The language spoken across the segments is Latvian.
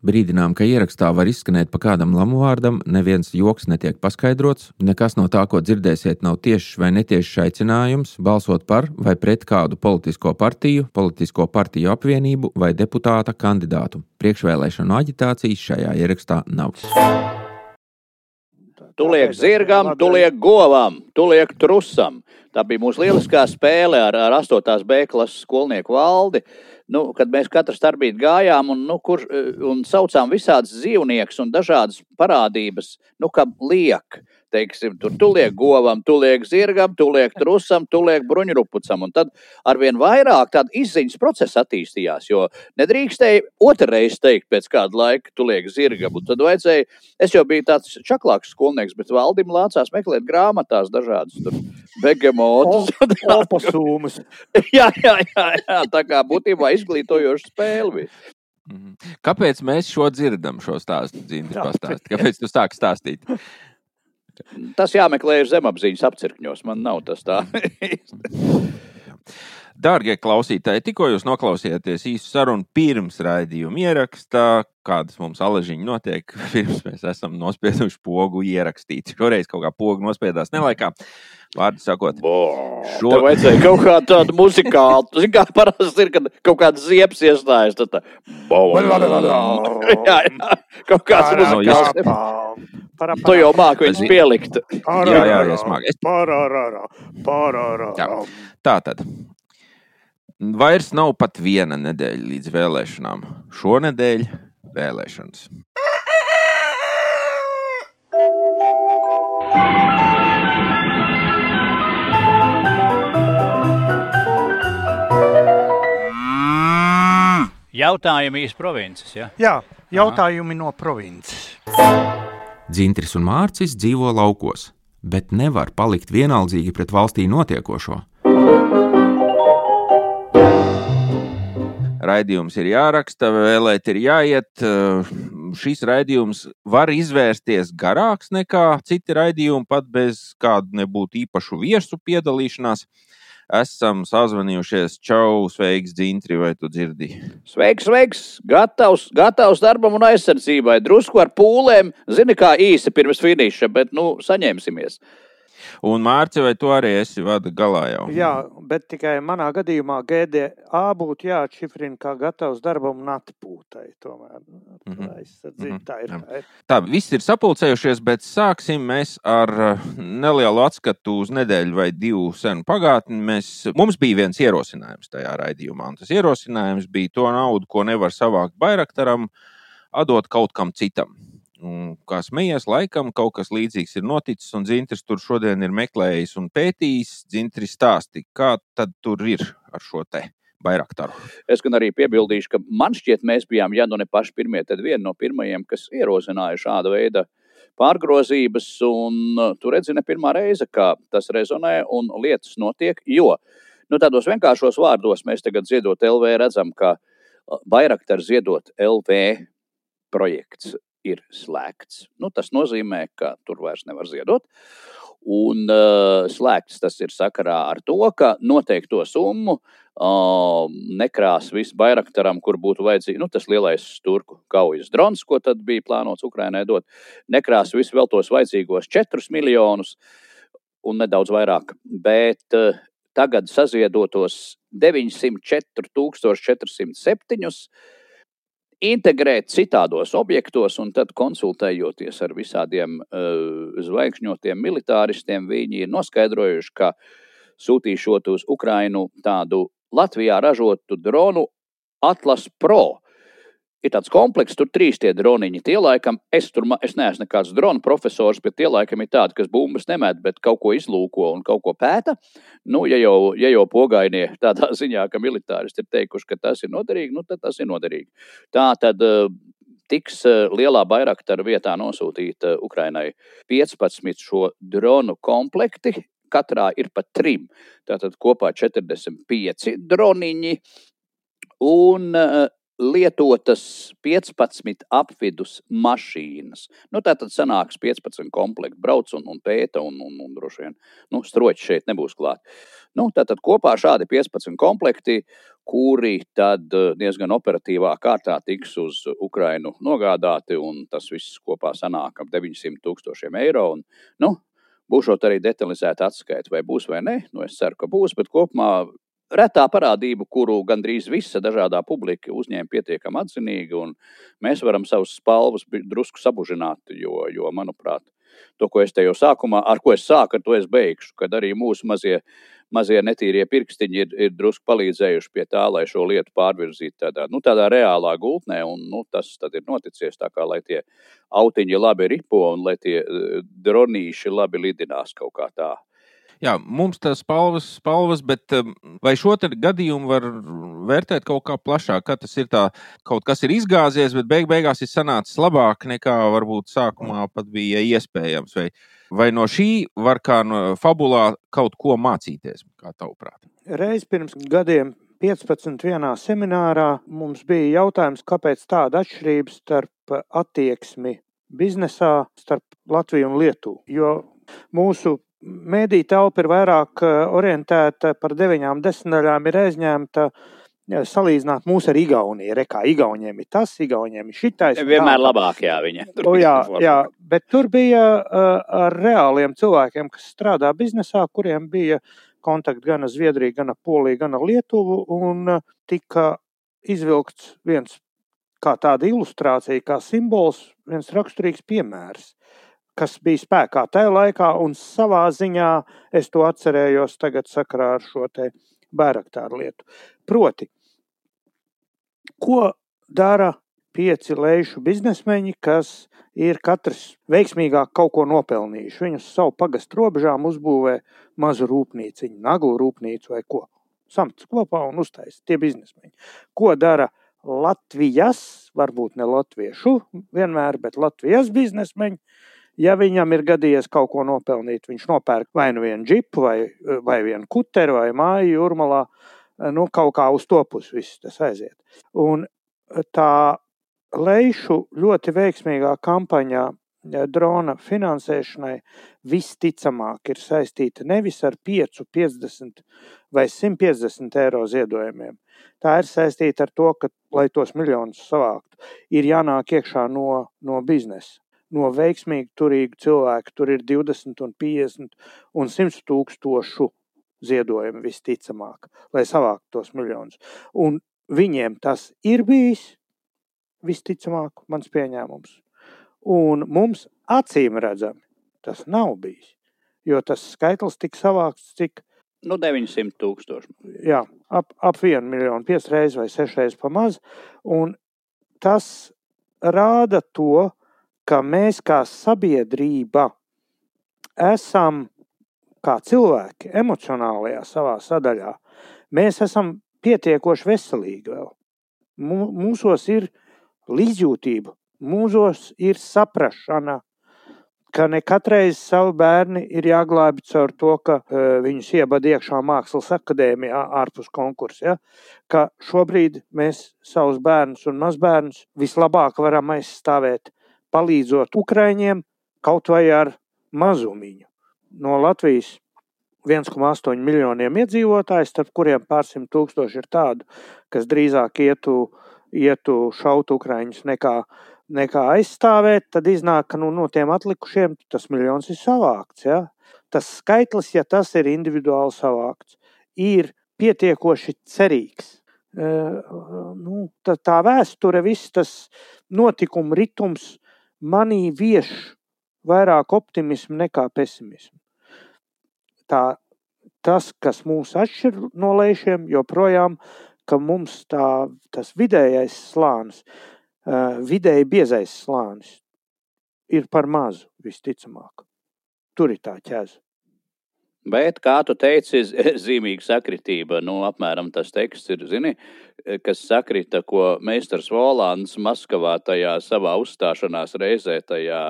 Brīdinām, ka ierakstā var izskanēt pa kādam lamu vārdam, neviens joks netiek paskaidrots, nekas no tā, ko dzirdēsiet, nav tiešs vai netiešs aicinājums balsot par vai pret kādu politisko partiju, politisko partiju apvienību vai deputāta kandidātu. Priekšvēlēšanu aģitācijas šajā ierakstā nav. Tu liek zirgam, tu liek govam, tu liek trusam. Tā bija mūsu lieliskā spēle ar, ar 8. B klases skolnieku valdi nu, kad mēs katru starpīt gājām un, nu, kur, un saucām visādas dzīvniekus un dažādas parādības, nu, kā liek. Teiksim, tur tu liek govam, tu liek zirgam, tu liek trusam, tu liek bruņurupucam. Un tad arvien vairāk tāda izziņas procesa attīstījās, jo nedrīkstēja otrreiz teikt pēc kāda laika, tu liek zirgam. Un tad vajadzēja, es jau biju tāds čaklāks skolnieks, bet valdim lācās meklēt grāmatās dažādus tur begemotus. Opasūmas. jā, jā, jā, jā, tā kā būtībā izglītojoša spēle bija. Mhm. Kāpēc mēs šo dzirdam, šo stāstu? Dzīvi, Kāpēc tu sāki stāstīt? Tas jāmeklē zemapziņas apcirkņos. Man nav tas tā. Dārgie klausītāji, tikko jūs noklausījāties īsu sarunu pirms raidījuma ierakstā, kādas mums aležiņi notiek, pirms mēs esam nospieduši pogu ierakstīt. Šoreiz kaut kā pogu nospiedās nelaikā. Vārdu sakot, šo... Tev vajadzēja kaut kā tādu muzikālu, zin kā parasti ir, kad kaut kāds ziepes iestājas, tad tā. jā, jā, kaut kāds muzikāls. Tu jau māki viņus pielikt. Jā, jā, es māku. Tā tad. Vairs nav pat viena nedēļa līdz vēlēšanām. Šonadēļ vēlēšanas. Jautājumi iz provinces. Ja? Jā, jautājumi Aha. no provinces. Dzintris un Mārcis dzīvo laukos, bet nevar palikt vienaldzīgi pret valstī notiekošo. Raidījums ir jāraksta, vēlēt ir jāiet. Šis raidījums var izvērsties garāks nekā citi raidījumi, pat bez kāda nebūtu īpašu viesu piedalīšanās esam sazvanījušies. Čau, sveiks, Dzintri, vai tu dzirdi? Sveiks, sveiks, gatavs, gatavs darbam un aizsardzībai. Drusku ar pūlēm, zini, kā īsi pirms finiša, bet nu, saņemsimies. Un Mārcis, vai tu arī esi vada galā jau? Jā, bet tikai manā gadījumā GDA būtu jāatšifrina kā gatavs darbam un atpūtai. Tomēr mm -hmm. aizsardzība tā ir. Tā, ir. tā, viss ir sapulcējušies, bet sāksim mēs ar eh, nelielu atskatu uz nedēļu vai divu senu pagātni. Mēs, mums bija viens ierosinājums tajā raidījumā, un tas ierosinājums bija to naudu, ko nevar savākt Bairaktaram, atdot kaut kam citam. Un, kā smējies, laikam kaut kas līdzīgs ir noticis, un Zintrs tur šodien ir meklējis un pētījis. Zintrs stāsti, kā tad tur ir ar šo te Bairaktaru. Es gan arī piebildīšu, ka man šķiet, mēs bijām, ja nu ne paši pirmie, tad viena no pirmajiem, kas ierosināja šāda veida pārgrozības. Un uh, tu redzi, ne pirmā reize, kā tas rezonē un lietas notiek. Jo nu, tādos vienkāršos vārdos mēs tagad ziedot LV redzam, ka uh, Bairaktar ziedot LV projekts ir slēgts. Nu, tas nozīmē, ka tur vairs nevar ziedot. Un uh, slēgts tas ir sakarā ar to, ka noteikto summu uh, nekrās viss Bairaktaram, kur būtu vajadzīgs nu, tas lielais turku kaujas drons, ko tad bija plānots Ukrainai dot. Nekrās visu vēl tos vajadzīgos 4 miljonus un nedaudz vairāk. Bet uh, tagad saziedotos 904 407 integrēt citādos objektos, un tad konsultējoties ar visādiem uh, zvaigžņotiem militāristiem, viņi ir noskaidrojuši, ka sūtīšot uz Ukrainu tādu Latvijā ražotu dronu Atlas Pro ir tāds komplekss, tur trīs tie droniņi. Tie laikam, es tur es neesmu nekāds drona profesors, bet tie laikam ir tādi, kas bumbas nemet, bet kaut ko izlūko un kaut ko pēta. Nu, ja jau, ja jau pogainie tādā ziņā, ka militāristi ir teikuši, ka tas ir noderīgi, nu, tad tas ir noderīgi. Tā tad uh, tiks uh, lielā bairaktara vietā nosūtīta uh, Ukrainai 15 šo dronu komplekti. Katrā ir pat trim. Tātad kopā 45 droniņi. Un lietotas 15 apvidus mašīnas. Nu, tā tad sanāks 15 komplekti, brauc un, un pēta, un, un, un droši vien nu, stroķi šeit nebūs klāt. Nu, tātad kopā šādi 15 komplekti, kuri tad diezgan operatīvā kārtā tiks uz Ukrainu nogādāti, un tas viss kopā sanāk ap 900 tūkstošiem eiro. Un, nu, būšot arī detalizēta atskaita, vai būs vai nē. Nu, es ceru, ka būs, bet kopumā retā parādība, kuru gandrīz visa dažādā publika uzņēma pietiekami atzinīgi, un mēs varam savus spalvas drusku sabužināt, jo, jo manuprāt, to, ko es te jau sākumā, ar ko es sāku, ar to es beigšu, kad arī mūsu mazie mazie netīrie pirkstiņi ir, ir drusku palīdzējuši pie tā, lai šo lietu pārvirzītu tādā, nu, tādā reālā gultnē. Un, nu, tas ir noticis tā, kā lai tie autiņi labi ripo un lai tie eh, dronīši labi lidinās kaut kā tā. Jā, mums tas spalvas, spalvas, bet um, vai šo gadījumu var vērtēt kaut kā plašāk? Kā tas ir tā, kaut kas ir izgāzies, bet beig beigās ir sanācis labāk nekā varbūt sākumā pat bija iespējams. Vai, vai no šī var kā no fabulā kaut ko mācīties, kā tavuprāt? Reiz pirms gadiem 15. vienā seminārā mums bija jautājums, kāpēc tāda atšķirība starp attieksmi biznesā starp Latviju un Lietuvu. Jo mūsu Mēdī telpa ir vairāk eh, orientēta par deviņām desmitaļām, ir aizņemta salīdzināt mūs ar Igauniju. Rekā Igauniem ir tas, Igauniem ir šitais. Vienmēr labāk, jā, viņa. Tur o, jā, jā, bet tur bija uh, ar reāliem cilvēkiem, kas strādā biznesā, kuriem bija kontakti gan ar Zviedriju, gan ar Poliju, gan ar Lietuvu, un tika izvilkts viens kā tāda ilustrācija, kā simbols, viens raksturīgs piemērs kas bija spēkā tajā laikā, un savā ziņā es to atcerējos tagad sakarā ar šo te bēraktāru lietu. Proti, ko dara pieci lejuši biznesmeņi, kas ir katrs veiksmīgāk kaut ko nopelnījuši. Viņus savu pagastu robežām uzbūvē mazu rūpnīciņu, naglu rūpnīcu vai ko. Samts kopā un uztais tie biznesmeņi. Ko dara Latvijas, varbūt ne latviešu vienmēr, bet Latvijas biznesmeņi, ja viņam ir gadījies kaut ko nopelnīt, viņš nopērk vai nu vienu džipu, vai, vai vienu kuteru, vai māju jūrmalā, nu, kaut kā uz to pusi viss tas aiziet. Un tā leišu ļoti veiksmīgā kampaņā drona finansēšanai visticamāk ir saistīta nevis ar 5, 50 vai 150 eiro ziedojumiem. Tā ir saistīta ar to, ka, lai tos miljonus savāktu, ir jānāk iekšā no, no biznesa no veiksmīgi turīgu cilvēku. Tur ir 20, un 50 un 100 tūkstošu ziedojumu visticamāk, lai savāktu tos miljonus. Un viņiem tas ir bijis visticamāk mans pieņēmums. Un mums acīm redzami tas nav bijis. Jo tas skaitlis tika savākts cik Nu, 900 tūkstoši. Jā, ap, ap 1 miljonu, 5 reizes vai 6 reizes pa maz. Un tas rāda to, ka mēs kā sabiedrība esam kā cilvēki emocionālajā savā sadaļā, mēs esam pietiekoši veselīgi vēl. Mūsos ir līdzjūtība, mūsos ir saprašana, ka ne katreiz savu bērni ir jāglābj caur to, ka uh, viņus iebada iekšā mākslas akadēmijā ārpus konkursa. Ja? Ka šobrīd mēs savus bērnus un mazbērnus vislabāk varam aizstāvēt palīdzot Ukraiņiem kaut vai ar mazumiņu. No Latvijas 1,8 miljoniem iedzīvotāju, starp kuriem pārsimt tūkstoši ir tādu, kas drīzāk ietu, ietu šaut Ukraiņus nekā, nekā aizstāvēt, tad iznāk, ka nu, no tiem atlikušiem tas miljons ir savākts. Ja? Tas skaitlis, ja tas ir individuāli savākts, ir pietiekoši cerīgs. Uh, nu, tā, tā vēsture, viss tas notikuma ritms, manī vieš vairāk optimismu nekā pesimismu. Tā, tas, kas mūs atšķir no lēšiem, joprojām, ka mums tā, tas vidējais slānis, vidēji biezais slānis ir par mazu, visticamāk. Tur ir tā ķēze. Bet, kā tu teici, zīmīga sakritība. Nu, apmēram tas teksts ir, zini, kas sakrita, ko meistars Volāns Maskavā tajā savā uzstāšanās reizē, tajā,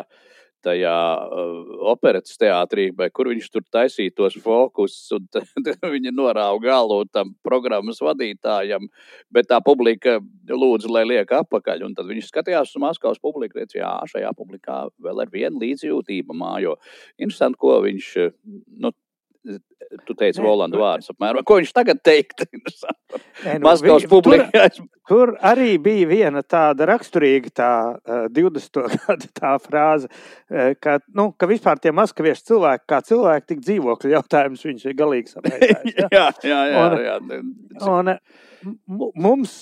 tajā uh, operetes teātrī, kur viņš tur taisīja tos fokusus, un viņi norāva galu tam programmas vadītājam, bet tā publika lūdza, lai liek apakaļ, un tad viņš skatījās uz Maskavas publiku, teica, jā, šajā publikā vēl ar vienu līdzjūtību mājo. Interesanti, ko viņš, nu, tu teici Volanda vārdus apmēram. Ko viņš tagad teikt? Nē, nu, Maskavas publikai. Tur arī bija viena tāda raksturīga tā uh, 20. gada tā frāze, ka, nu, ka vispār tie maskaviešu cilvēki, kā cilvēki, tik dzīvokļu jautājums viņš ir galīgi samērķis. Ja? jā, jā, jā. Un- jā. Un eh, mu- mums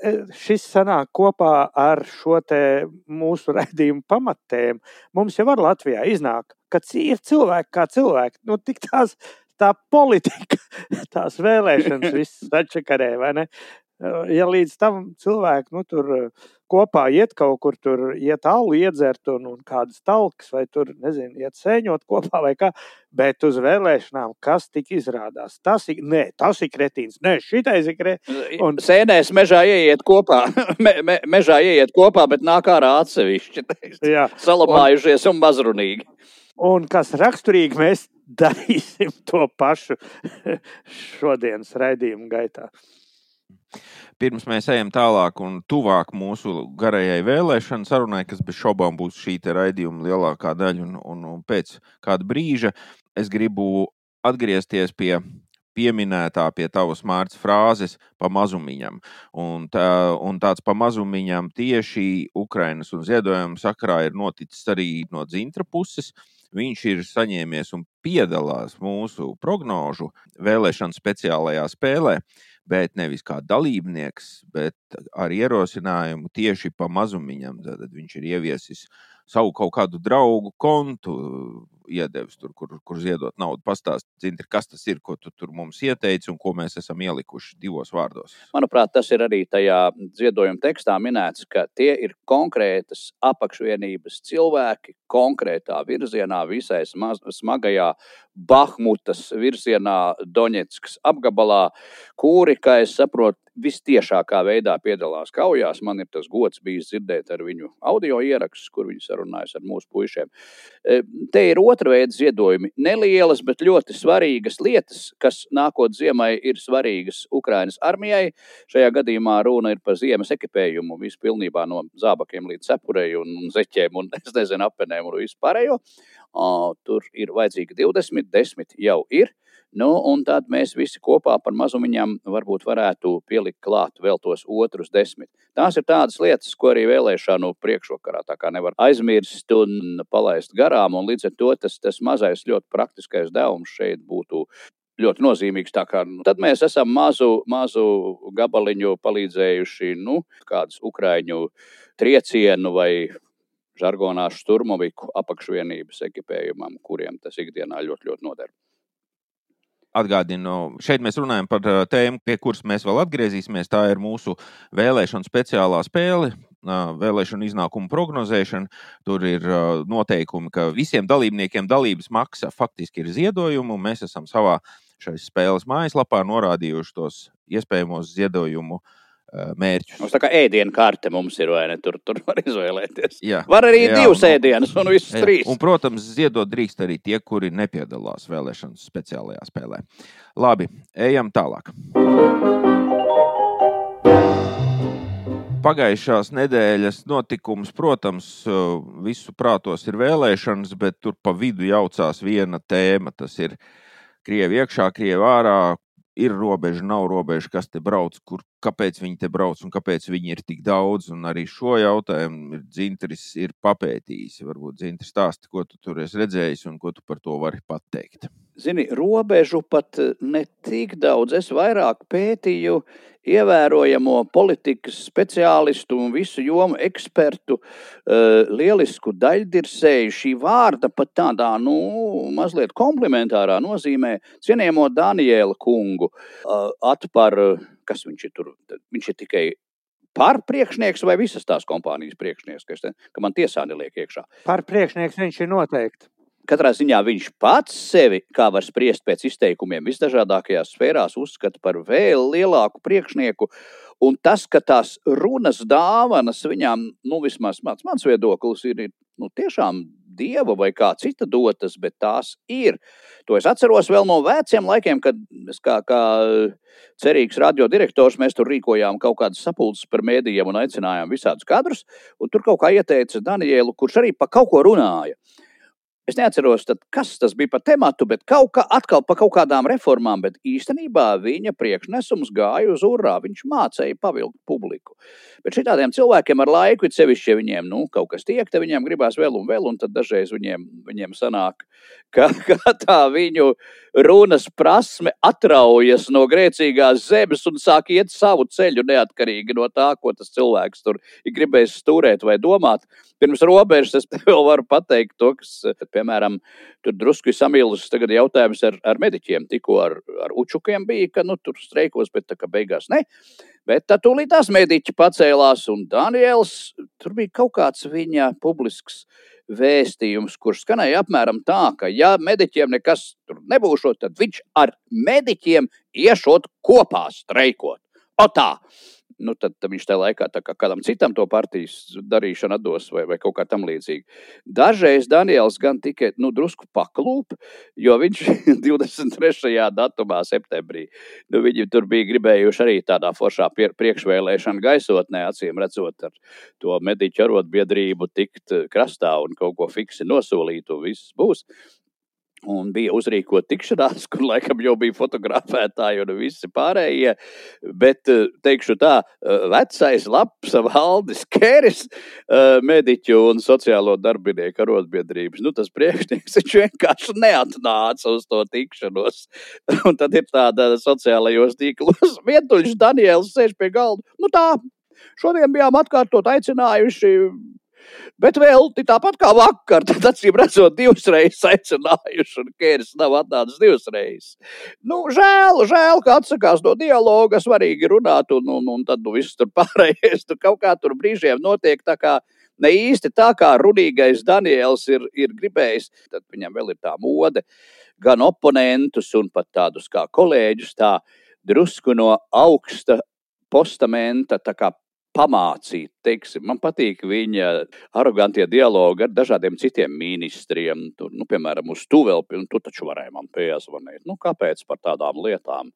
eh, šis sanāk kopā ar šo mūsu raidījumu pamattēmu. Mums jau var Latvijā iznāk, ka ir cilvēki kā cilvēki. Nu, tik tās, tā politika, tās vēlēšanas viss sačakarē, vai ne? Ja līdz tam cilvēki nu, tur kopā iet kaut kur, tur iet alu iedzert un, un kādas talkas, vai tur, nezinu, iet sēņot kopā vai kā, bet uz vēlēšanām, kas tik izrādās? Tas ir, nē, tas ir kretīns, nē, šitais ir kretīns. Un- Sēnēs mežā ieiet kopā, me, me, mežā ieiet kopā, bet nāk ārā atsevišķi. Jā. Salabājušies un mazrunīgi. Un kas raksturīgi, mēs darīsim to pašu šodienas raidījuma gaitā. Pirms mēs ejam tālāk un tuvāk mūsu garajai vēlēšanu sarunai, kas bez šaubām būs šī raidījuma lielākā daļa, un, un, un pēc kāda brīža es gribu atgriezties pie pieminētā pie tavas mārciņas frāzes pa mazumiņam. Un, tā, un tāds pa mazumiņam tieši Ukrainas un ziedojuma sakarā ir noticis arī no dzintra puses. Viņš ir saņēmies un piedalās mūsu prognožu vēlēšanu speciālajā spēlē, bet nevis kā dalībnieks, bet ar ierosinājumu tieši pa mazumiņam. Tad viņš ir ieviesis savu kaut kādu draugu kontu, iedevis tur, kur, kur ziedot naudu. Pastāstiet, kas tas ir, ko tu tur mums ieteici un ko mēs esam ielikuši divos vārdos. Manuprāt, tas ir arī tajā ziedojuma tekstā minēts, ka tie ir konkrētas apakšvienības cilvēki, konkrētā virzienā, visai smagajā Bahmutas virzienā, Doņetskas apgabalā, kuri, kā es saprotu, vistiešākā veidā piedalās kaujās. Man ir tas gods bijis dzirdēt ar viņu audio ierakstus, kur viņi sarunājas ar mūsu puišiem. E, Te ir otra veida ziedojumi. Nelielas, bet ļoti svarīgas lietas, kas nākot ziemai ir svarīgas Ukraiņas armijai. Šajā gadījumā runa ir par ziemas ekipējumu, visu pilnībā no zābakiem līdz cepurei un, un zeķiem un es nezinu, apenēm un vispārējo. Tur ir vajadzīgi 20, 10 jau ir. Nu, un tad mēs visi kopā par mazumiņām varbūt varētu pielikt klāt vēl tos otrus desmit. Tās ir tādas lietas, ko arī vēlēšanu priekšvakarā nevar aizmirst un palaist garām. Un līdz ar to tas, tas mazais, ļoti praktiskais devums šeit būtu ļoti nozīmīgs. Kā, nu, tad mēs esam mazu, mazu gabaliņu palīdzējuši nu, kādus ukraiņu triecienu vai žargonā šturmoviku apakšvienības ekipējumam, kuriem tas ikdienā ļoti, ļoti noder. Atgādinu, šeit mēs runājam par uh, tēmu, pie kuras mēs vēl atgriezīsimies. Tā ir mūsu vēlēšana speciālā spēle, uh, vēlēšana iznākuma prognozēšana. Tur ir uh, noteikumi, ka visiem dalībniekiem dalības maksa faktiski ir ziedojumi. Mēs esam savā šīs spēles mājaslapā norādījuši tos iespējamos ziedojumu mērķus. Mums tā kā ēdienu karte mums ir, vai ne? Tur, tur var izvēlēties. Jā, Var arī jā, divas ēdienas, un visas Jā, trīs. Un, protams, ziedot drīkst arī tie, kuri nepiedalās vēlēšanu speciālajā spēlē. Labi, ejam tālāk. Pagājušās nedēļas notikums, protams, visu prātos ir vēlēšanas, bet tur pa vidu jaucās viena tēma. Tas ir Krievi iekšā, Krievi ārā. Ir robeža, nav robeža, kas te brauc, kur, kāpēc viņi te brauc un kāpēc viņi ir tik daudz. Un arī šo jautājumu Dzintris ir papētījis. Varbūt Dzintris stāsta, ko tu tur esi redzējis un ko tu par to vari pateikt. Zini, robežu pat eh, ne tik daudz. Es vairāk pētīju ievērojamo politikas speciālistu un visu jomu ekspertu uh, lielisku daļdirsēju. Šī vārda pat tādā, nu, mazliet komplementārā nozīmē cienījamo Daniela kungu uh, atpar, eh, kas viņš ir tur. Viņš ir tikai par priekšnieks vai visas tās kompānijas priekšnieks, kas te, ka man tiesā neliek iekšā. Par priekšnieks viņš ir noteikti. Katrā ziņā viņš pats sevi, kā var spriest pēc izteikumiem, visdažādākajās sfērās, uzskata par vēl lielāku priekšnieku. Un tas, ka tās runas dāvanas viņām, nu, vismaz mans, mans viedoklis, ir nu, tiešām dieva vai kā cita dotas, bet tās ir. To es atceros vēl no veciem laikiem, kad es kā, kā cerīgs radiodirektors mēs tur rīkojām kaut kādas sapulces par mēdījiem un aicinājām visādus kadrus. Tur kaut kā ieteica Danielu, kurš arī pa kaut ko runāja. Es neatceros, tad, kas tas bija par tematu, bet kaut kā atkal par kaut kādām reformām. Bet īstenībā viņa priekšnesums gāja uz urā. Viņš mācīja pavilkt publiku. Bet šādiem cilvēkiem ar laiku, it sevišķi, ja viņiem nu, kaut kas tiek, tad viņiem gribās vēl un vēl, un tad dažreiz viņiem, viņiem sanāk, ka, ka tā viņu runas prasme atraujas no grēcīgās zemes un sāk iet savu ceļu neatkarīgi no tā, ko tas cilvēks tur ir gribējis stūrēt vai domāt. Pirms robežas es vēl varu pateikt to, kas, piemēram, tur drusku ir samīlis tagad jautājums ar, ar mediķiem. Tikko ar, ar učukiem bija, ka nu, tur streikos, bet tā kā beigās ne. Bet tā tūlīt tās mediķi pacēlās, un Daniels, tur bija kaut kāds viņa publisks vēstījums, kurš skanēja apmēram tā, ka, ja mediķiem nekas tur nebūšot, tad viņš ar mediķiem iešot kopā streikot. O tā! Nu, tad, tad viņš tajā laikā kā kādam citam to partijas darīšanu atdos vai, vai kaut kā tam līdzīga. Dažreiz Daniels gan tikai nu, drusku paklūp, jo viņš 23. datumā, septembrī, nu, viņi tur bija gribējuši arī tādā foršā priekšvēlēšana gaisotnē, acīm redzot, ar to mediķu arotbiedrību tikt krastā un kaut ko fiksi nosolīt, un viss būs. Un bija uzrīkota tikšanās, kur laikam jau bija fotografētāji un visi pārējie. Bet, eh, teikšu tā, eh, vecais labs Valdis Kēris, eh, mediķu un sociālo darbinieku arotbiedrības, nu tas priekšnieks, vienkārši neatnāca uz to tikšanos. Un tad ir tāda sociālajos tīklos, vientuļš Daniels sēž pie galda. Nu tā, šodien bijām atkārtot aicinājuši Bet vēl tāpat kā vakar, tad acīm redzot, divas reizes aicinājuši, un Kēris nav atnācis divas reizes. Nu, žēl, žēl, ka atsakās no dialoga, svarīgi runāt, un, un, un tad nu, viss tur pārējais tur kaut kā tur brīžiem notiek ne īsti tā, kā runīgais Daniels ir, ir gribējis. Tad viņam vēl ir tā mode, gan oponentus, un pat tādus kā kolēģus, tā drusku no augsta postamenta pamācīt. Teiksim, man patīk viņa arogantie dialogi ar dažādiem citiem ministriem. Tur, nu, piemēram, uz Tuvelpi, un tu taču varēji man piezvanīt. Nu, kāpēc par tādām lietām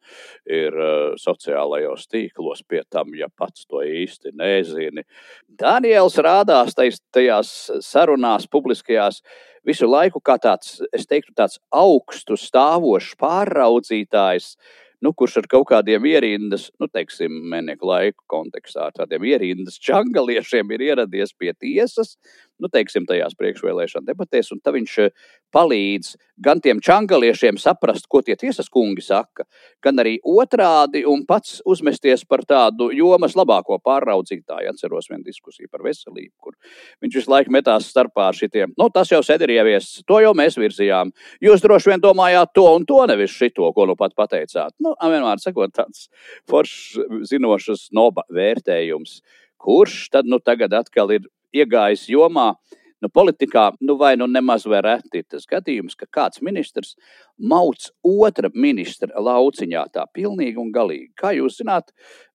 ir uh, sociālajos tīklos pie tam, ja pats to īsti nezini? Daniels rādās tais, tajās sarunās publiskajās visu laiku kā tāds, es teiktu, tāds augstu stāvošs pārraudzītājs nu, kurš ar kaut kādiem ierindas, nu, teiksim, mēnešu laiku kontekstā, tādiem ierindas čangaliešiem ir ieradies pie tiesas, nu, teiksim, tajās priekšvēlēšana debatēs, un tad viņš eh, palīdz gan tiem čangaliešiem saprast, ko tie tiesas kungi saka, gan arī otrādi un pats uzmesties par tādu jomas labāko pārraudzītāju. Atceros vienu diskusiju par veselību, kur viņš visu laiku metās starpā ar šitiem. Nu, tas jau sēdi ir ieviests, to jau mēs virzījām. Jūs droši vien domājāt to un to, nevis šito, ko nu pat pateicāt. Nu, vienmēr sakot, tāds foršs, zinošs noba vērtējums. Kurš tad nu tagad atkal ir iegājis jomā. Nu, politikā nu, vai nu nemaz vai reti ir tas gadījums, ka kāds ministrs mauc otra ministra lauciņā tā pilnīgi un galīgi. Kā jūs zināt,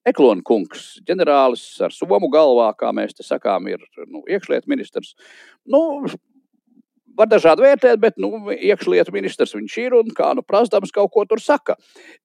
Eklona kungs, ģenerālis ar somu galvā, kā mēs te sakām, ir nu, iekšlietu ministrs. Nu, var dažādi vērtēt, bet nu, iekšlietu ministrs viņš ir un kā nu prasdams kaut ko tur saka.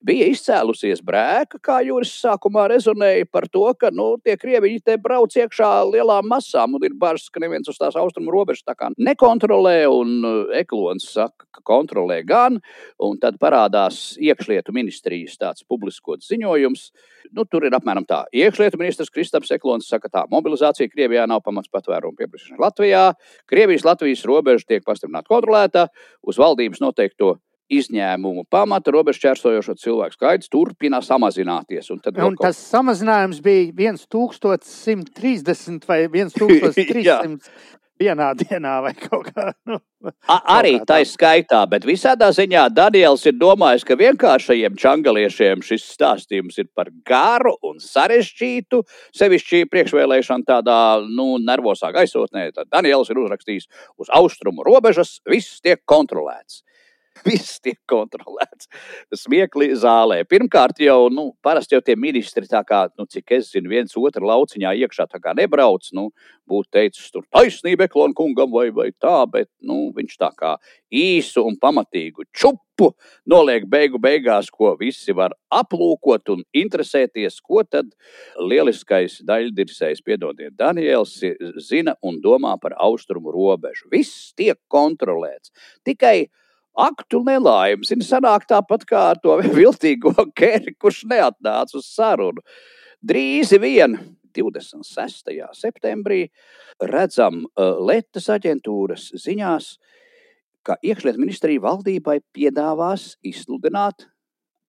Bija izcēlusies brēka, kā Juris sākumā rezonēja par to, ka nu, tie krieviņi te brauc iekšā lielām masām un ir bažas, ka neviens uz tās austrumu robežas tā kā nekontrolē un uh, Eklons saka, ka kontrolē gan, un tad parādās iekšlietu ministrijas tāds publiskots ziņojums. Nu, tur ir apmēram tā. Iekšlietu ministrs Kristaps Eklons saka, ka mobilizācija Krievijā nav pamats patvērumu pieprasīšanai Latvijā. Krievijas-Latvijas robeža tiek tiek pastiprināti kontrolētā, uz valdības noteikto izņēmumu pamata robežu čērsojošo cilvēku skaits turpina samazināties. Un, un tas samazinājums bija 1130 vai 1300 vienā dienā vai kaut kā. Nu, A, arī tā ir skaitā, bet visādā ziņā Daniels ir domājis, ka vienkāršajiem čangaliešiem šis stāstījums ir par garu un sarežģītu, sevišķi priekšvēlēšana tādā nu, nervosā gaisotnē. Tad Daniels ir uzrakstījis uz austrumu robežas, viss tiek kontrolēts. Viss tiek kontrolēts. Smieklīgi zālē. Pirmkārt, jau nu, parasti jau tie ministri, kā, nu, cik es zinu, viens otru lauciņā iekšā nebrauc. Nu, būtu teicis, tur taisnība Eklona kungam vai, vai tā, bet nu, viņš tā kā īsu un pamatīgu čupu noliek beigu beigās, ko visi var aplūkot un interesēties, ko tad lieliskais daļdirsējs, piedodiet, Daniels, zina un domā par austrumu robežu. Viss tiek kontrolēts. Tikai aktu nelaime. Zini, sanāk tāpat kā ar to viltīgo kēri, kurš neatnāca uz sarunu. Drīz vien 26. septembrī redzam uh, Latvijas aģentūras ziņās, ka iekšlietu ministrija valdībai piedāvās izsludināt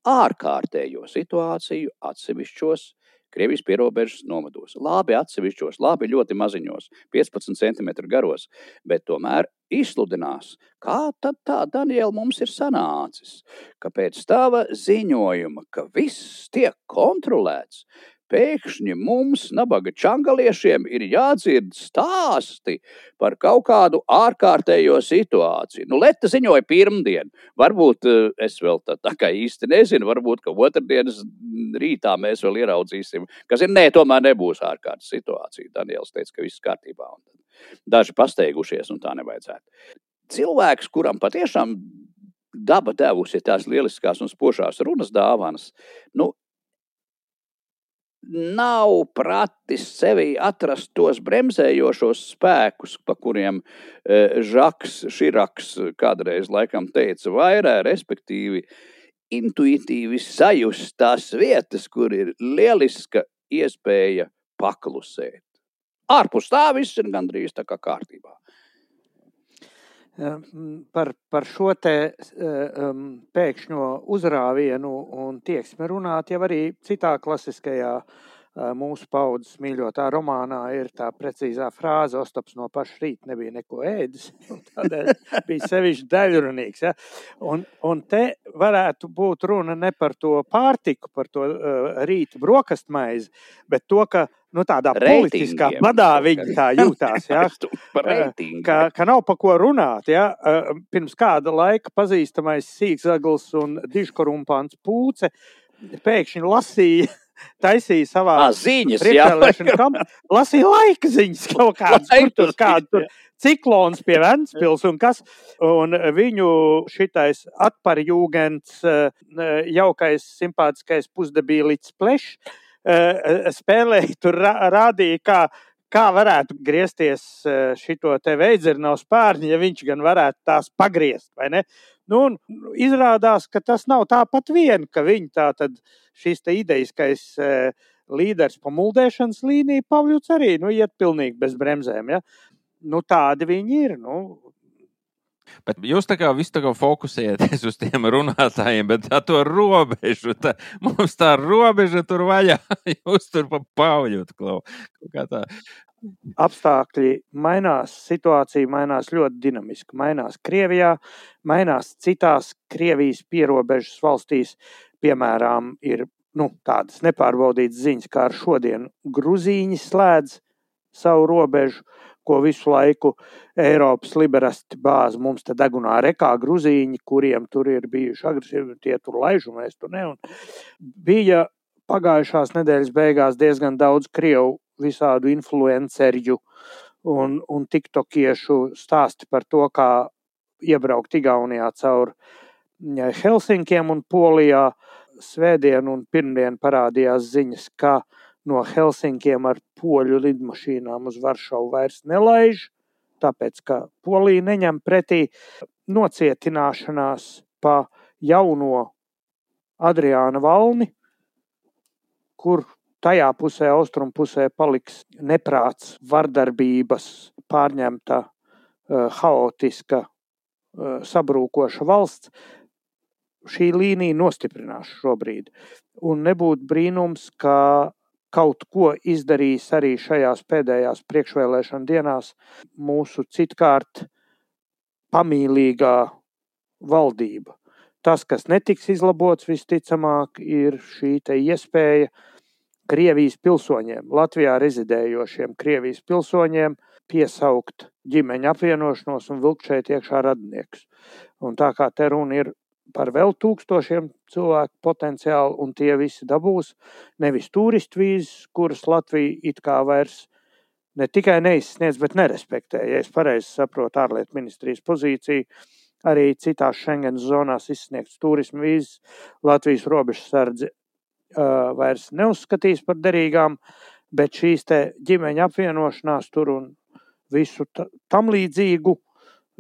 ārkārtējo situāciju atsevišķos Krievijas pierobežas novados. Labi, atsevišķos, labi, ļoti maziņos, 15 cm garos, bet tomēr izsludinās, kā tad tā, Daniela, mums ir sanācis, ka pēc tava ziņojuma, ka viss tiek kontrolēts, pēkšņi mums, nabaga čangaliešiem, ir jādzird stāsti par kaut kādu ārkārtējo situāciju. Nu, Leta ziņoja pirmdien. Varbūt eh, es vēl tā, tā kā īsti nezinu, varbūt otrdienas rītā mēs vēl ieraudzīsim, kas ir, nē, tomēr nebūs ārkārtas situācija. Daniels teica, ka viss kārtībā. Daži pasteigušies, un tā nevajadzētu. Cilvēks, kuram patiešām daba devusi tās lieliskās un spožās runas dāvanas, nu, nav pratis sevī atrast tos bremzējošos spēkus, pa kuriem e, Žaks Širaks kādreiz laikam teica vairāk, respektīvi intuitīvi sajust tās vietas, kur ir lieliska iespēja paklusēt. Ārpus tā viss ir gandrīz tā kā kārtībā. Par, par šo te um, pēkšņo uzrāvienu un tieksmi runāt jau arī citā klasiskajā mūsu paudzes mīļotā romānā ir tā precīzā frāze: Ostops no paša rīta nebija neko ēdis. Tādēļ bija sevišķi daļrunīgs. Ja? Un, un te varētu būt runa ne par to pārtiku, par to uh, rīta brokastmaizi, bet to, ka nu, tādā politiskā badā viņi tā jūtās. Ja? ka, ka nav pa ko runāt. Ja? Pirms kāda laika pazīstamais sīkzagls un dižkorumpāns pūce pēkšņi lasīja. Taisīja savā ziņas, kampā, lasīja laika ziņas kaut kādas, kur tur kādu tur ciklons pie Ventspils un kas, un viņu šitais atparjūgens, jaukais, simpātiskais pusdebīlīts plešs, spēlēja, tur rādīja, kā, kā varētu griezties šito te veidzirnavu spārņu, ja viņš gan varētu tās pagriezt, vai ne? Nu, un izrādās, ka tas nav tāpat vien, ka viņi tā tad te ideiskais līderis pa muldēšanas līniju Pavļuts arī, nu, iet pilnīgi bez bremzēm, ja? Nu, tādi viņi ir, nu, Bet jūs tā kā visu tā kā fokusējaties uz tiem runātājiem, bet tā to robežu, tā, mums tā robeža tur vaļā, jūs tur pa pauļot kaut kā tā. Apstākļi mainās, situācija mainās ļoti dinamiski. Mainās Krievijā, mainās citās Krievijas pierobežas valstīs. Piemēram, ir nu, tādas nepārbaudītas ziņas, kā ar šodienu Gruzīņi slēdz savu robežu ko visu laiku Eiropas liberālisti bāz mums te degunā rekā gruzīņi, kuriem tur ir bijuši agresīvi, tie tur laiž un mēs tur ne. Un bija pagājušās nedēļas beigās diezgan daudz Krievu visādu influencerju un, un tiktokiešu stāsti par to, kā iebraukt Igaunijā caur Helsinkiem un Polijā. Svētdien un pirmdien parādījās ziņas, ka no Helsinkiem ar poļu lidmašīnām uz Varšavu vairs nelaiž, tāpēc ka Polija neņem pretī nocietināšanās pa jauno Adriāna valni, kur tajā pusē, austrumu pusē, paliks neprāts, vardarbības, pārņemta, haotiska, sabrūkoša valsts. Šī līnija nostiprinās šobrīd. Un nebūtu brīnums, ka kaut ko izdarījis arī šajās pēdējās priekšvēlēšana dienās mūsu citkārt pamīlīgā valdība. Tas, kas netiks izlabots, visticamāk, ir šī iespēja, Krievijas pilsoņiem, Latvijā rezidējošiem Krievijas pilsoņiem piesaukt ģimeņa apvienošanos un vilkt šeit iekšā radniekus. Un tā kā te runa ir par vēl tūkstošiem cilvēku potenciāli, un tie visi dabūs nevis turistu vīzes, kuras Latvija it kā vairs ne tikai neizsniedz, bet nerespektē. Ja es pareizi saprotu ārlietu ministrijas pozīciju, arī citās Schengen zonās izsniegts turismu vīzes Latvijas robežsardze uh, vairs neuzskatīs par derīgām, bet šīs ģimeņa apvienošanās tur un visu tam līdzīgu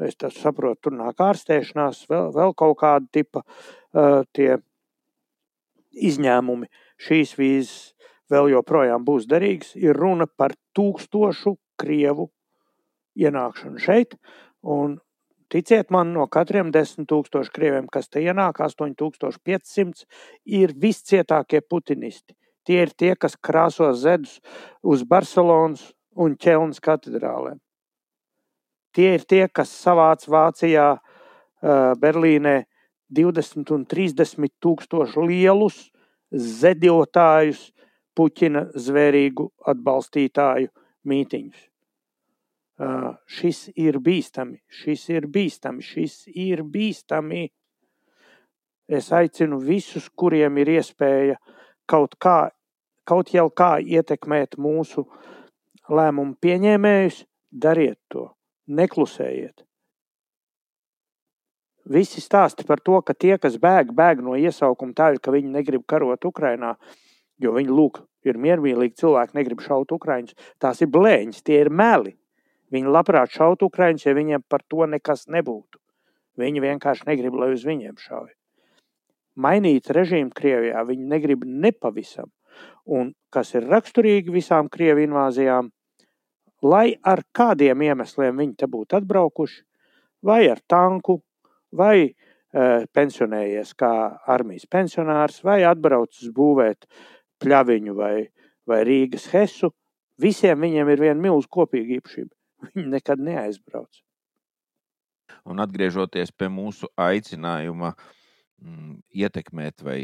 Es saprotu, tur nāk ārstēšanās, vēl, vēl kaut kāda tipa uh, tie izņēmumi. Šīs vīzes vēl joprojām būs derīgas. Ir runa par tūkstošu krievu ienākšanu šeit. Un ticiet man, no katriem desmit tūkstošu krieviem, kas te ienāk, 8500 ir viscietākie putinisti. Tie ir tie, kas krāso zedus uz Barcelonas un Ķelnas katedrālēm. Tie ir tie, kas savāc Vācijā, Berlīnē 20 un 30 tūkstošu lielus zedotājus, Puķina zvērīgu atbalstītāju mītiņus. Uh, šis ir bīstami, šis ir bīstami, šis ir bīstami. Es aicinu visus, kuriem ir iespēja kaut kā, kaut jau kā ietekmēt mūsu lēmumu pieņēmējus, dariet to neklusējiet. Visi stāsti par to, ka tie, kas bēg, bēg no iesaukuma tādēļ, ka viņi negrib karot Ukrainā, jo viņi lūk, ir miermīlīgi cilvēki, negrib šaut Ukraiņus. Tās ir blēņas, tie ir meli. Viņi labprāt šaut Ukraiņus, ja viņiem par to nekas nebūtu. Viņi vienkārši negrib, lai uz viņiem šauj. Mainīt režīmu Krievijā viņi negrib nepavisam. Un kas ir raksturīgi visām Krievu invāzijām, lai ar kādiem iemesliem viņi te būtu atbraukuši, vai ar tanku, vai e, pensionējies kā armijas pensionārs, vai atbraucis būvēt pļaviņu vai, vai Rīgas hesu, visiem viņiem ir viena milzu kopīga īpašība. Viņi nekad neaizbrauc. Un atgriežoties pie mūsu aicinājuma m, mm, ietekmēt vai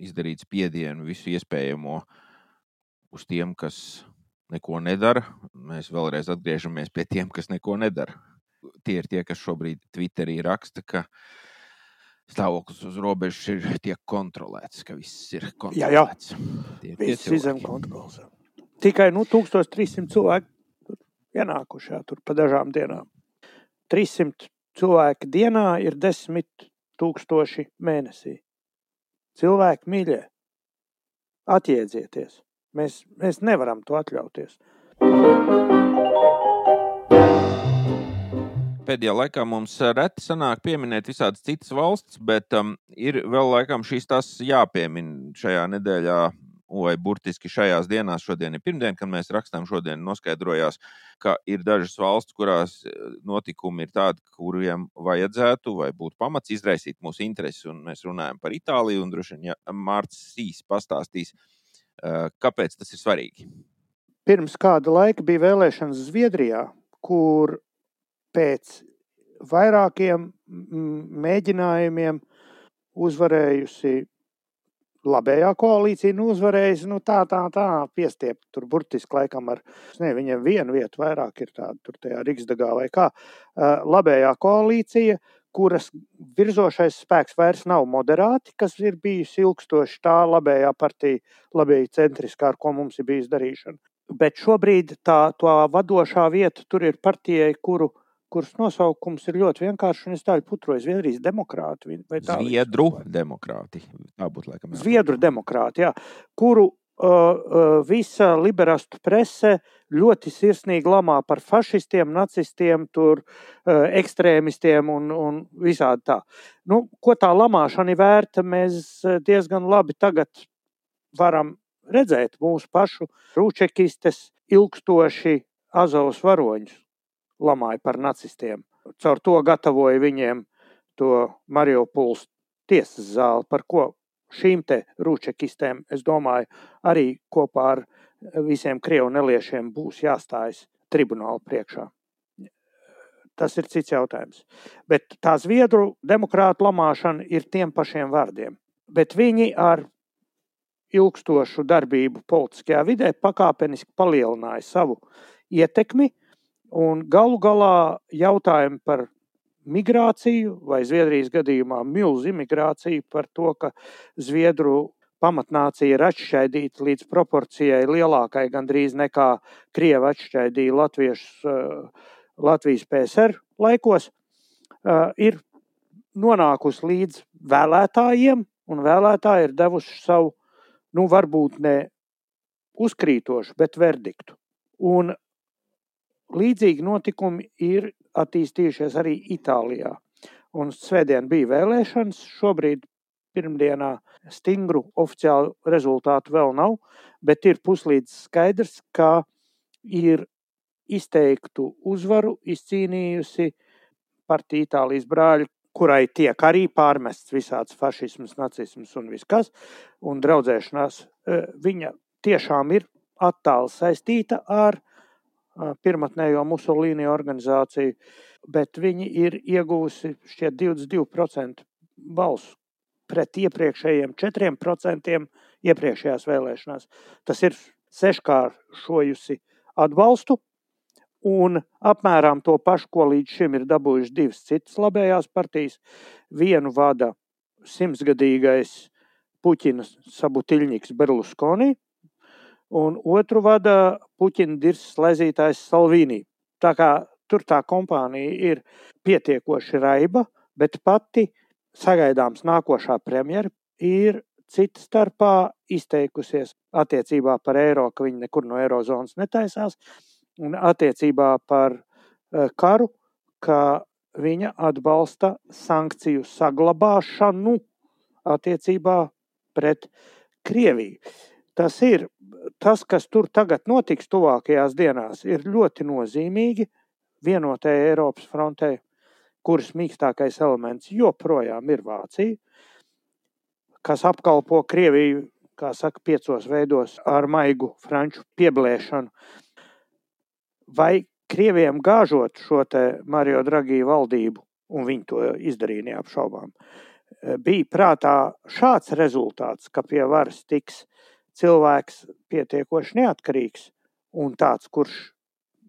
izdarīt spiedienu visu iespējamo uz tiem, kas neko nedara. Mēs vēlreiz atgriežamies pie tiem, kas neko nedara. Tie ir tie, kas šobrīd Twitterī raksta, ka stāvoklis uz robežas ir tiek kontrolēts, ka viss ir kontrolēts. Jā, jā. Tie, viss ir zem kontrols. Tikai nu, 1300 cilvēki ienākuši jā, tur pa dažām dienām. 300 cilvēki dienā ir 10 tūkstoši mēnesī. Cilvēki mīļie, atjēdzieties! Mēs, mēs nevaram to atļauties. Pēdējā laikā mums reti sanāk pieminēt visādas citas valsts, bet um, ir vēl laikam šīs tās jāpiemina šajā nedēļā, vai burtiski šajās dienās, šodien ir pirmdiena, kad mēs rakstām, šodien noskaidrojās, ka ir dažas valsts, kurās eh, notikumi ir tādi, kuriem vajadzētu vai būtu pamats izraisīt mūsu interesi. Un mēs runājam par Itāliju, un droši vien ja Mārcis Sīs pastāstīs, Eh, kāpēc tas ir svarīgi? Pirms kāda laika bija vēlēšanas Zviedrijā, kur pēc vairākiem mēģinājumiem uzvarējusi labējā koalīcija, nu, uzvarējusi nu, tā, tā, tā, piestiept tur burtiski laikam ar, ne, viņiem vienu vietu vairāk ir tāda tur tajā Riksdagā vai kā. Uh, labējā koalīcija, kuras virzošais spēks vairs nav moderāti, kas ir bijusi ilgstoši tā labējā partija, labējā centriskā, ar ko mums ir bijis darīšana. Bet šobrīd tā, tā vadošā vieta tur ir partijai, kuru, kuras nosaukums ir ļoti vienkāršs, un es tādu putroju Zviedrijas demokrāti. Zviedru demokrāti. Tā būtu laikam. Zviedru demokrāti, jā, kuru visa liberastu prese ļoti sirsnīgi lamā par fašistiem, nacistiem, tur, ekstrēmistiem un, un visādi tā. Nu, ko tā lamāšana ir vērta, mēs diezgan labi tagad varam redzēt mūsu pašu rūčekistes ilgstoši Azovas varoņus lamāja par nacistiem. Caur to gatavoja viņiem to Mariupols tiesas zāli, par ko šīm te rūčekistēm, es domāju, arī kopā ar visiem krievu neliešiem būs jāstājas tribunāla priekšā. Tas ir cits jautājums. Bet tā zviedru demokrātu lamāšana ir tiem pašiem vārdiem. Bet viņi ar ilgstošu darbību politiskajā vidē, pakāpeniski palielināja savu ietekmi. Un galu galā jautājumi par migrāciju, vai Zviedrijas gadījumā milzu imigrāciju, par to, ka Zviedru pamatnācija ir atšķaidīta līdz proporcijai lielākai gandrīz nekā Krieva atšķaidīja latviešus Latvijas PSR laikos, ir nonākusi līdz vēlētājiem, un vēlētāji ir devuši savu, nu, varbūt ne uzkrītošu, bet verdiktu. Un līdzīgi notikumi ir attīstījušies arī Itālijā. Un svētdien bija vēlēšanas, šobrīd pirmdienā stingru oficiālu rezultātu vēl nav, bet ir puslīdz skaidrs, ka ir izteiktu uzvaru izcīnījusi partija Itālijas brāļi, kurai tiek arī pārmests visāds fašisms, nacisms un viss kas, un draudzēšanās e, viņa tiešām ir attāli saistīta ar pirmotnējo Musolīni organizāciju, bet viņi ir ieguvusi šķiet 22% balsu pret iepriekšējiem 4% iepriekšējās vēlēšanās. Tas ir seškāršojusi atbalstu, un apmēram to pašu, ko līdz šim ir dabūjuši divas citas labējās partijas. Vienu vada simtsgadīgais Puķina sabutiļņiks Berlusconi, un otru vada Puķina dirs lezītājs Salvīnī. Tā kā tur tā kompānija ir pietiekoši raiba, bet pati sagaidāms nākošā premjera ir cita starpā izteikusies attiecībā par eiro, ka viņi nekur no eirozonas netaisās, un attiecībā par karu, ka viņa atbalsta sankciju saglabāšanu attiecībā pret Krieviju. Tas ir tas, kas tur tagad notiks tuvākajās dienās, ir ļoti nozīmīgi vienotajai Eiropas frontē kuras mīkstākais elements joprojām ir Vācija, kas apkalpo Krieviju, kā saka, piecos veidos ar maigu franču pieblēšanu. Vai Krievijam gāžot šo te Mario Dragī valdību, un viņi to izdarīja neapšaubām, bija prātā šāds rezultāts, ka pie varas tiks cilvēks pietiekoši neatkarīgs un tāds, kurš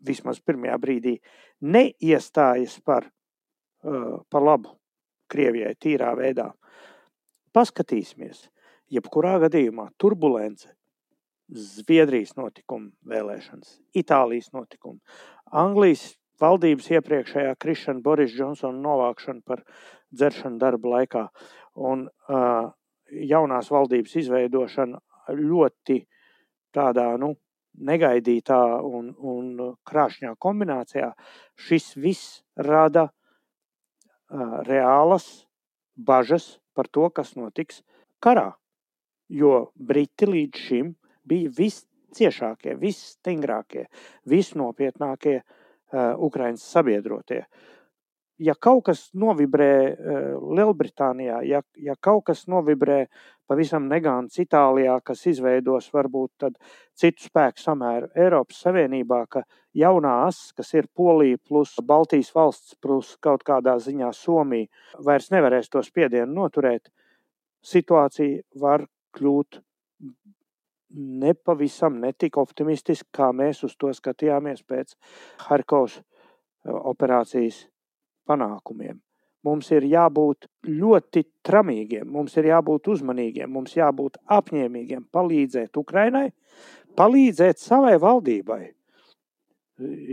vismaz pirmajā brīdī neiestājas par par labu Krievijai tīrā veidā. Paskatīsimies, jebkurā gadījumā turbulence, Zviedrijas notikuma vēlēšanas, Itālijas notikuma, Anglijas valdības iepriekšējā krišana, Boris Džonsona novākšana par dzeršanu darba laikā un uh, jaunās valdības izveidošana ļoti tādā, nu, negaidītā un, un krāšņā kombinācijā. Šis viss rada reālas bažas par to, kas notiks karā. Jo Briti līdz šim bija visciešākie, visstingrākie, visnopietnākie uh, Ukraiņas sabiedrotie. Ja kaut kas novibrē uh, Lielbritānijā, ja, ja kaut kas novibrē pavisam negāns Itālijā, kas izveidos varbūt citu spēku samēru Eiropas Savienībā, ka jaunā asa, kas ir Polija plus Baltijas valsts plus kaut kādā ziņā Somija, vairs nevarēs to spiedienu noturēt, situācija var kļūt nepavisam netik optimistiski, kā mēs uz to skatījāmies pēc Harkovas eh, operācijas panākumiem. Mums ir jābūt ļoti tramīgiem, mums ir jābūt uzmanīgiem, mums jābūt apņēmīgiem, palīdzēt Ukrainai, palīdzēt savai valdībai.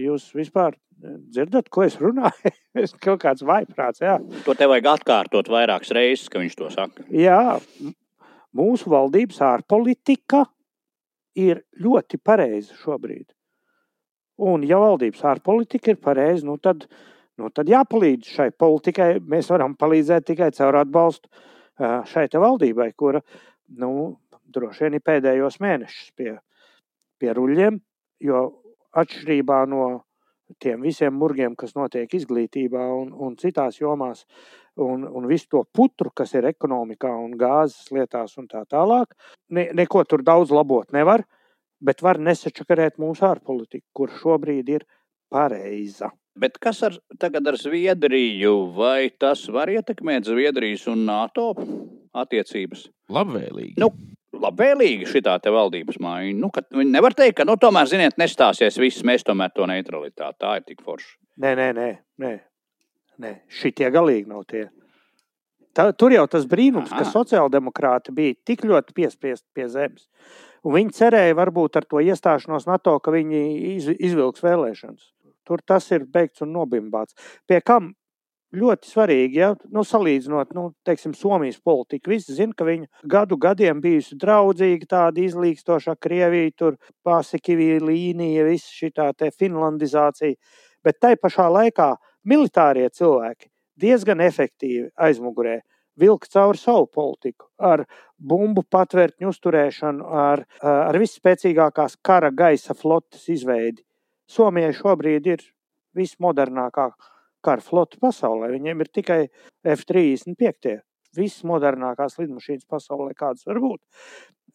Jūs vispār dzirdat, ko es runāju? es kaut kāds vaiprāts, jā. To te vajag atkārtot vairākas reizes, ka viņš to saka. Jā, mūsu valdības ārpolitika ir ļoti pareiza šobrīd. Un ja valdības ārpolitika ir pareiza, nu tad uh, nu, tad jāpalīdz šai politikai. Mēs varam palīdzēt tikai caur atbalstu šai valdībai, kura nu, droši vien ir pēdējos mēnešus pie, pie ruļļiem, jo atšķirībā no tiem visiem murgiem, kas notiek izglītībā un, un citās jomās, un, un visu to putru, kas ir ekonomikā un gāzes lietās un tā tālāk, ne, neko tur daudz labot nevar, bet var nesačakarēt mūsu ārpolitiku, kur šobrīd ir pareiza. Bet kas ar, tagad ar Zviedriju? Vai tas var ietekmēt Zviedrijas un NATO attiecības? Labvēlīgi. Nu, labvēlīga šī valdības maiņa. Nu, viņi nevar teikt, ka nu, tomēr, ziniet, nestāsies viss, mēs tomēr to neutralitāti. Tā ir tik forša. Nē, nē, nē, nē. nē. šitie galīgi nav tie. Tā, tur jau tas brīnums, Aha. ka sociāldemokrāti bija tik ļoti piespiesti pie zemes. Un viņi cerēja, varbūt ar to iestāšanos NATO, ka viņi iz, izvilks vēlēšanas. Tur tas ir beigts un nobimbāts. Pie kam ļoti svarīgi, ja nu, salīdzinot nu, teiksim, Somijas politiku. Visi zina, ka viņa gadu gadiem bijusi draudzīga, tāda izlīkstoša Krievija, tur Pasikivija līnija, visa šī finlandizācija. Bet tai pašā laikā militārie cilvēki diezgan efektīvi aizmugurē vilka cauri savu politiku, ar bumbu patvērtņu uzturēšanu, ar, ar visspēcīgākās kara gaisa flotes izveidi. Somijai šobrīd ir vismodernākā kara flote pasaulē. Viņiem ir tikai F-35. Visas modernākās lidmašīnas pasaulē, kādas var būt.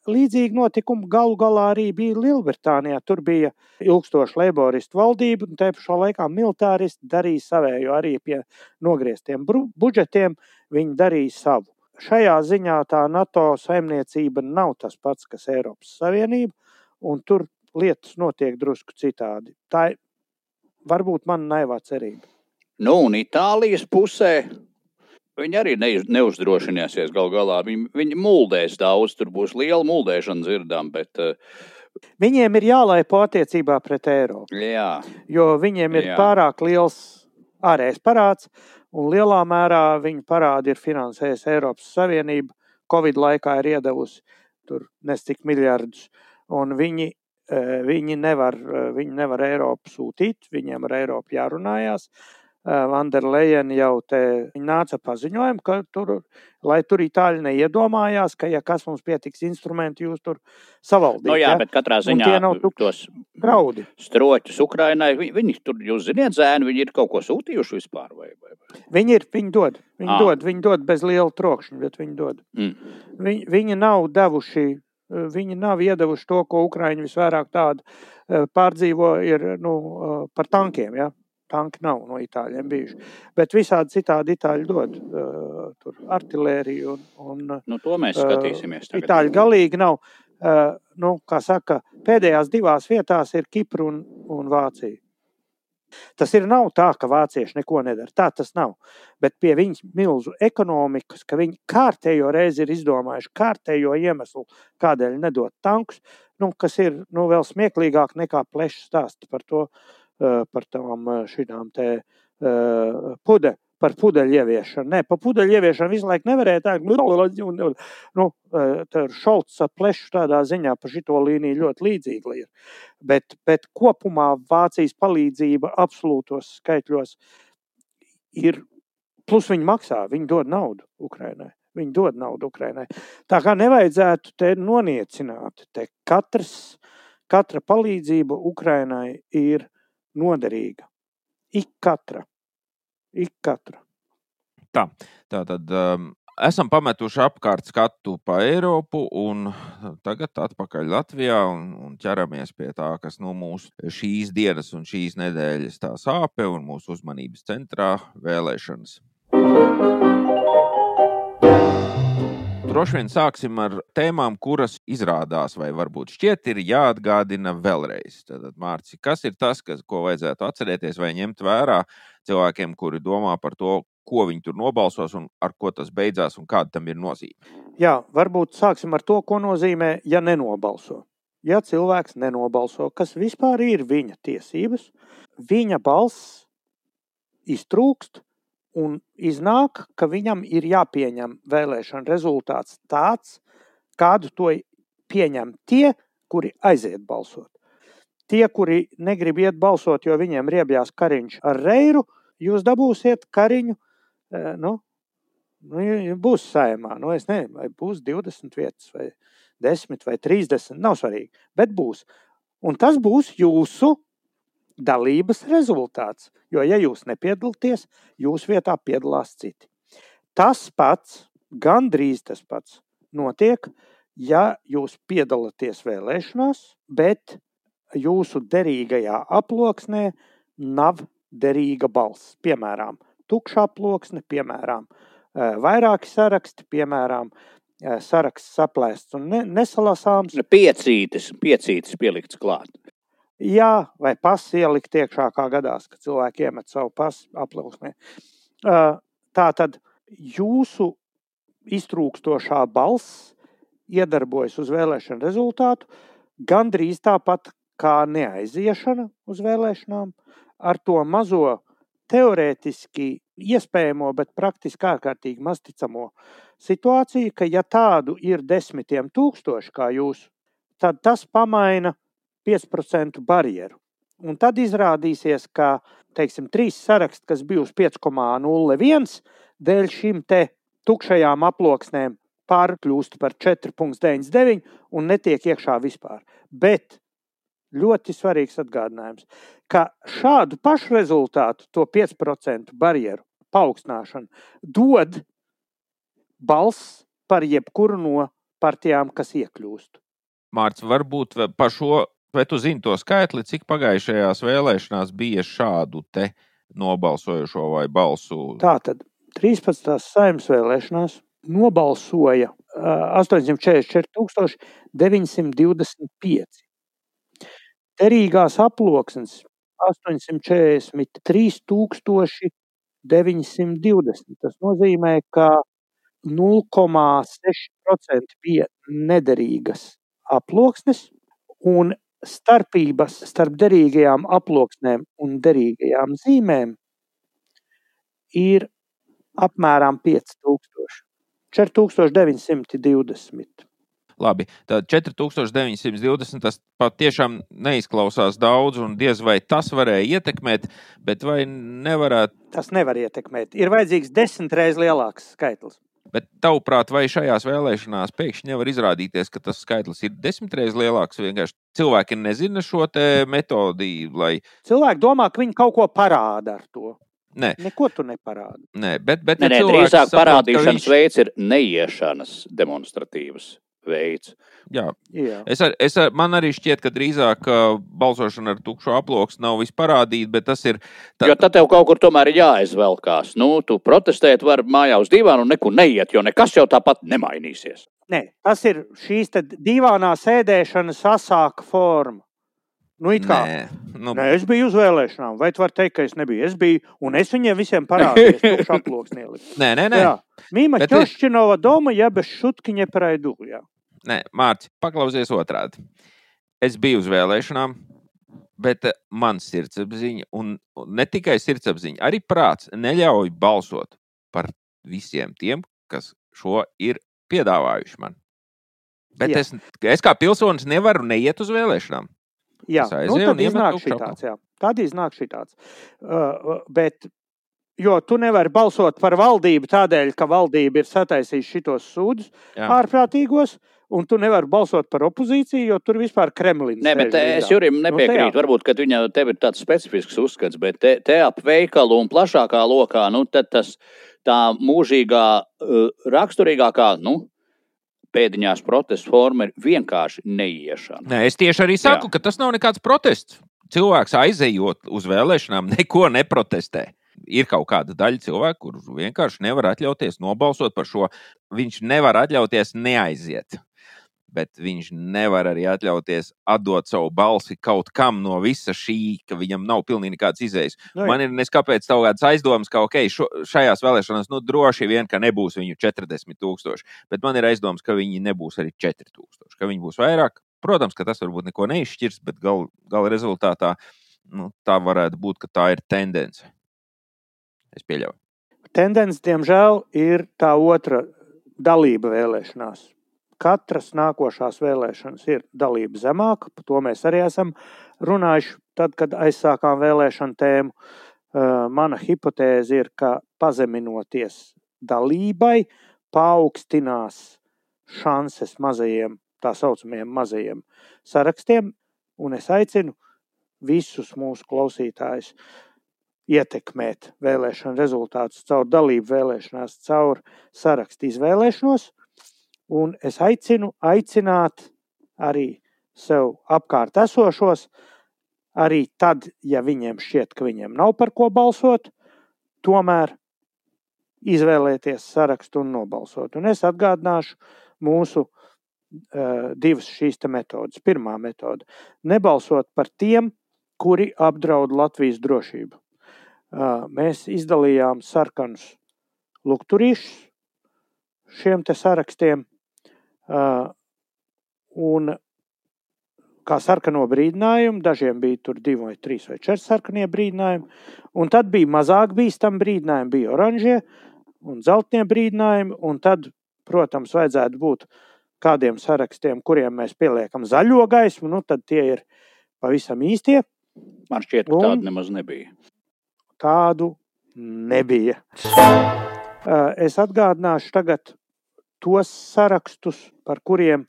Līdzīgi notikumi galu galā arī bija Lielbritānijā. Tur bija ilgstoša laboristu valdība, un tajā pašā laikā militāristi darīja savējo arī pie nogrieztiem budžetiem. Viņi darīja savu. Šajā ziņā tā NATO saimniecība nav tas pats, kas Eiropas Savienība, un tur lietas notiek drusku citādi. Tā ir varbūt mana naivā cerība. Nu, un Itālijas pusē Viņi arī neuzdrošināsies gal galā. Viņi, viņi muldēs daudz, tur būs liela muldēšana dzirdama. Bet, uh, Viņiem ir jālaipo attiecībā pret Eiropu. Jā. Jo viņiem ir jā. pārāk liels ārējais parāds, un lielā mērā viņu parādi ir finansējusi Eiropas Savienība. Covid laikā ir iedavusi tur nestik miljardus, un viņi, viņi, nevar, viņi nevar Eiropu sūtīt, viņiem ar Eiropu jārunājās. Vanderleina jau te nāca paziņojumu, ka tur, lai tur itāļi neiedomājās, ka, ja kas mums pietiks instrumenti, jūs tur savaldīt. Nu jā, ja? bet katrā ziņā tie nav tos draudi. Stroķus Ukrainai, viņi, viņi tur, jūs ziniet, zēni, viņi ir kaut ko sūtījuši vispār? Vai, vai, vai? Viņi ir, viņi dod, viņi ah. dod, viņi dod bez liela trokšņa, bet viņi dod. Mm. Viņi, viņi nav devuši viņi nav iedevuši to, ko Ukrāņi visvairāk tādu pārdzīvo, ir nu, par tankiem. Ja? tanki nav no itāļiem bijuši. Bet visādi citādi itāļi dod uh, artēriju. Nu, to mēs skatīsimies. Uh, itāļi galīgi nav. Uh, nu, kā saka, pēdējās divās vietās ir Kipra un, un Vācija. Tas ir nav tā, ka vācieši neko nedara. Tā tas nav. Bet pie viņas milzu ekonomikas, ka viņi kārtējo reizi ir izdomājuši kārtējo iemeslu, kādēļ nedot tankus, nu, kas ir nu, vēl smieklīgāk nekā pleša stāsts par to, Eh, par tām eh, šīm te eh, pude, par pudeļu ieviešanu. Nē, par pudeļu ieviešanu visu laiku nevarēja tā, un, un, nu, Šolts plešu tādā ziņā par šito līniju ļoti līdzīga ir. Bet, bet kopumā Vācijas palīdzība absolūtos skaitļos ir, plus viņi maksā, viņi dod naudu Ukrainai. Viņi dod naudu Ukrainai. Tā kā nevajadzētu te noniecināt. Te katrs, katra palīdzība Ukrainai ir noderīga. Ik katra. Ik katra. Tā, tā tad um, esam pametuši apkārt skatu pa Eiropu, un tagad atpakaļ Latvijā un, un ķeramies pie tā, kas nu, mūsu šīs dienas un šīs nedēļas tā sāpe un mūsu uzmanības centrā vēlēšanas. Droši vien sāksim ar tēmām, kuras izrādās, vai varbūt šķiet, ir jāatgādina vēlreiz. Tad, Mārci, kas ir tas, kas, ko vajadzētu atcerēties vai ņemt vērā cilvēkiem, kuri domā par to, ko viņi tur nobalsos un ar ko tas beidzās un kāda tam ir nozīme? Jā, varbūt sāksim ar to, ko nozīmē, ja nenobalso. Ja cilvēks nenobalso, kas vispār ir viņa tiesības, viņa balss iztrūkst, Un iznāk, ka viņam ir jāpieņem vēlēšana rezultāts tāds, kādu to pieņem tie, kuri aiziet balsot. Tie, kuri negrib iet balsot, jo viņiem riebjās kariņš ar reiru, jūs dabūsiet kariņu. Eh, nu, nu, būs saimā. Nu, es nezinu, vai būs 20 vietas, vai 10 vai 30. Nav svarīgi, bet būs. Un tas būs jūsu dalības rezultāts. Jo, ja jūs nepiedalāties, jūsu vietā piedalās citi. Tas pats, gandrīz tas pats, notiek, ja jūs piedalāties vēlēšanās, bet jūsu derīgajā aploksnē nav derīga balss. Piemēram, tukša aploksne, piemēram, vairāki saraksti, piemēram, eh, saraksts saplēsts un ne, nesalasāms. Piecītis, piecītis pielikts klāt. Jā, vai pasi ielikt iekšā, kā gadās, kad cilvēki iemet savu pasu aplūksnē. Tā tad jūsu iztrūkstošā balss iedarbojas uz vēlēšanu rezultātu gandrīz tāpat kā neaiziešana uz vēlēšanām, ar to mazo teorētiski iespējamo, bet praktiski ārkārtīgi masticamo situāciju, ka ja tādu ir desmitiem tūkstoši kā jūs, tad tas pamaina 5% barjeru. Un tad izrādīsies, ka teiksim, trīs saraksti, kas bija uz 5,01, dēļ šīm tukšajām aploksnēm pārkļūst par 4,99 un netiek iekšā vispār. Bet ļoti svarīgs atgādinājums, ka šādu pašu rezultātu, to 5% barjeru paaugstināšanu, dod balss par jebkuru no partijām, kas iekļūst. Mārcis, varbūt par šo, vai tu zini to skaitli, cik pagājušajās vēlēšanās bija šādu te nobalsojušo vai balsu? Tātad 13. saimnes vēlēšanās nobalsoja 844, 925. Derīgās aploksnes 843, 920. Tas nozīmē, ka 0,6% bija nederīgas aploksnes, un starpības starp derīgajām aploksnēm un derīgajām zīmēm ir apmēram 5000. 4920. Labi, tad 4920 tas patiešām neizklausās daudz, un diez vai tas varēja ietekmēt, bet vai nevarētu? Tas nevar ietekmēt. Ir vajadzīgs desmit reizes lielāks skaitlis. Bet, tavuprāt, vai šajās vēlēšanās pēkšņi nevar izrādīties, ka tas skaitlis ir desmit reizes lielāks? Vienkārši cilvēki nezina šo metodi. Lai... Cilvēki domā, ka viņi kaut ko parāda ar to. Nē. Neko tu neparādi. Nē, bet, bet nē, nē, drīzāk saprot, parādīšanas viņš... veids ir neiešanas demonstratīvas veids. Jā. Jā. Es ar, es ar, man arī šķiet, ka drīzāk uh, balsošana ar tukšu aploksni nav visparādīta, bet tas ir. Tā... Jo tad tev kaut kur tomēr ir jāizvelkās. Nu, tu protestēt vari mājā uz divānu un nekur neiet, jo nekas jau tāpat nemainīsies. Nē, tas ir šīs divānā sēdēšanas asāka forma. Nu, kā, nē, nu... nē, es biju uz vēlēšanām. Vai tu vari teikt, ka es nebiju? Es biju, un es viņiem visiem parādīju, kurš aploksnī Nē, nē, nē. Mīma Bet Čošķinova doma, ja bez šutkiņa praidu. Jā. Nē, Mārcis, paklausies otrādi. Es biju uz vēlēšanām, bet eh, man sirdsapziņa, un ne tikai sirdsapziņa, arī prāts neļauj balsot par visiem tiem, kas šo ir piedāvājuši man. Bet jā. es, es kā pilsonis nevaru neiet uz vēlēšanām. Jā, nu, tad iznāk šī tāds. Jā. Tad iznāk šī tāds. Uh, bet, jo tu nevari balsot par valdību tādēļ, ka valdība ir sataisījusi šitos sūdus ārprātīgos. Un tu nevari balsot par opozīciju, jo tur vispār Kremlins. Nē, bet es Jurim nu, nepiekrītu. Nu, Varbūt, ka viņa tev ir tāds specifisks uzskats, bet te, te ap veikalu un plašākā lokā, nu, tad tas tā mūžīgā, uh, raksturīgākā, nu, pēdiņās protesta forma ir vienkārši neiešana. Nē, es tieši arī saku, Jā. ka tas nav nekāds protests. Cilvēks aizejot uz vēlēšanām, neko neprotestē. Ir kaut kāda daļa cilvēku, kurus vienkārši nevar atļauties nobalsot par šo. Viņš nevar atļauties neaiziet bet viņš nevar arī atļauties atdot savu balsi kaut kam no visa šī, ka viņam nav pilnīgi nekāds izējas. Nu, Man ir neskapēc kaut kāds aizdoms, ka ok, šo, šajās vēlēšanās nu, droši vien, ka nebūs viņu 40 tūkstoši, bet man ir aizdoms, ka viņi nebūs arī 4 tūkstoši, ka viņi būs vairāk. Protams, ka tas varbūt neko neizšķirs, bet gal, gala rezultātā nu, tā varētu būt, ka tā ir tendence. Es pieļauju. Tendence, diemžēl, ir tā otra dalība vēlēšanās katras nākošās vēlēšanas ir dalība zemāka. Par to mēs arī esam runājuši tad, kad aizsākām vēlēšanu tēmu. Mana hipotēze ir, ka pazeminoties dalībai, paaugstinās šanses mazajiem, tā saucamajiem mazajiem sarakstiem. Un es aicinu visus mūsu klausītājus ietekmēt vēlēšanu rezultātus caur dalību vēlēšanās, caur sarakstu izvēlēšanos. Un es aicinu aicināt arī sev apkārt esošos, arī tad, ja viņiem šķiet, ka viņiem nav par ko balsot, tomēr izvēlēties sarakstu un nobalsot. Un es atgādināšu mūsu uh, divas šīs metodes. Pirmā metode - nebalsot par tiem, kuri apdraud Latvijas drošību. Uh, mēs izdalījām sarkanus lukturīšus šiem sarakstiem, un kā sarkano brīdinājumu, dažiem bija tur divi vai trīs vai četri sarkanie brīdinājumi, un tad bija mazāk bīstami brīdinājumi, bija oranžie un zeltnie brīdinājumi, un tad, protams, vajadzētu būt kādiem sarakstiem, kuriem mēs pieliekam zaļo gaismu, nu tad tie ir pavisam īstie. Man šķiet, ka tādu nemaz nebija. Tādu nebija. Es atgādināšu tagad tos sarakstus, par kuriem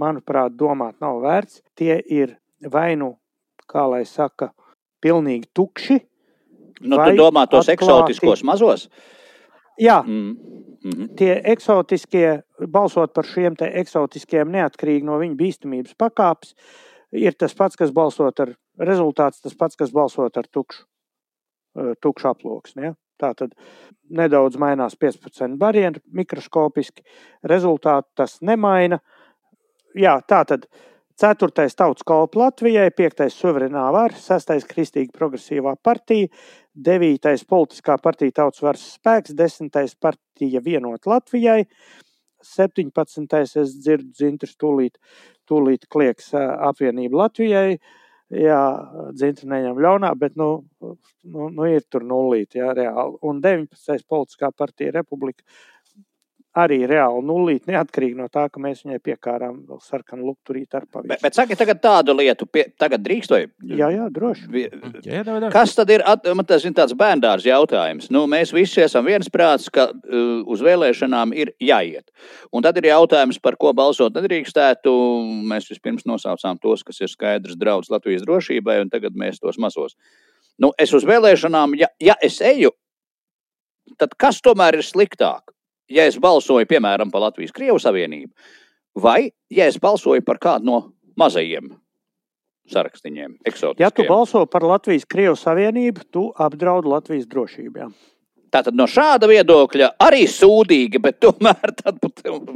manuprāt, domāt nav vērts. Tie ir vai nu, kā lai saka, pilnīgi tukši. Nu, tu domā tos atklāti. eksotiskos mazos? Jā, mm. Mm -hmm. tie eksotiskie, balsot par šiem eksotiskiem, neatkarīgi no viņu bīstamības pakāpes, ir tas pats, kas balsot ar rezultāts, tas pats, kas balsot ar tukšu, eh, tukšu aploksni. Ja? Tā tad nedaudz mainās 15 barjeru mikroskopiski, rezultātu tas nemaina. Jā, tā tad ceturtais tautas kalpa Latvijai, piektais suverenā vara, sestais kristīgi progresīvā partija, devītais politiskā partija tautas varas spēks, desmitais partija vienot Latvijai, 17. es dzirdu dzintrs tūlīt, tūlīt klieks apvienība Latvijai, jā, dzintri neņem ļaunā, bet, nu, nu, nu ir tur nulīt, jā, reāli. Un 19. politiskā partija republika arī reāli nulīt, neatkarīgi no tā, ka mēs viņai piekārām vēl sarkanu lukturīti ar pavisam. Bet, bet sakiet tagad tādu lietu, pie, tagad drīkst vai? Jā, jā, droši. Jā, jā, jā. Kas tad ir, at, man tas ir tāds bērndārs jautājums. Nu, mēs visi esam viensprāts, ka uh, uz vēlēšanām ir jāiet. Un tad ir jautājums, par ko balsot nedrīkstētu. Mēs vispirms nosaucām tos, kas ir skaidrs draudz Latvijas drošībai, un tagad mēs tos mazos. Nu, es uz vēlēšanām, ja, ja es eju, tad kas tomēr ir sliktāk? Ja es balsoju, piemēram, par Latvijas-Krievu savienību, vai ja es balsoju par kādu no mazajiem sarakstiem, eksotiskiem. Ja tu balso par Latvijas-Krievu savienību, tu apdraud Latvijas drošību. Jā. Tātad no šāda viedokļa arī sūdīgi, bet tomēr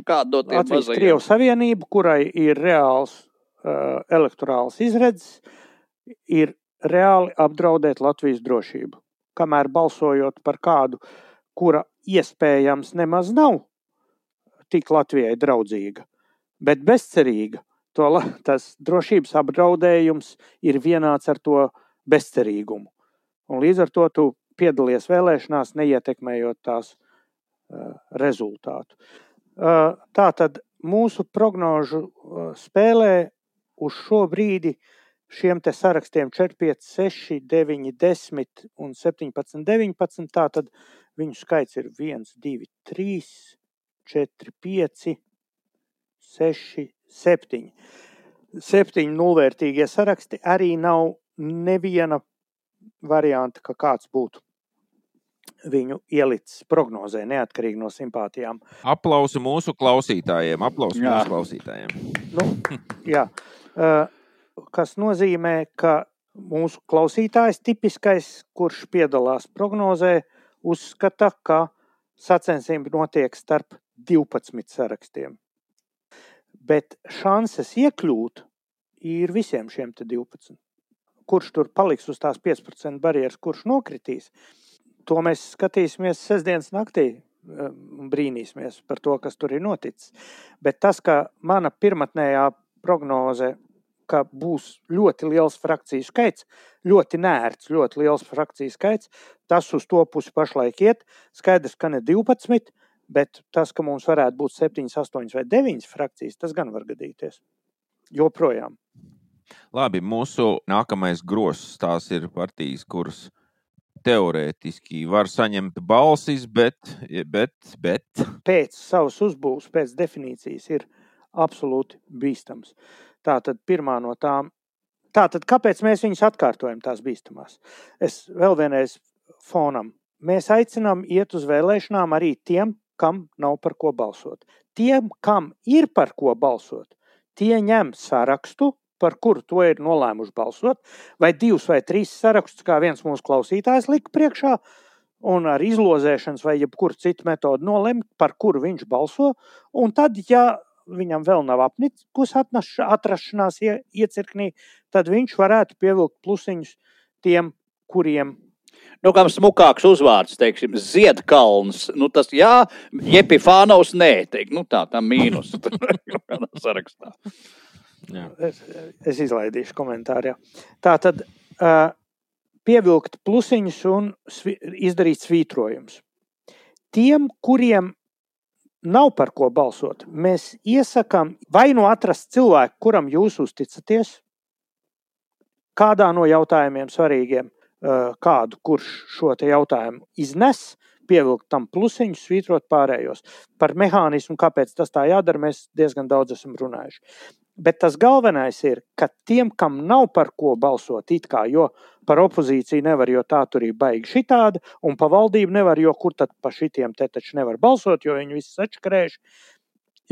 kāda no tiem Latvijas Krievu savienību, kurai ir reāls uh, elektorāls izredzes, ir reāli apdraudēt Latvijas drošību. Kamēr balsojot par kādu, kura iespējams nemaz nav tik Latvijai draudzīga, bet bezcerīga. To, tas drošības apdraudējums ir vienāds ar to bezcerīgumu. Un līdz ar to tu piedalies vēlēšanās, neietekmējot tās uh, rezultātu. Uh, tā tad mūsu prognožu uh, spēlē uz šo brīdi šiem te sarakstiem 4, 5, 6, 9, 10 un 17, 19. Tātad Viņu skaits ir 1, 2, 3, 4, 5, 6, 7. Septiņi nulvērtīgie saraksti arī nav neviena varianta, ka kāds būtu viņu ielicis prognozē, neatkarīgi no simpātijām. Aplausu mūsu klausītājiem, aplausu jā. mūsu klausītājiem. Nu, jā. Uh, kas nozīmē, ka mūsu klausītājs tipiskais, kurš piedalās prognozē, uzskata, ka sacensība notiek starp 12 sarakstiem. Bet šanses iekļūt ir visiem šiem 12. Kurš tur paliks uz tās 15% barjeras, kurš nokritīs, to mēs skatīsimies sestdienas naktī eh, un brīnīsimies par to, kas tur ir noticis. Bet tas, ka mana pirmotnējā prognoze ka būs ļoti liels frakciju skaits, ļoti nērts, ļoti liels frakciju skaits. Tas uz to pusi pašlaik iet. Skaidrs, ka ne 12, bet tas, ka mums varētu būt 7, 8 vai 9 frakcijas, tas gan var gadīties. Joprojām. Labi, mūsu nākamais grozs tās ir partijas, kuras teorētiski var saņemt balsis, bet, bet, bet. pēc savas uzbūves, pēc definīcijas, ir absolūti bīstams. Tātad pirmā no tām. Tātad, kāpēc mēs viņus atkārtojam, tās bīstamās? Es vēl vienreiz fonam. Mēs aicinām iet uz vēlēšanām arī tiem, kam nav par ko balsot. Tiem, kam ir par ko balsot, tie ņem sarakstu, par kuru to ir nolēmuši balsot, vai divus vai trīs sarakstus, kā viens mūsu klausītājs lika priekšā, un ar izlozēšanas vai jebkuru citu metodu nolemt, par kuru viņš balso. Un tad, ja viņam vēl nav apnicis atrašanās ie, iecirknī, tad viņš varētu pievilkt plusiņus tiem, kuriem nu, kam smukāks uzvārds, teiksim, Ziedkalns. Nu, tas jā, Jepifānaus nē, teikt, nu tā, tā mīnus sarakstā. Jā. Es, es izlaidīšu komentārā. Tā tad uh, pievilkt plusiņus un svi, izdarīt svītrojumus. Tiem, kuriem nav par ko balsot, mēs iesakām vai nu atrast cilvēku, kuram jūs uzticaties, kādā no jautājumiem svarīgiem, kādu, kurš šo jautājumu iznes, pievilkt tam plusiņu, svītrot pārējos. Par mehānismu, kāpēc tas tā jādara, mēs diezgan daudz esam runājuši. Bet tas galvenais ir, ka tiem, kam nav par ko balsot, it kā, jo par opozīciju nevar, jo tā tur ir baigi šitāda, un pa valdību nevar, jo kur tad pa šitiem te taču nevar balsot, jo viņi visi sačakarējuši,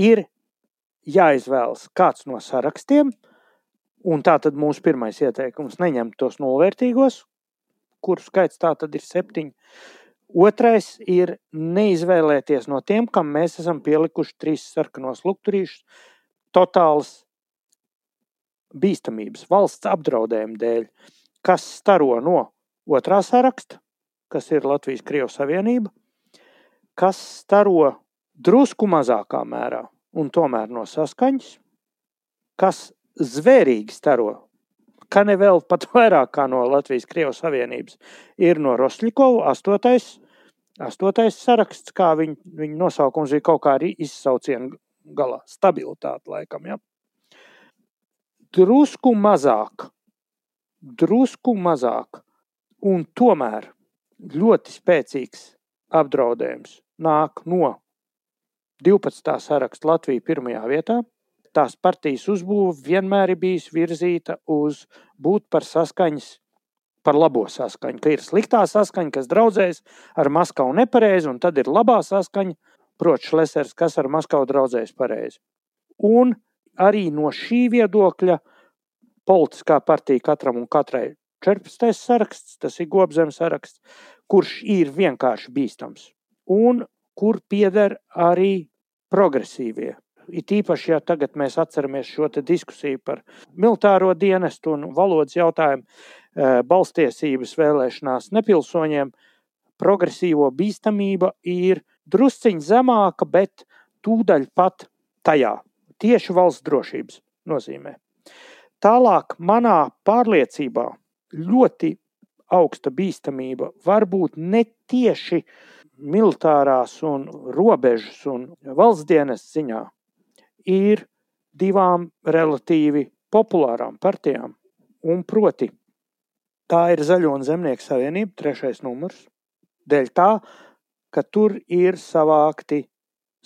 ir jāizvēlas kāds no sarakstiem, un tā tad mūsu pirmais ieteikums neņemt tos nulvērtīgos, kuru skaits tā tad ir septiņi. Otrais ir neizvēlēties no tiem, kam mēs esam pielikuši trīs sarkanos lukturīšus, totāls bīstamības, valsts apdraudējuma dēļ, kas staro no otrā saraksta, kas ir Latvijas Krievijas Savienība, kas staro drusku mazākā mērā un tomēr no saskaņas, kas zvērīgi staro ka ne vēl pat vairāk kā no Latvijas Krievijas Savienības, ir no Rosļikova astotais, astotais saraksts, kā viņa, viņa nosaukums bija kaut kā arī izsauciena galā. Stabilitāte laikam, ja. Drusku mazāk, drusku mazāk, un tomēr ļoti spēcīgs apdraudējums nāk no 12. saraksta Latvija pirmajā vietā – tās partijas uzbūve vienmēr ir bijusi virzīta uz būt par saskaņas, par labo saskaņu. Ka ir sliktā saskaņa, kas draudzējas ar Maskavu nepareizi, un tad ir labā saskaņa, proti, Šlesers, kas ar Maskavu draudzējas pareizi. Un arī no šī viedokļa politiskā partija katram un katrai 14. saraksts, tas ir gobzemes saraksts, kurš ir vienkārši bīstams un kur pieder arī progresīvie It īpaši, ja tagad mēs atceramies šo diskusiju par militāro dienestu un valodas jautājumu, eh, balstiesības vēlēšanās nepilsoņiem, progresīvo bīstamība ir drusciņš zemāka, bet tūdaļ pat tajā tieši valsts drošības nozīmē. Tālāk, manā pārliecībā, ļoti augsta bīstamība var būt ne tieši militārās un robežas un valsts dienas ziņā, ir divām relatīvi populārām partijām. Un proti, tā ir Zaļo un Zemnieku savienība, trešais numurs. Dēļ tā, ka tur ir savākti,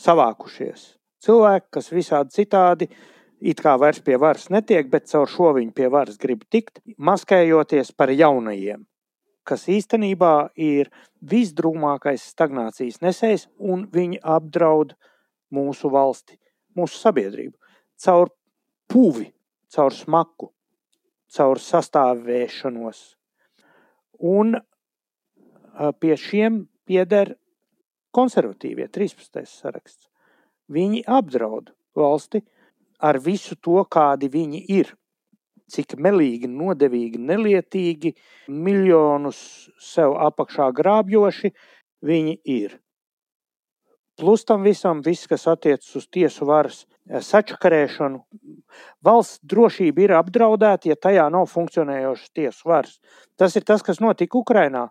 savākušies cilvēki, kas visādi citādi it kā vairs pie varas netiek, bet caur šo viņi pie varas grib tikt, maskējoties par jaunajiem, kas īstenībā ir visdrūmākais stagnācijas nesējs un viņi apdraud mūsu valsti mūsu sabiedrību. Caur puvi, caur smaku, caur sastāvēšanos. Un pie šiem pieder konservatīvie 13. saraksts. Viņi apdraud valsti ar visu to, kādi viņi ir. Cik melīgi, nodevīgi, nelietīgi, miljonus sev apakšā grābjoši viņi ir. Plus tam visam, viss, kas attiecas uz tiesu varas eh, sačakarēšanu, valsts drošība ir apdraudēta, ja tajā nav funkcionējošas tiesu varas. Tas ir tas, kas notika Ukrainā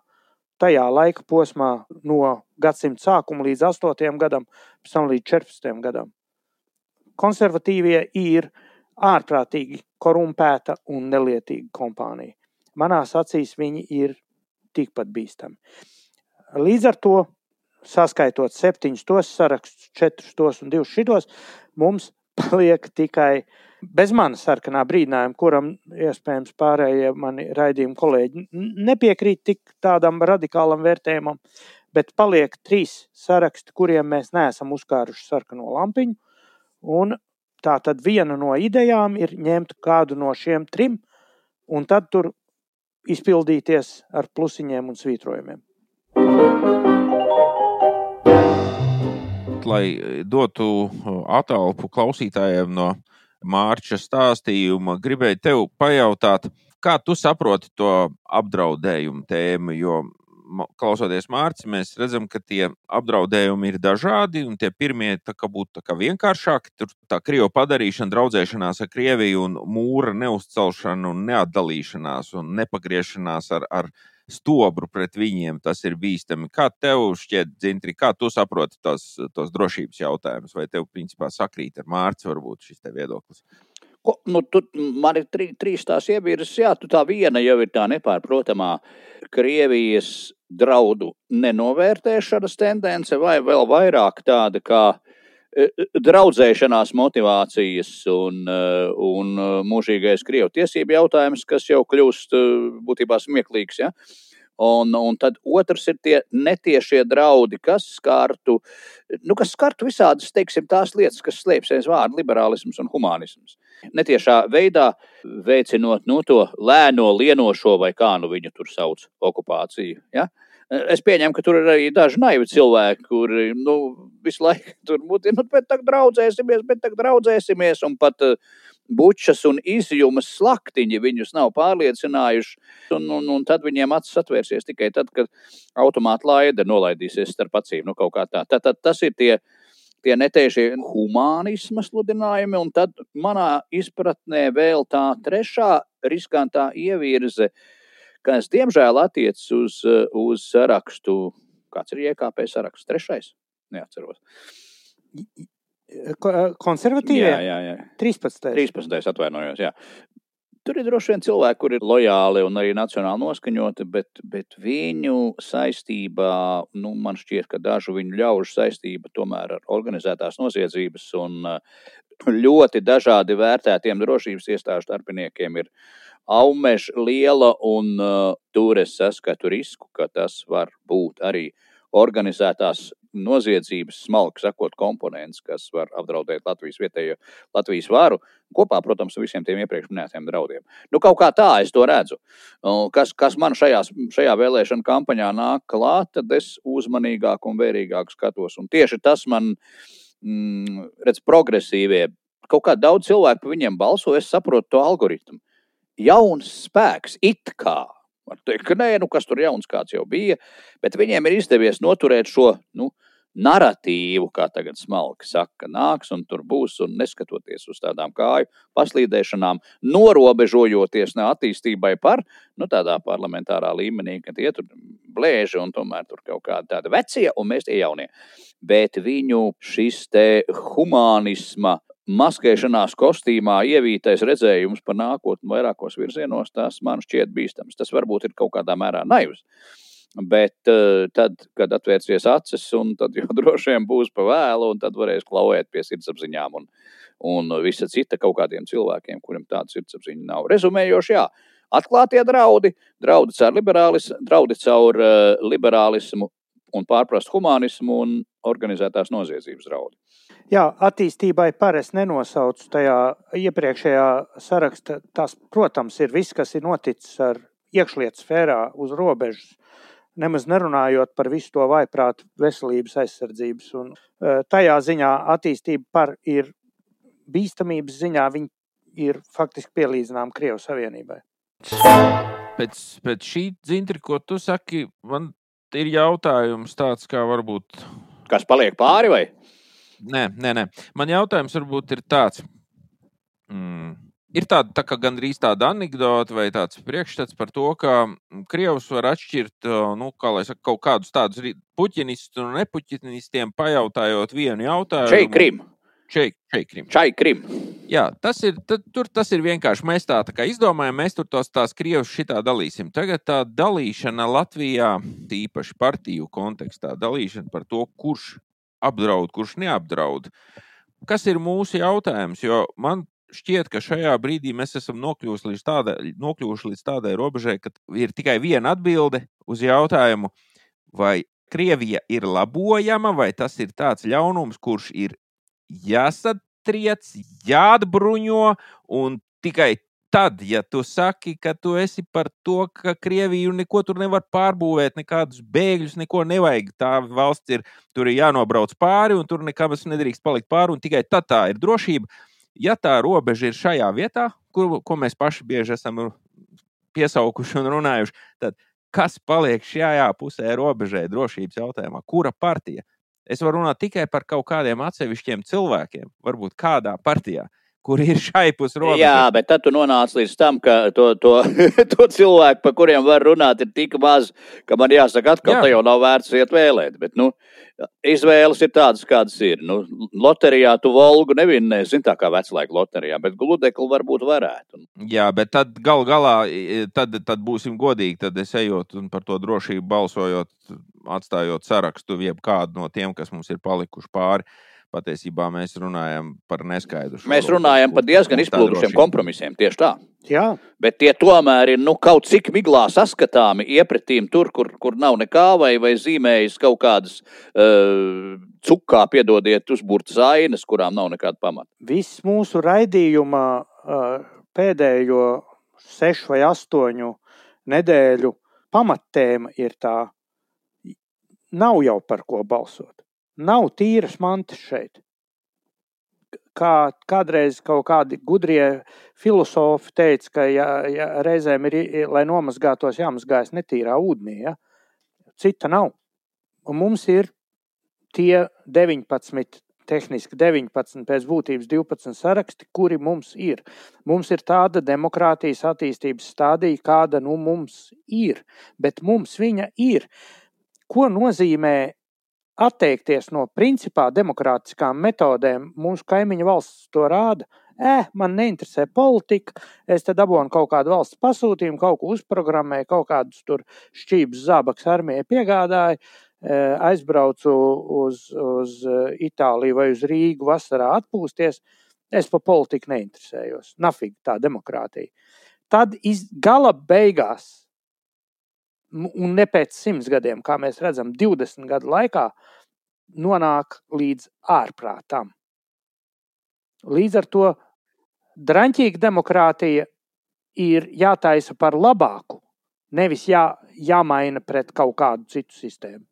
tajā laika posmā no gadsimta sākuma līdz 8. gadam, pēc tam līdz 14. gadam. Konservatīvie ir ārprātīgi korumpēta un nelietīga kompānija. Manās acīs viņi ir tikpat bīstami. Līdz ar to saskaitot septiņus tos sarakstus, četrus tos un divus šitos, mums paliek tikai bez manas sarkanā brīdinājuma, kuram iespējams pārējie mani raidījuma kolēģi nepiekrīt tik tādam radikālam vērtējumam, bet paliek trīs saraksti, kuriem mēs neesam uzkāruši sarkano lampiņu. Un tā tad viena no idejām ir ņemt kādu no šiem trim un tad tur izpildīties ar plusiņiem un svītrojumiem. lai dotu atalpu klausītājiem no Mārča stāstījuma, gribēju tev pajautāt, kā tu saproti to apdraudējumu tēmu, jo klausoties Mārcis, mēs redzam, ka tie apdraudējumi ir dažādi, tie pirmie tā kā būtu tā kā vienkāršāki. Tur tā krievu padarīšana, draudzēšanās ar Krieviju un mūra neuzcelšana un neatdalīšanās un nepagriešanās ar, ar stobru pret viņiem, tas ir bīstami. Kā tev šķiet, Dzintri, kā tu saproti tos, tos drošības jautājumus? Vai tev, principā, sakrīt ar Mārciņu, varbūt šis te viedoklis? Ko, nu, tu, man ir tri, trīs tās ievirzes, jā, tu tā viena jau ir tā nepārprotamā Krievijas draudu nenovērtēšanas tendence, vai vēl vairāk tāda kā draudzēšanās motivācijas un, e, un mūžīgais krievu tiesību jautājums, kas jau kļūst būtībā smieklīgs. Ja? Un, un tad otrs ir tie netiešie draudi, kas skartu, nu, kas skartu visādas, teiksim, tās lietas, kas slēpjas aiz vārda liberālisms un humanisms. Netiešā veidā veicinot nu, to lēno, lienošo vai kā nu viņu tur sauc, okupāciju. Ja? Es pieņemu, ka tur ir arī daži naivi cilvēki, kuri nu, visu laiku tur būtu, nu, bet tagad draudzēsimies, bet tagad draudzēsimies, un pat uh, bučas un izjumas slaktiņi viņus nav pārliecinājuši. Un, un, un tad viņiem acis atvērsies tikai tad, kad automāta laida nolaidīsies starp acīm. Nu, tā. Tad, tad tas ir tie, tie netiešie humanisma sludinājumi, un tad manā izpratnē vēl tā trešā riskantā ievirze, kas diemžēl attiecas uz, uz sarakstu. Kāds ir IKP saraksts? Trešais? Neatceros. Konservatīvie? Jā, jā, jā. 13. 13. atvainojos. Jā. Tur ir droši vien cilvēki, kuri ir lojāli un arī nacionāli noskaņoti, bet, bet viņu saistībā, nu, man šķiet, ka dažu viņu ļaužu saistība tomēr ar organizētās noziedzības un ļoti dažādi vērtētiem drošības iestāžu darbiniekiem ir aumež liela, un uh, tur es saskatu risku, ka tas var būt arī organizētās noziedzības, smalki sakot, komponents, kas var apdraudēt Latvijas vietējo Latvijas varu, kopā, protams, ar visiem tiem iepriekš minētiem draudiem. Nu, kaut kā tā es to redzu. Kas, kas man šajās, šajā vēlēšana kampaņā nāk klāt, tad es uzmanīgāk un vērīgāk skatos. Un tieši tas man, mm, redz, progresīvie, kaut kā daudz cilvēku par viņiem balso, es saprotu to algoritmu. Jauns spēks, it kā Var teikt, ka nē, nu kas tur jauns kāds jau bija, bet viņiem ir izdevies noturēt šo nu, narratīvu, kā tagad smalki saka, nāks un tur būs, un neskatoties uz tādām kāju paslīdēšanām, norobežojoties ne attīstībai par, nu, tādā parlamentārā līmenī, ka tie tur blēži un tomēr tur kaut kādi tādi vecie, un mēs tie jaunie. Bet viņu šis te humanisma maskēšanās kostīmā ievītais redzējums par nākotni vairākos virzienos, tas man šķiet bīstams. Tas varbūt ir kaut kādā mērā naivs. Bet uh, tad, kad atvērsies acis, un tad jau droši vien būs pa vēlu, un tad varēs klauvēt pie sirdsapziņām un, un visa cita kaut kādiem cilvēkiem, kuriem tāda sirdsapziņa nav. Rezumējoši, jā, atklātie draudi, draudi caur, liberālis, draudi caur uh, liberālismu un pārprast humanismu un organizētās noziedzības draudi. Jā, attīstībai parasti nenosaucu tajā iepriekšējā sarakstā. Tas, protams, ir viss, kas ir noticis ar iekšlietu sfērā uz robežas. Nemaz nerunājot par visu to vaiprātu veselības aizsardzības. Un, e, tajā ziņā attīstība par ir bīstamības ziņā, viņi ir faktiski pielīdzinām Krievijas Savienībai. Pēc, pēc šī dzintri, ko tu saki, man ir jautājums tāds, kā varbūt. Kas paliek pāri vai? Nē, nē, nē. Man jautājums varbūt ir tāds. Mm. Ir tāda tā gandrīz tāda anekdote vai tāds priekšstats par to, ka Krievs var atšķirt nu, saka, kaut kādus tādus puķinistus un nepuķinistiem, pajautājot vienu jautājumu. Čai Krim. Čai Krim. Čai Krim. Jā, tas ir, tad, tur, tas ir vienkārši. Mēs tā, tā kā izdomājam, mēs tur tos tās Krievus šitā dalīsim. Tagad tā dalīšana Latvijā, tīpaši partiju kontekstā, dalīšana par to, kurš apdraud, kurš neapdraud. Kas ir mūsu jautājums? Jo man šķiet, ka šajā brīdī mēs esam nokļuvuši līdz tādai, nokļuvuši līdz tādai robežai, ka ir tikai viena atbilde uz jautājumu, vai Krievija ir labojama, vai tas ir tāds ļaunums, kurš ir jāsatriec, jāatbruņo, un tikai tad, ja tu saki, ka tu esi par to, ka Krieviju neko tur nevar pārbūvēt, nekādus bēgļus, neko nevajag, tā valsts ir, tur ir jānobrauc pāri, un tur nekam nedrīkst palikt pāri, un tikai tad tā ir drošība. Ja tā robeža ir šajā vietā, kur, ko mēs paši bieži esam piesaukuši un runājuši, tad kas paliek šajā pusē robežai drošības jautājumā? Kura partija? Es varu runāt tikai par kaut kādiem atsevišķiem cilvēkiem, varbūt kādā partijā kur ir šai pusrobežai. Jā, bet tad tu nonāc līdz tam, ka to, to, to cilvēku, par kuriem var runāt, ir tik maz, ka man jāsaka, atkal Jā. tā jau nav vērts iet vēlēt. Bet, nu, izvēles ir tādas, kādas ir. Nu, loterijā tu Volgu nevinnēsi, zin tā kā veclaika loterijā, bet gludekli varbūt varētu. Jā, bet tad gal galā, tad, tad būsim godīgi, tad es ejot un par to drošību balsojot, atstājot sarakstu jebkādu no tiem, kas mums ir palikuši pāri patiesībā mēs runājam par neskaidru. Mēs runājam par diezgan izplūdušiem kompromisiem. Tieši tā. Jā. Bet tie tomēr ir nu, kaut cik miglā saskatāmi iepratīm tur, kur, kur nav nekā, vai, vai zīmējas kaut kādas uh, cukā, piedodiet, uzbūrtas ainas, kurām nav nekāda pamata. Viss mūsu raidījuma uh, pēdējo sešu vai astoņu nedēļu pamattēma ir tā, nav jau par ko balsot. Nav tīras mantas šeit. Kā kādreiz kaut kādi gudrie filozofi teica, ka ja, ja reizēm ir, lai nomazgātos, jāmazgājas netīrā ūdenī. Ja? Cita nav. Un mums ir tie 19 tehniski 19, pēc būtības 12 saraksti, kuri mums ir. Mums ir tāda demokrātijas attīstības stadija, kāda nu mums ir, bet mums viņa ir. Ko nozīmē atteikties no principā demokrātiskām metodēm. Mūsu kaimiņu valsts to rāda. Eh, man neinteresē politika. Es te dabūju kaut kādu valsts pasūtījumu, kaut ko uzprogrammēju, kaut kādus tur šķības zābaks armijai piegādāju, aizbraucu uz, uz Itāliju vai uz Rīgu vasarā atpūsties. Es par politiku neinteresējos. Nafīgi tā demokrātija. Tad iz, gala beigās un ne pēc simts gadiem, kā mēs redzam, 20 gadu laikā, nonāk līdz ārprātam. Līdz ar to drāmīga demokrātija ir jātaisa par labāku, nevis jā, jāmaina pret kaut kādu citu sistēmu.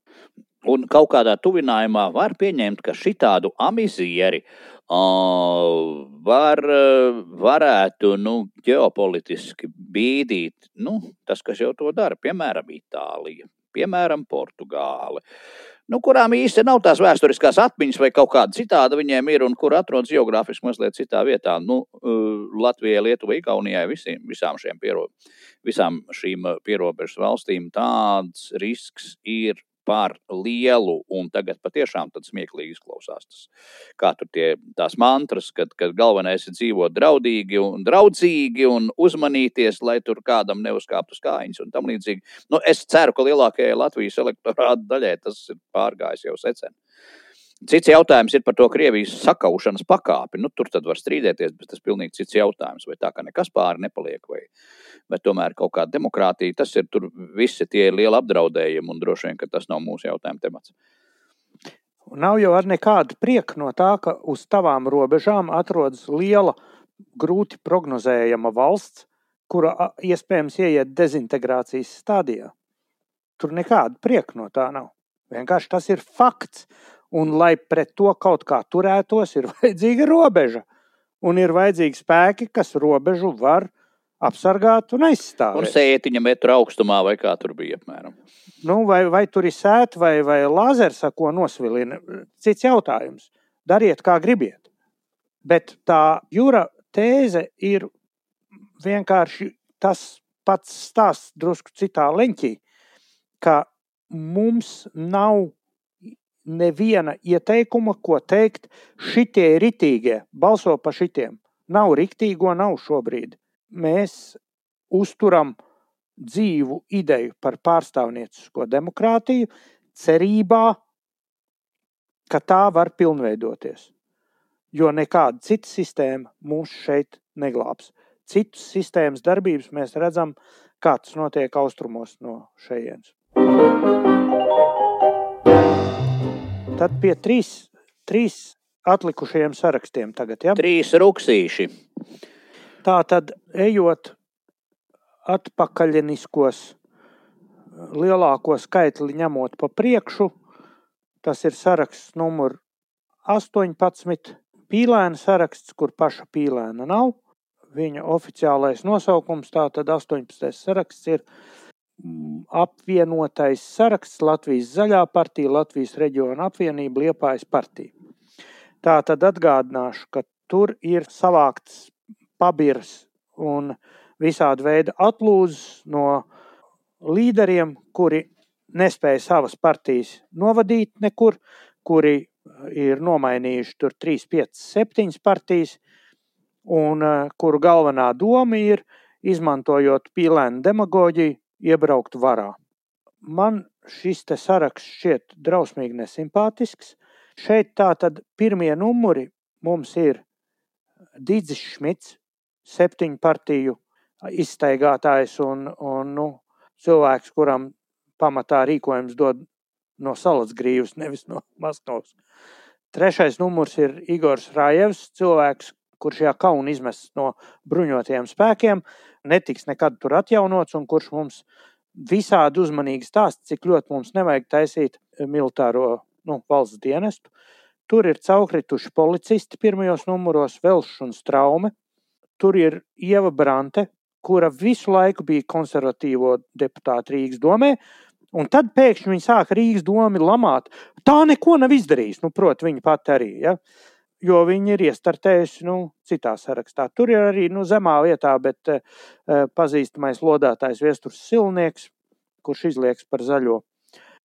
Un kaut kādā tuvinājumā var pieņemt, ka šitādu amizieri uh, var, varētu nu, ģeopolitiski bīdīt nu, tas, kas jau to dara, piemēram, Itālija, piemēram, Portugāle. Nu, kurām īsti nav tās vēsturiskās atmiņas, vai kaut kāda citāda viņiem ir, un kur atrodas geogrāfiski mazliet citā vietā. Nu, Latvijai, Lietuvai, Igaunijai, visiem, visām piero, visām šīm pierobežas valstīm tāds risks ir par lielu, un tagad patiešām tāds smieklīgi izklausās. Tas, kā tur tie, tās mantras, kad, kad galvenais ir dzīvot draudīgi un draudzīgi un uzmanīties, lai tur kādam neuzkāptu uz kājiņas un tam līdzīgi. Nu, es ceru, ka lielākajai Latvijas elektorāta daļai tas ir pārgājis jau secen. Cits jautājums ir par to Krievijas sakaušanas pakāpi. Nu, tur tad var strīdēties, bet tas ir pilnīgi cits jautājums. Vai tā kā nekas pāri nepaliek, vai, vai tomēr kaut kāda demokrātija, tas ir tur visi tie ir lieli apdraudējumi, un droši vien, tas nav mūsu jautājuma temats. Nav jau ar nekādu prieku no tā, ka uz tavām robežām atrodas liela, grūti prognozējama valsts, kura iespējams ieiet dezintegrācijas stadijā. Tur nekāda prieka no tā nav. Vienkārši tas ir fakts. Un, lai pret to kaut kā turētos, ir vajadzīga robeža. Un ir vajadzīgi spēki, kas robežu var apsargāt un aizstāvēt. Un sētiņa metru augstumā, vai kā tur bija apmēram. Nu, vai, vai tur ir sēta vai, vai lazers, ko nosvilina? Cits jautājums. Dariet, kā gribiet. Bet tā jūra tēze ir vienkārši tas pats stāsts, drusku citā leņķī, ka mums nav neviena ieteikuma, ko teikt, šitie ir ritīgie, balso pa šitiem. Nav riktīgo, nav šobrīd. Mēs uzturam dzīvu ideju par pārstāvniecisko demokrātiju, cerībā, ka tā var pilnveidoties. Jo nekāda cita sistēma mūs šeit neglābs. Citus sistēmas darbības mēs redzam, kā tas notiek austrumos no šejienes. Tad pie trīs, trīs atlikušajiem sarakstiem tagad. Ja? Trīs ruksīši. Tā tad ejot atpakaļiniskos lielāko skaitli ņemot pa priekšu, tas ir saraksts numur 18, pīlēna saraksts, kur paša pīlēna nav. Viņa oficiālais nosaukums, tātad 18. saraksts ir apvienotais saraksts Latvijas zaļā partija, Latvijas reģiona apvienība, Liepājas partija. Tā tad atgādināšu, ka tur ir savākts pabirs un visādi veidi atlūzas no līderiem, kuri nespēja savas partijas novadīt nekur, kuri ir nomainījuši tur 3, 5, 7 partijas, un uh, kuru galvenā doma ir, izmantojot pīlēnu demagoģiju, iebraukt varā. Man šis te saraksts šķiet drausmīgi nesimpātisks. Šeit tā tad pirmie numuri mums ir Digis Šmits, septiņu partiju izstaigātājs un, un nu, cilvēks, kuram pamatā rīkojums dod no salas grīvas, nevis no Maskavas. Trešais numurs ir Igors Rājevs, cilvēks, kurš šajā kauna izmests no bruņotajiem spēkiem, netiks nekad tur atjaunots un kurš mums visādi uzmanīgi stāsta, cik ļoti mums nevajag taisīt militāro nu, valsts dienestu. Tur ir caurkrituši policisti pirmajos numuros, Velšs un Straume. Tur ir Ieva Brante, kura visu laiku bija konservatīvo deputāta Rīgas domē, Un tad pēkšņi viņi sāka Rīgas domu lamāt. Tā neko nav izdarījusi. Nu, Protams, viņa pati arī. Ja? Jo viņi ir iestartējuši nu, citā sarakstā. Tur ir arī nu, zemā vietā, bet uh, pazīstamais lodētājs Viestures Silnieks, kurš izlieks par zaļo.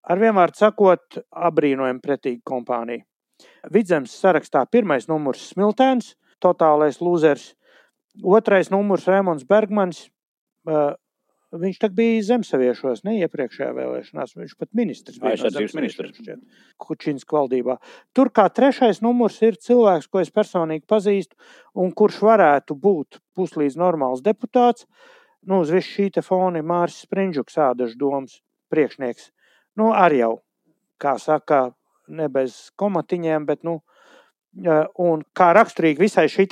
Ar vienvārdu sakot, apbrīnojami pretīga kompānija. Vidzemes sarakstā pirmais numurs Smiltēns, totālais lūzers, otrais numurs Rēmons Bergmans, uh, Viņš tā bija zemsaviešos, ne iepriekšējā vēlēšanās. Viņš pat ministrs bija. Aizsardzības ministrs. Kučinska valdībā. Tur kā trešais numurs ir cilvēks, ko es personīgi pazīstu, un kurš varētu būt puslīdz normāls deputāts. Nu, uz visu šī fona ir Māris Sprindžuks, ādažu domas priekšnieks. Nu, arī jau, kā saka, ne bez komatiņiem, bet, nu, Un kā raksturīgi visai šai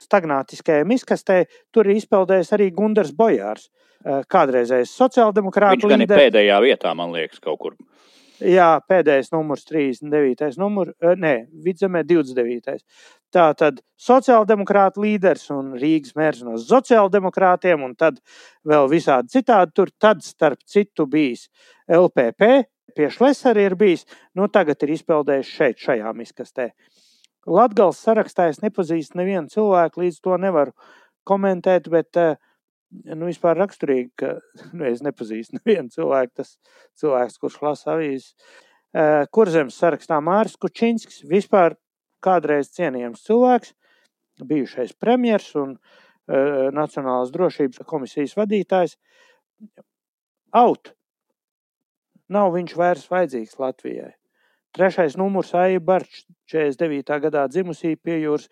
stagnātiskajai miskastē, tur ir izpeldējis arī Gunārs Bojārs. Uh, Eh, kādreizējais sociāldemokrāta līderis. Viņš ir pēdējā vietā, man liekas, kaut kur. Jā, pēdējais numurs, 39. numurs, eh, nē, vidzemē 29. Tā tad sociāldemokrāta līderis un Rīgas mērs no sociāldemokrātiem, un tad vēl visādi citādi. Tur tad starp citu bijis LPP, pie Šlesera ir bijis, nu tagad ir izpeldējis šeit, šajā miskastē. Latgals sarakstā es nepazīstu nevienu cilvēku, līdz to nevaru komentēt, bet uh, nu, vispār raksturīgi, ka nu, es nepazīstu nevienu cilvēku, tas cilvēks, kurš lasa avīzes. Kurzemes sarakstā Māris Kučinskis, vispār kādreiz cienījams cilvēks, bijušais premjers un uh, Nacionālās drošības komisijas vadītājs. Aut! Nav viņš vairs vajadzīgs Latvijai. Trešais numurs Aija Barčs, 49. gadā dzimusī pie jūras,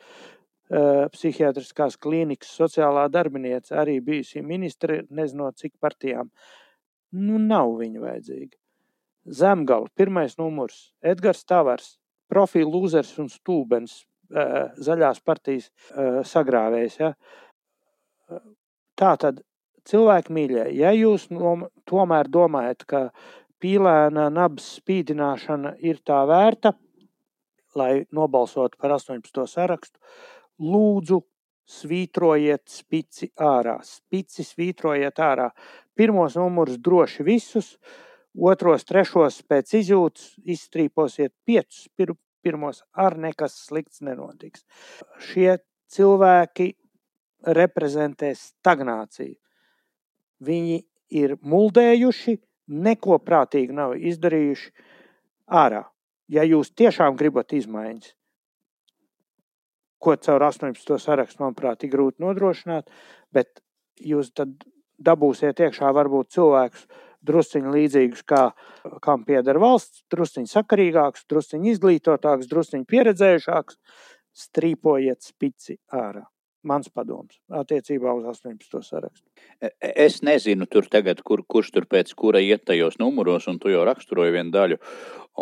Eh, psihiatriskās klīnikas sociālā darbiniece, arī bijusi ministre, nezinot cik partijām. Nu, nav viņa vajadzīga. Zemgala, pirmais numurs, Edgars Tavars, profila lūzers un stulbens, eh, zaļās partijas eh, sagrāvējs. Ja? Tā tad, cilvēki mīļie, ja jūs nom, tomēr domājat, ka pīlēna nabas spīdināšana ir tā vērta, lai nobalsotu par 18. sarakstu, lūdzu, svītrojiet spici ārā. Spici svītrojiet ārā. Pirmos numurus droši visus, otros, trešos pēc izjūtas izstrīposiet piecus. Pir, pirmos ar nekas slikts nenotiks. Šie cilvēki reprezentē stagnāciju. Viņi ir muldējuši, neko prātīgi nav izdarījuši ārā. Ja jūs tiešām gribat izmaiņas, ko caur 18. sarakstu, manuprāt, ir grūti nodrošināt, bet jūs tad dabūsiet iekšā varbūt cilvēkus drusciņi līdzīgus, kā, kam pieder valsts, drusciņi sakarīgāks, drusciņi izglītotāks, drusciņi pieredzējušāks, strīpojiet spici ārā mans padoms attiecībā uz 18. sarakstu. E, e, es nezinu, tur tagad, kur, kurš tur pēc kura iet tajos numuros, un tu jau raksturoji vienu daļu.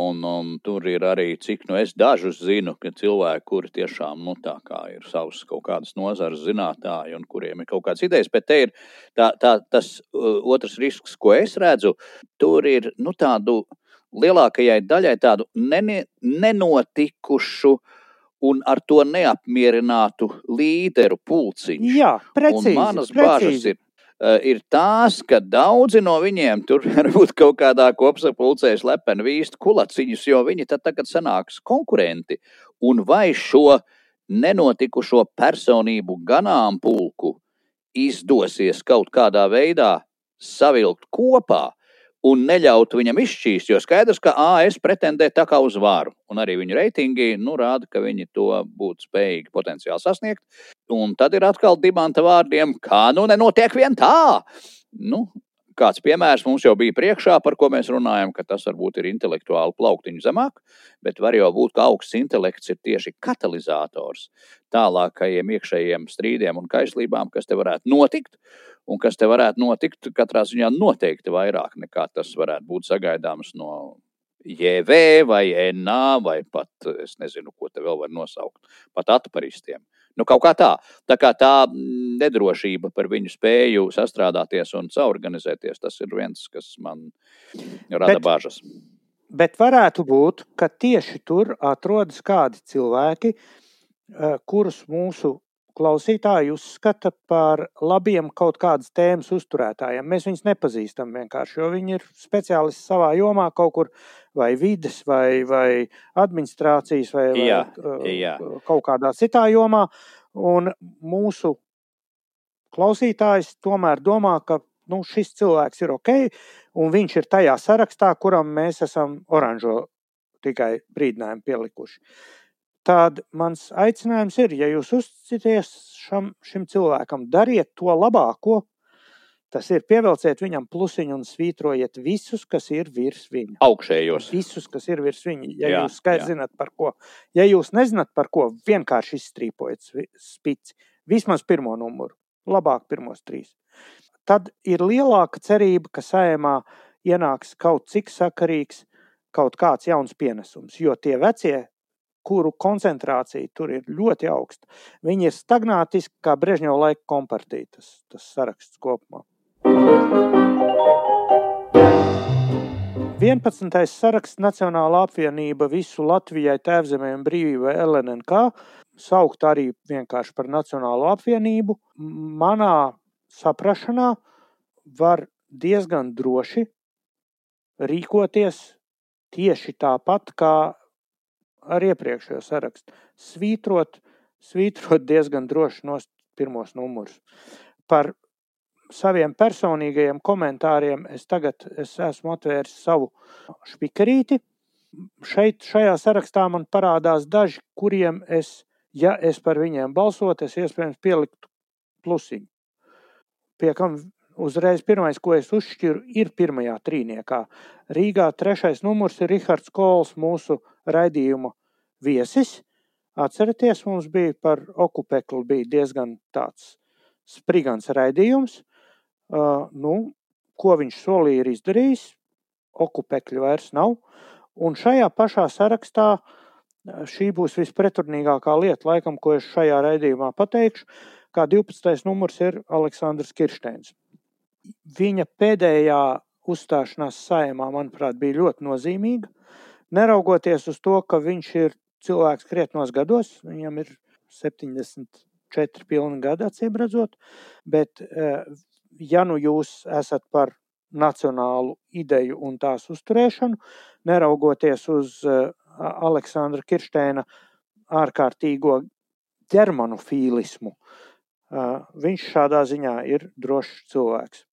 Un, un tur ir arī, cik nu es dažus zinu, ka cilvēki, kuri tiešām nu, ir savas kaut kādas nozares zinātāji un kuriem ir kaut kādas idejas, bet te ir tā, tā, tas uh, otrs risks, ko es redzu, tur ir nu, tādu lielākajai daļai tādu neni, nenotikušu un ar to neapmierinātu līderu pulciņu. Jā, precīzi. Un manas bažas ir Eh, ir tās, ka daudzi no viņiem tur varbūt kaut kādā kopsapulcē slepeni vīst kulaciņus, jo viņi tad tagad sanāks konkurenti. Un vai šo nenotikušo personību ganāmpulku izdosies kaut kādā veidā savilkt kopā, un neļaut viņam izšķīst. Jo skaidrs, ka AS pretendē tā kā uz varu, un arī viņu reitingi nu, rāda, ka viņi to būtu spējīgi potenciāli sasniegt. Un tad ir atkal dimanta vārdiem, kā nu nenotiek vien tā. Nu, kāds piemērs mums jau bija priekšā, par ko mēs runājam, ka tas varbūt ir intelektuāli plauktiņu zemāk, bet var jau būt, ka augsts intelekts ir tieši katalizators tālākajiem iekšējiem strīdiem un kaislībām, kas te varētu notikt un kas te varētu notikt, katrā ziņā noteikti vairāk nekā tas varētu būt sagaidāms no JV vai NA vai pat, es nezinu, ko te vēl var nosaukt, pat atparistiem. Nu, kaut kā tā. Tā kā tā nedrošība par viņu spēju sastrādāties un saorganizēties, tas ir viens, kas man rada bet, bažas. Bet varētu būt, ka tieši tur atrodas kādi cilvēki, eh, kurus mūsu klausītāji uzskata par labiem kaut kādas tēmas uzturētājiem. Mēs viņus nepazīstam vienkārši, jo viņi ir speciālisti savā jomā kaut kur vai vides, vai, vai administrācijas, vai, vai jā, jā. kaut kādā citā jomā. Un mūsu klausītājs tomēr domā, ka nu, šis cilvēks ir ok, un viņš ir tajā sarakstā, kuram mēs esam oranžo tikai brīdinājumu pielikuši. Tad mans aicinājums ir, ja jūs uzticaties šam, šim cilvēkam, dariet to labāko. Tas ir pievelciet viņam plusiņu un svītrojiet visus, kas ir virs viņa. Augšējos. Visus, kas ir virs viņa. Ja jā, jūs skaidri zināt par ko. Ja jūs nezināt par ko, vienkārši izstrīpojiet spici. Vismaz pirmo numuru. Labāk pirmos trīs. Tad ir lielāka cerība, ka saimā ienāks kaut cik sakarīgs kaut kāds jauns pienesums. Jo tie vecie kuru koncentrācija tur ir ļoti augsta. Viņi ir stagnātiski kā Brežņeva laika kompartija, tas, tas saraksts kopumā. 11. saraksts Nacionāla apvienība visu Latvijai, Tēvzemē un Brīvībai LNK, saukt arī vienkārši par Nacionālo apvienību, manā saprašanā var diezgan droši rīkoties tieši tāpat, kā ar iepriekšējo sarakstu. Svītrot, svītrot diezgan droši no pirmos numurus. Par saviem personīgajiem komentāriem es tagad es esmu atvēris savu špikarīti. Šeit, šajā sarakstā man parādās daži, kuriem es, ja es par viņiem balsotu, es iespējams pieliktu plusiņu. Pie kam uzreiz pirmais, ko es uzšķiru, ir pirmajā trīniekā. Rīgā trešais numurs ir Rihards Kols, mūsu raidījuma viesis. Atcerieties, mums bija par okupekli bija diezgan tāds sprigans raidījums. Uh, nu, ko viņš solīja, ir izdarījis. Okupekļu vairs nav. Un šajā pašā sarakstā šī būs vispretrunīgākā lieta, laikam, ko es šajā raidījumā pateikšu. Kā 12. numurs ir Aleksandrs Kirsteins. Viņa pēdējā uzstāšanās saimā, manuprāt, bija ļoti nozīmīga. Neraugoties uz to, ka viņš ir cilvēks krietnos gados, viņam ir 74 pilni gadi, acīm redzot, bet eh, ja nu jūs esat par nacionālu ideju un tās uzturēšanu, neraugoties uz eh, Aleksandra Kirsteina ārkārtīgo ģermanofīlismu, eh, viņš šādā ziņā ir drošs cilvēks.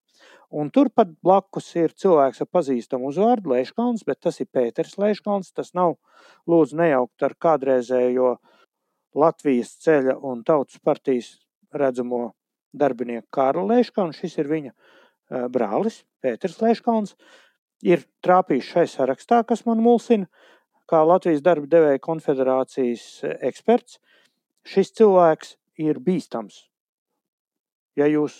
Un turpat blakus ir cilvēks ar pazīstamu uzvārdu, Leiškalns, bet tas ir Pēters Leiškalns. Tas nav lūdzu nejaukt ar kādreizējo Latvijas ceļa un tautas partijas redzamo darbinieku Kārlu Leiškalnu. Šis ir viņa uh, brālis, Pēters Leiškalns. Ir trāpījis šai sarakstā, kas man mulsina, kā Latvijas darba devēja konfederācijas eksperts. Šis cilvēks ir bīstams. Ja jūs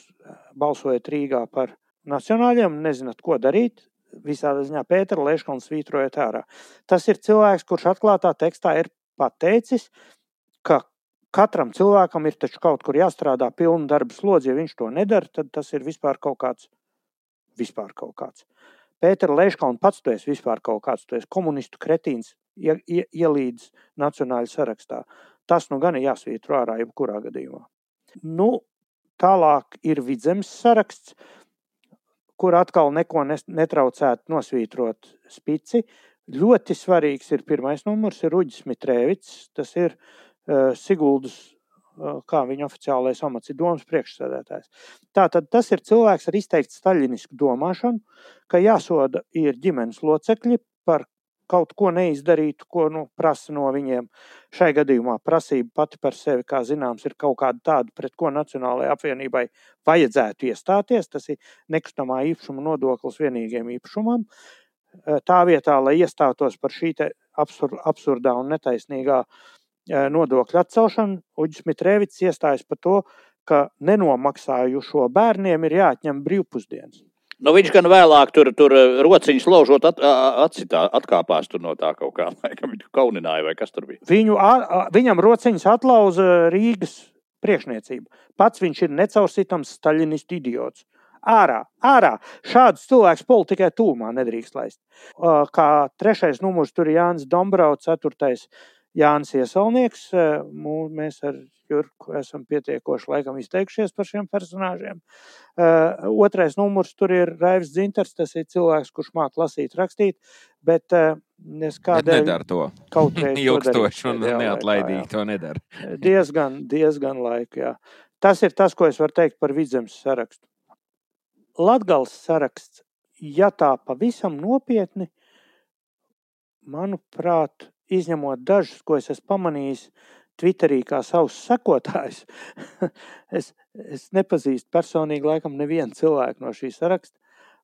balsojat Rīgā par nacionāļiem, nezināt, ko darīt, visādā ziņā Pētera Leškonu svītrojot ārā. Tas ir cilvēks, kurš atklātā tekstā ir pateicis, ka katram cilvēkam ir taču kaut kur jāstrādā pilnu darbu slodzi. Ja viņš to nedara, tad tas ir vispār kaut kāds. Vispār kaut kāds. Pētera Leškona pats tu esi vispār kaut kāds, tu esi komunistu kretīns, ie, ie, ielīdz nacionāļu sarakstā. Tas nu gan ir jāsvītro ārā jebkurā gadījumā. Nu, tālāk ir vidzemes saraksts, kur atkal neko netraucētu nosvītrot spici. Ļoti svarīgs ir pirmais numurs, ir Uģis Mitrēvits. Tas ir uh, Siguldas, uh, kā viņa oficiālais amats ir domas priekšsēdētājs. Tātad tas ir cilvēks ar izteikti staļinisku domāšanu, ka jāsoda ir ģimenes locekļi par kaut ko neizdarītu, ko nu, prasa no viņiem. Šai gadījumā prasība pati par sevi, kā zināms, ir kaut kāda tāda, pret ko Nacionālajai apvienībai vajadzētu iestāties. Tas ir nekustamā īpašuma nodoklis vienīgiem īpašumam. Tā vietā, lai iestātos par šī absur, absurdā un netaisnīgā nodokļa atcelšanu, Uģis Mitrēvits iestājas par to, ka nenomaksājušo bērniem ir jāatņem brīvpusdienas. Nu, viņš gan vēlāk tur, tur rociņš laužot, at, atcitā, atkāpās no tā kaut kā. Laikam viņš kaunināja, vai kas tur bija. Viņu, viņam rociņš atlauza Rīgas priekšniecība. Pats viņš ir necaursitams staļinistu idiots. Ārā, ārā. Šādus cilvēkus politikai tūmā nedrīkst laist. Kā trešais numurs tur ir Jānis Dombrauts, ceturtais Jānis Iesalnieks. Mēs ar Jurku esam pietiekoši laikam izteikušies par šiem personāžiem. Uh, otrais numurs tur ir Raivs Dzinters, tas ir cilvēks, kurš māk lasīt, rakstīt, bet uh, es kādēļ nedara to. Kaut reiz ilgstoši un neatlaidīgi to nedara. diezgan, diezgan laiku, jā. Tas ir tas, ko es varu teikt par vidzemes sarakstu. Latgals saraksts, ja tā pavisam nopietni, manuprāt, izņemot dažus, ko es esmu pamanījis, Twitterī kā savus sekotājus. es, es nepazīstu personīgi laikam nevienu cilvēku no šī saraksta,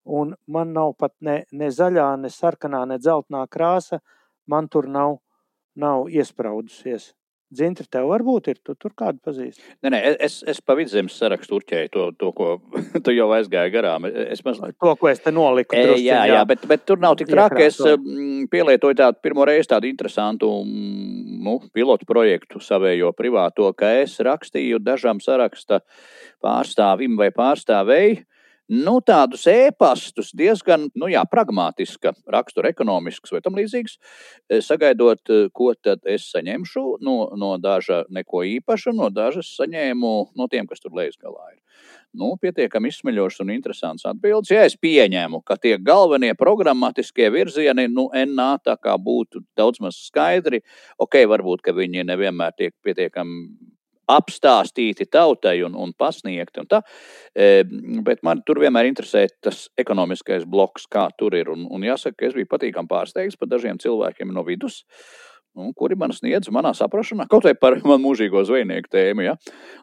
un man nav pat ne, ne zaļā, ne sarkanā, ne dzeltenā krāsa, man tur nav, nav iespraudusies. Dzintri, tev varbūt ir, tu tur kādu pazīsti? Nē, nē, es, es pa vidzemes sarakstu urķēju to, to ko tu jau aizgāji garām. Es maz... To, ko es te noliku. E, drusciņ, jā, jā, bet, bet tur nav tik traki. Es m, pielietoju tādu pirmo reizi tādu interesantu nu, pilotu projektu savējo privāto, ka es rakstīju dažām saraksta pārstāvim vai pārstāvēju nu, tādus ēpastus, diezgan nu, jā, pragmatiska rakstura, ekonomisks vai tam līdzīgs, e, sagaidot, e, ko tad es saņemšu no, no daža neko īpaša, no dažas saņēmu no tiem, kas tur lejas galā ir. Nu, pietiekami izsmeļošs un interesants atbildes. Ja es pieņēmu, ka tie galvenie programmatiskie virzieni, nu, NA tā kā būtu daudz maz skaidri, ok, varbūt, ka viņi nevienmēr tiek pietiekami apstāstīti tautai un, un pasniegti. Un tā, e, bet man tur vienmēr interesē tas ekonomiskais bloks, kā tur ir. Un, un jāsaka, ka es biju patīkami pārsteigts par dažiem cilvēkiem no vidus. Nu, kuri man sniedz, manā saprāšanā, kaut vai par manu mūžīgo zvejnieku tēmu, ja,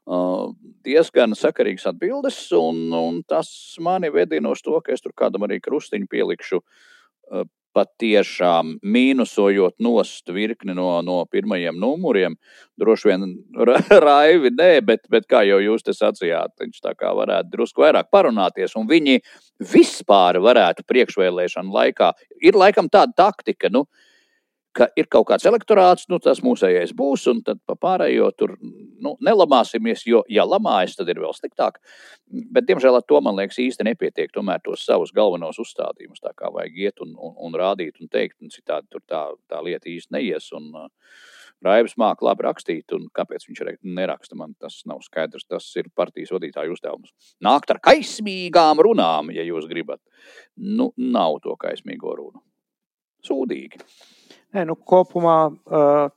uh, diezgan sakarīgs atbildes, un, un tas mani vedina uz to, ka es tur kādam arī krustiņu pielikšu uh, patiešām mīnusojot nost virkni no, no pirmajiem numuriem. Droši vien raivi nē, bet, bet kā jau jūs te sacījāt, viņš tā kā varētu drusku vairāk parunāties, un viņi vispār varētu priekšvēlēšanu laikā. Ir laikam tāda taktika, nu, uh, ka ir kaut kāds elektorāts, nu, tas mūsējais būs, un tad pa pārējo tur nu, nelamāsimies, jo, ja lamājas, tad ir vēl sliktāk. Bet, diemžēl, ar to man liekas īsti nepietiek. Tomēr tos savus galvenos uzstādījumus tā kā vajag iet un, un, un rādīt un teikt, un citādi tur tā, tā lieta īsti neies. Un, uh, Raivs māca labi rakstīt, un kāpēc viņš neraksta, man tas nav skaidrs. Tas ir partijas vadītāja uzdevums. Nākt ar kaismīgām runām, ja jūs gribat. Nu, nav to kaismīgo runu. Sūdīgi. Nē, nu, kopumā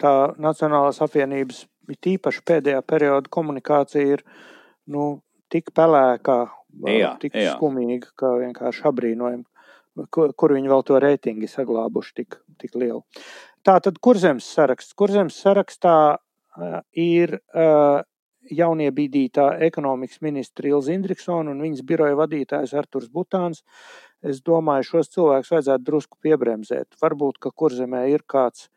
tā Nacionālās apvienības, tīpaši pēdējā perioda komunikācija ir nu, tik pelēkā, jā, tik jā. skumīga, ka vienkārši apbrīnojam, kur viņi vēl to reitingu saglābuši tik, tik lielu. Tā tad kurzems saraksts. Kurzems sarakstā ir jauniebīdītā ekonomikas ministra Ilza Indriksona un viņas biroja vadītājs Arturs Butāns es domāju, šos cilvēkus vajadzētu drusku piebremzēt. Varbūt, ka kurzemē ir kāds,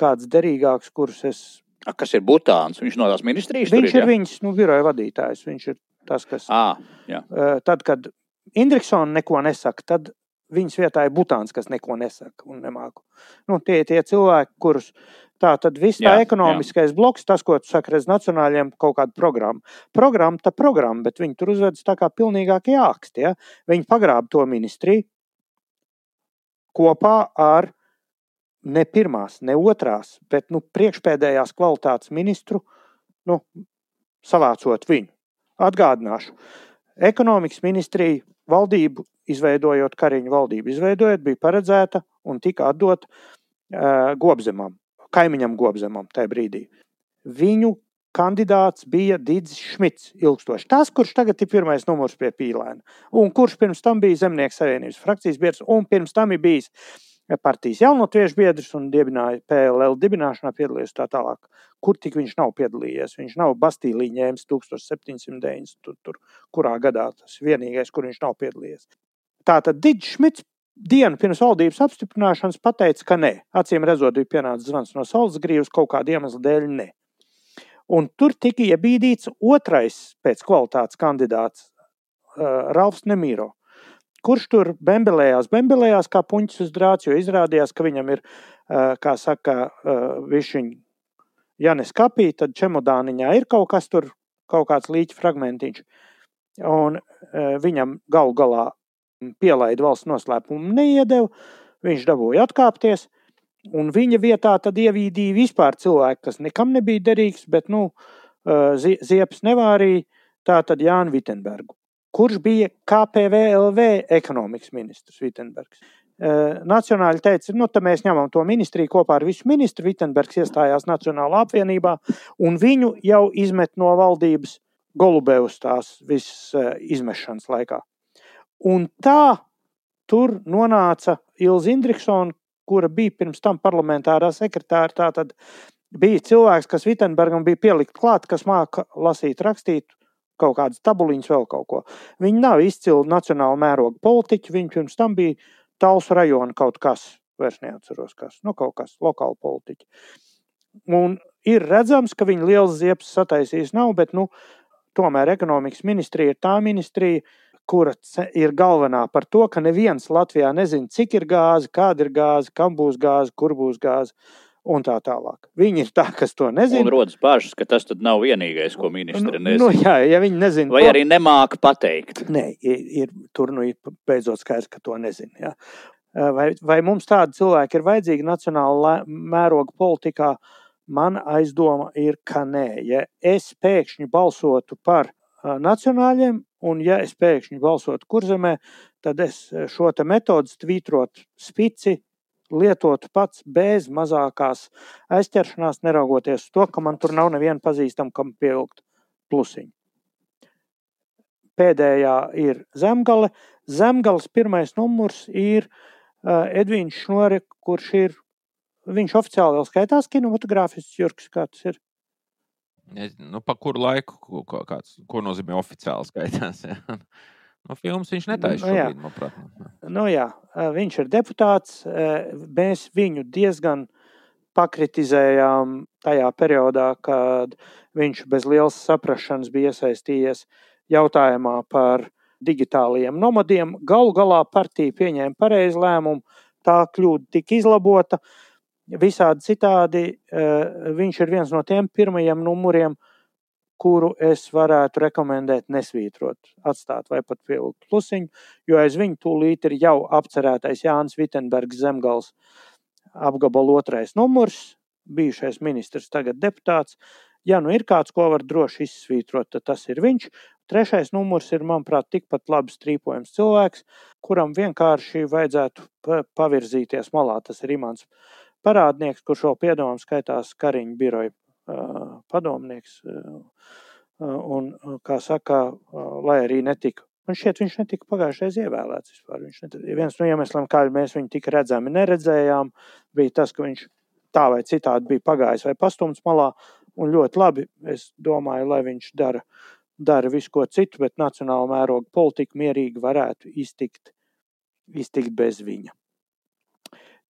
kāds derīgāks, kurus es. A, kas ir Butāns? Viņš no tās ministrijas viņš ir? ir viņas nu, biroja vadītājs. Viņš ir tas, kas. À, jā. tad, kad Indriksona neko nesaka, tad viņas vietā ir Butāns, kas neko nesaka un nemāku. Nu, tie ir tie cilvēki, kurus tā tad viss tā Jā, ekonomiskais bloks, tas, ko tu saki, redz nacionāļiem kaut kādu programmu. Programma, tā programma, bet viņi tur uzvedas tā kā pilnīgākie āksti. Ja? Viņi pagrāba to ministriju kopā ar ne pirmās, ne otrās, bet nu, priekšpēdējās kvalitātes ministru, nu, savācot viņu. Atgādināšu, ekonomikas ministrija valdību izveidojot, Kariņu valdību izveidojot, bija paredzēta un tika atdota uh, Gobzemam, kaimiņam Gobzemam tajā brīdī. Viņu kandidāts bija Digis Šmits, ilgstoši. Tas, kurš tagad ir pirmais numurs pie pīlēna, un kurš pirms tam bija Zemnieku savienības frakcijas biedrs, un pirms tam ir bijis partijas jaunotviešu biedrs un dibināja PLL dibināšanā piedalījies tā tālāk. Kur tik viņš nav piedalījies? Viņš nav Bastīlī ņēmis 1790, tur, tur, kurā gadā tas vienīgais, kur viņš nav piedalījies. Tātad Digis Šmits dienu pirms valdības apstiprināšanas pateica, ka nē. Acīm redzot, bija pienācis zvans no saules grīvas kaut kāda iemesla dēļ. Ne. Un tur tika iebīdīts otrais pēc kvalitātes kandidāts, uh, Ralfs Nemīro kurš tur bembelējās, bembelējās kā puņķis uz drāts, jo izrādījās, ka viņam ir, kā saka, višķiņ, ja neskapī, tad čemodāniņā ir kaut kas tur, kaut kāds līķa fragmentiņš. Un viņam galu galā pielaida valsts noslēpumu neiedeva, viņš dabūja atkāpties, un viņa vietā tad ievīdīja vispār cilvēku, kas nekam nebija derīgs, bet, nu, ziepes nevārīja, tā tad Jānu Vitenbergu kurš bija KPVLV ekonomikas ministrs Vitsenbergs. Nacionāļi teica, nu, tad mēs ņemam to ministriju kopā ar visu ministru. Vitsenbergs iestājās Nacionālā apvienībā, un viņu jau izmet no valdības Golubevas tās visas izmešanas laikā. Un tā tur nonāca Ilza Indriksona, kura bija pirms tam parlamentārā sekretāra. Tātad bija cilvēks, kas Vitsenbergam bija pielikt klāt, kas māca lasīt, rakstīt, kaut kādas tabuliņas, vēl kaut ko. Viņi nav izcili nacionāla mēroga politiķi. Viņi pirms tam bija Talsu rajona kaut kas, vairs neatceros, kas, nu, kaut kas, lokāla politiķi. Un ir redzams, ka viņi liels ziepes sataisījis nav, bet, nu, tomēr ekonomikas ministrija ir tā ministrija, kura ir galvenā par to, ka neviens Latvijā nezina, cik ir gāze, kāda ir gāze, kam būs gāze, kur būs gāze un tā tālāk. Viņi ir tā, kas to nezina. Un rodas bažas, ka tas nav vienīgais, ko ministri nu, nezina. Nu, jā, ja viņi nezina, Vai to, arī nemāca pateikt. Nē, ir, ir, tur nu ir beidzot skaidrs, ka to nezina. Jā. Vai, vai mums tādi cilvēki ir vajadzīgi nacionāla mēroga politikā? Man aizdoma ir, ka nē. Ja es pēkšņi balsotu par nacionāļiem, un ja es pēkšņi balsotu kurzemē, tad es šo metodi tvītrot spici lietotu pats bez mazākās aizķeršanās, neraugoties uz to, ka man tur nav neviena pazīstama, kam pievilkt plusiņu. Pēdējā ir zemgale. Zemgales pirmais numurs ir uh, Edvīns Šnore, kurš ir, viņš oficiāli vēl skaitās kinematogrāfists Jurks, kā tas ir. Nu, pa kuru laiku, ko, kāds, ko nozīmē oficiāli skaitās? Ja? No filmas viņš netaisa Nu, jā. šobrīd, manuprāt. Nu, jā, viņš ir deputāts. Mēs viņu diezgan pakritizējām tajā periodā, kad viņš bez lielas saprašanas bija iesaistījies jautājumā par digitālajiem nomadiem. Galu galā partija pieņēma pareizu lēmumu, tā kļūda tika izlabota. Visādi citādi viņš ir viens no tiem pirmajiem numuriem, kuru es varētu rekomendēt nesvītrot, atstāt vai pat pievilkt plusiņu, jo aiz viņa tūlīt ir jau apcerētais Jānis Vitsenbergs zemgals apgabala otrais numurs, bijušais ministrs, tagad deputāts. Ja nu ir kāds, ko var droši izsvītrot, tad tas ir viņš. Trešais numurs ir, manuprāt, tikpat labi strīpojams cilvēks, kuram vienkārši vajadzētu pavirzīties malā. Tas ir Imants Parādnieks, kurš vēl piedomām skaitās Kariņu biroja padomnieks. Un, kā saka, lai arī netika. Man šķiet, viņš netika pagājušajā gadā ievēlēts. Vispār. Viņš netika, viens no iemesliem, kādēļ mēs viņu tik redzami neredzējām, bija tas, ka viņš tā vai citādi bija pagājis vai pastumts malā. Un ļoti labi, es domāju, lai viņš dara, dara visu ko citu, bet nacionāla mēroga politika mierīgi varētu iztikt, iztikt bez viņa.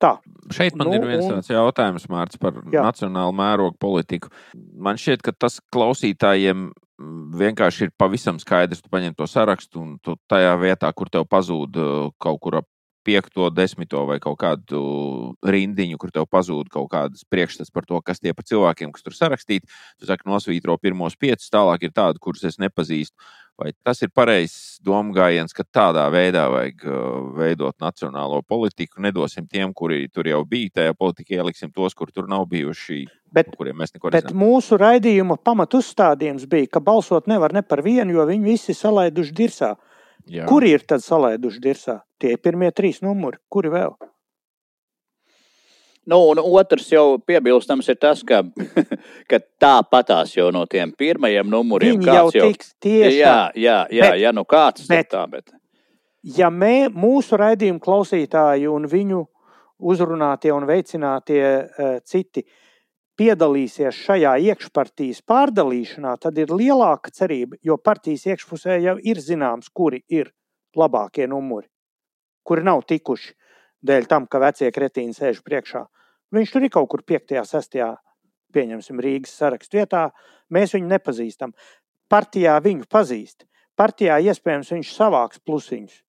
Tā. Šeit man Nu, ir viens un- tāds jautājums, Mārcis, par Jā. nacionālu mērogu politiku. Man šķiet, ka tas klausītājiem mm, vienkārši ir pavisam skaidrs. Tu paņem to sarakstu un tu tajā vietā, kur tev pazūd uh, kaut kur ap piekto, desmito vai kaut kādu rindiņu, kur tev pazūd kaut kādas priekšstats par to, kas tie pa cilvēkiem, kas tur sarakstīti. Tu saki, nosvītro pirmos piecus, tālāk ir tādi, kurus es nepazīstu. Vai tas ir pareizs domgājiens, ka tādā veidā vajag uh, veidot nacionālo politiku? Nedosim tiem, kuri tur jau bija tajā politikā, ieliksim tos, kur tur nav bijuši. Bet, kuriem mēs neko bet nezinām. mūsu raidījuma pamat uzstādījums bija, ka balsot nevar ne par vienu, jo viņi visi salaiduši dirsā. Jā. Kuri ir tad salaiduši dirsā? Tie ir pirmie trīs numuri. Kuri vēl? Nu, un otrs jau piebilstams ir tas, ka, ka tāpatās jau no tiem pirmajiem numuriem Viņi jau tiks tieši Jā, jā, jā, Bet- jā, nu kāds bet, tā, bet. Ja mē, mūsu raidījuma klausītāji un viņu uzrunātie un veicinātie uh, citi piedalīsies šajā iekšpartijas pārdalīšanā, tad ir lielāka cerība, jo partijas iekšpusē jau ir zināms, kuri ir labākie numuri, kuri nav tikuši dēļ tam, ka vecie kretīni sēž priekšā. Viņš tur ir kaut kur 5. un 6. pieņemsim Rīgas sarakstu vietā. Mēs viņu nepazīstam. Partijā viņu pazīst. Partijā iespējams viņš savāks plusiņus.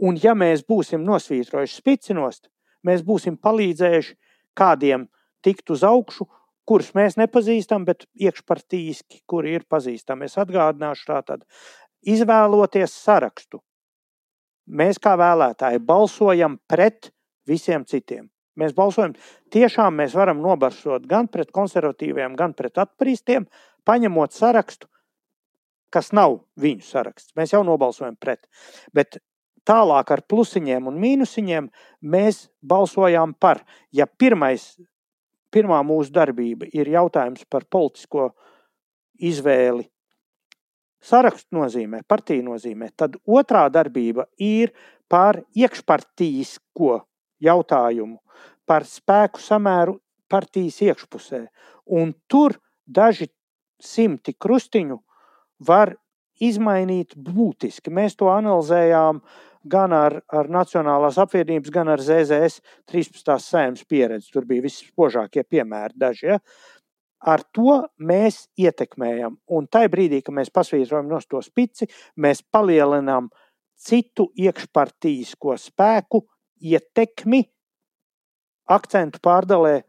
Un ja mēs būsim nosvītrojuši spicinost, mēs būsim palīdzējuši kādiem tikt uz augšu, kurus mēs nepazīstam, bet iekšpartīski, kuri ir pazīstami. Es atgādināšu tātad, izvēloties sarakstu. Mēs kā vēlētāji balsojam pret visiem citiem. Mēs balsojam, tiešām mēs varam nobarsot gan pret konservatīviem, gan pret atpūstiem, paņemot sarakstu, kas nav viņu saraksts. Mēs jau nobalsojam pret. Bet tālāk ar plusiņiem un mīnusiņiem mēs balsojām par. Ja pirmais, pirmā mūsu darbība ir jautājums par politisko izvēli, sarakstu nozīmē, partiju nozīmē, tad otrā darbība ir par iekšpartijisko jautājumu, par spēku samēru partijas iekšpusē. Un tur daži simti krustiņu var izmainīt būtiski. Mēs to analizējām gan ar, ar Nacionālās apvienības, gan ar ZZS 13. sēmas pieredzi. Tur bija visspožākie piemēri daži. Ja? Ar to mēs ietekmējam. Un tajā brīdī, kad mēs pasvītrojam no to spici, mēs palielinām citu iekšpartijisko spēku, ietekmi, akcentu pārdalē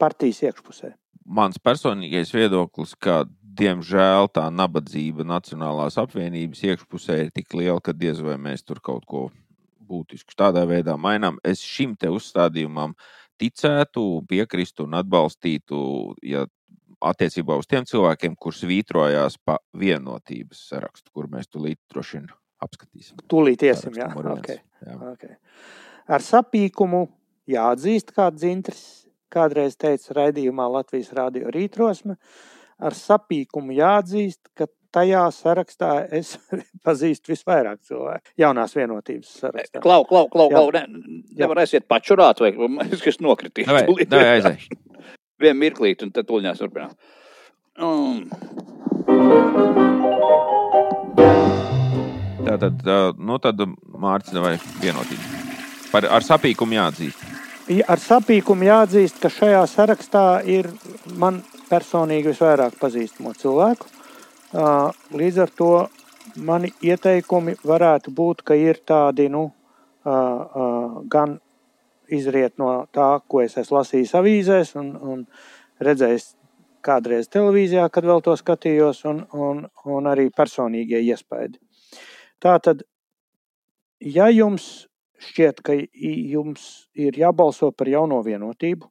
partijas iekšpusē. Mans personīgais viedoklis, ka diemžēl tā nabadzība Nacionālās apvienības iekšpusē ir tik liela, ka diez vai mēs tur kaut ko būtisku tādā veidā mainām. Es šim te uzstādījumam ticētu, piekristu un atbalstītu, ja attiecībā uz tiem cilvēkiem, kurus vītrojās pa vienotības sarakstu, kur mēs tulīt droši vien apskatīsim. Tūlīt iesim, jā. Okay. Jā. Okay. Ar sapīkumu jāatzīst, kā Dzintris kādreiz teica raidījumā Latvijas Rādio rītrosme. Ar sapīkumu jāatzīst, ka tajā sarakstā es pazīstu visvairāk cilvēku. Jaunās vienotības sarakstā. Klau, klau, klau, klau. Ne, nevar aiziet pačurāt, vai es kas. Davai, tūlīt. davai aizej. Vienu mirklīt, un tad tuļņās turpinām. Um, Tātad, nu tad Mārcis vai vienotība. Par, ar sapīkumu jāatzīst. Ar sapīkumu jāatzīst, ka šajā sarakstā ir man personīgi visvairāk pazīstamo cilvēku. Līdz ar to mani ieteikumi varētu būt, ka ir tādi, nu, gan izriet no tā, ko es esmu lasījis avīzēs un, un redzējis kādreiz televīzijā, kad vēl to skatījos, un, un, un arī personīgie iespaidi. Tā tad, ja jums šķiet, ka jums ir jābalso par jauno vienotību,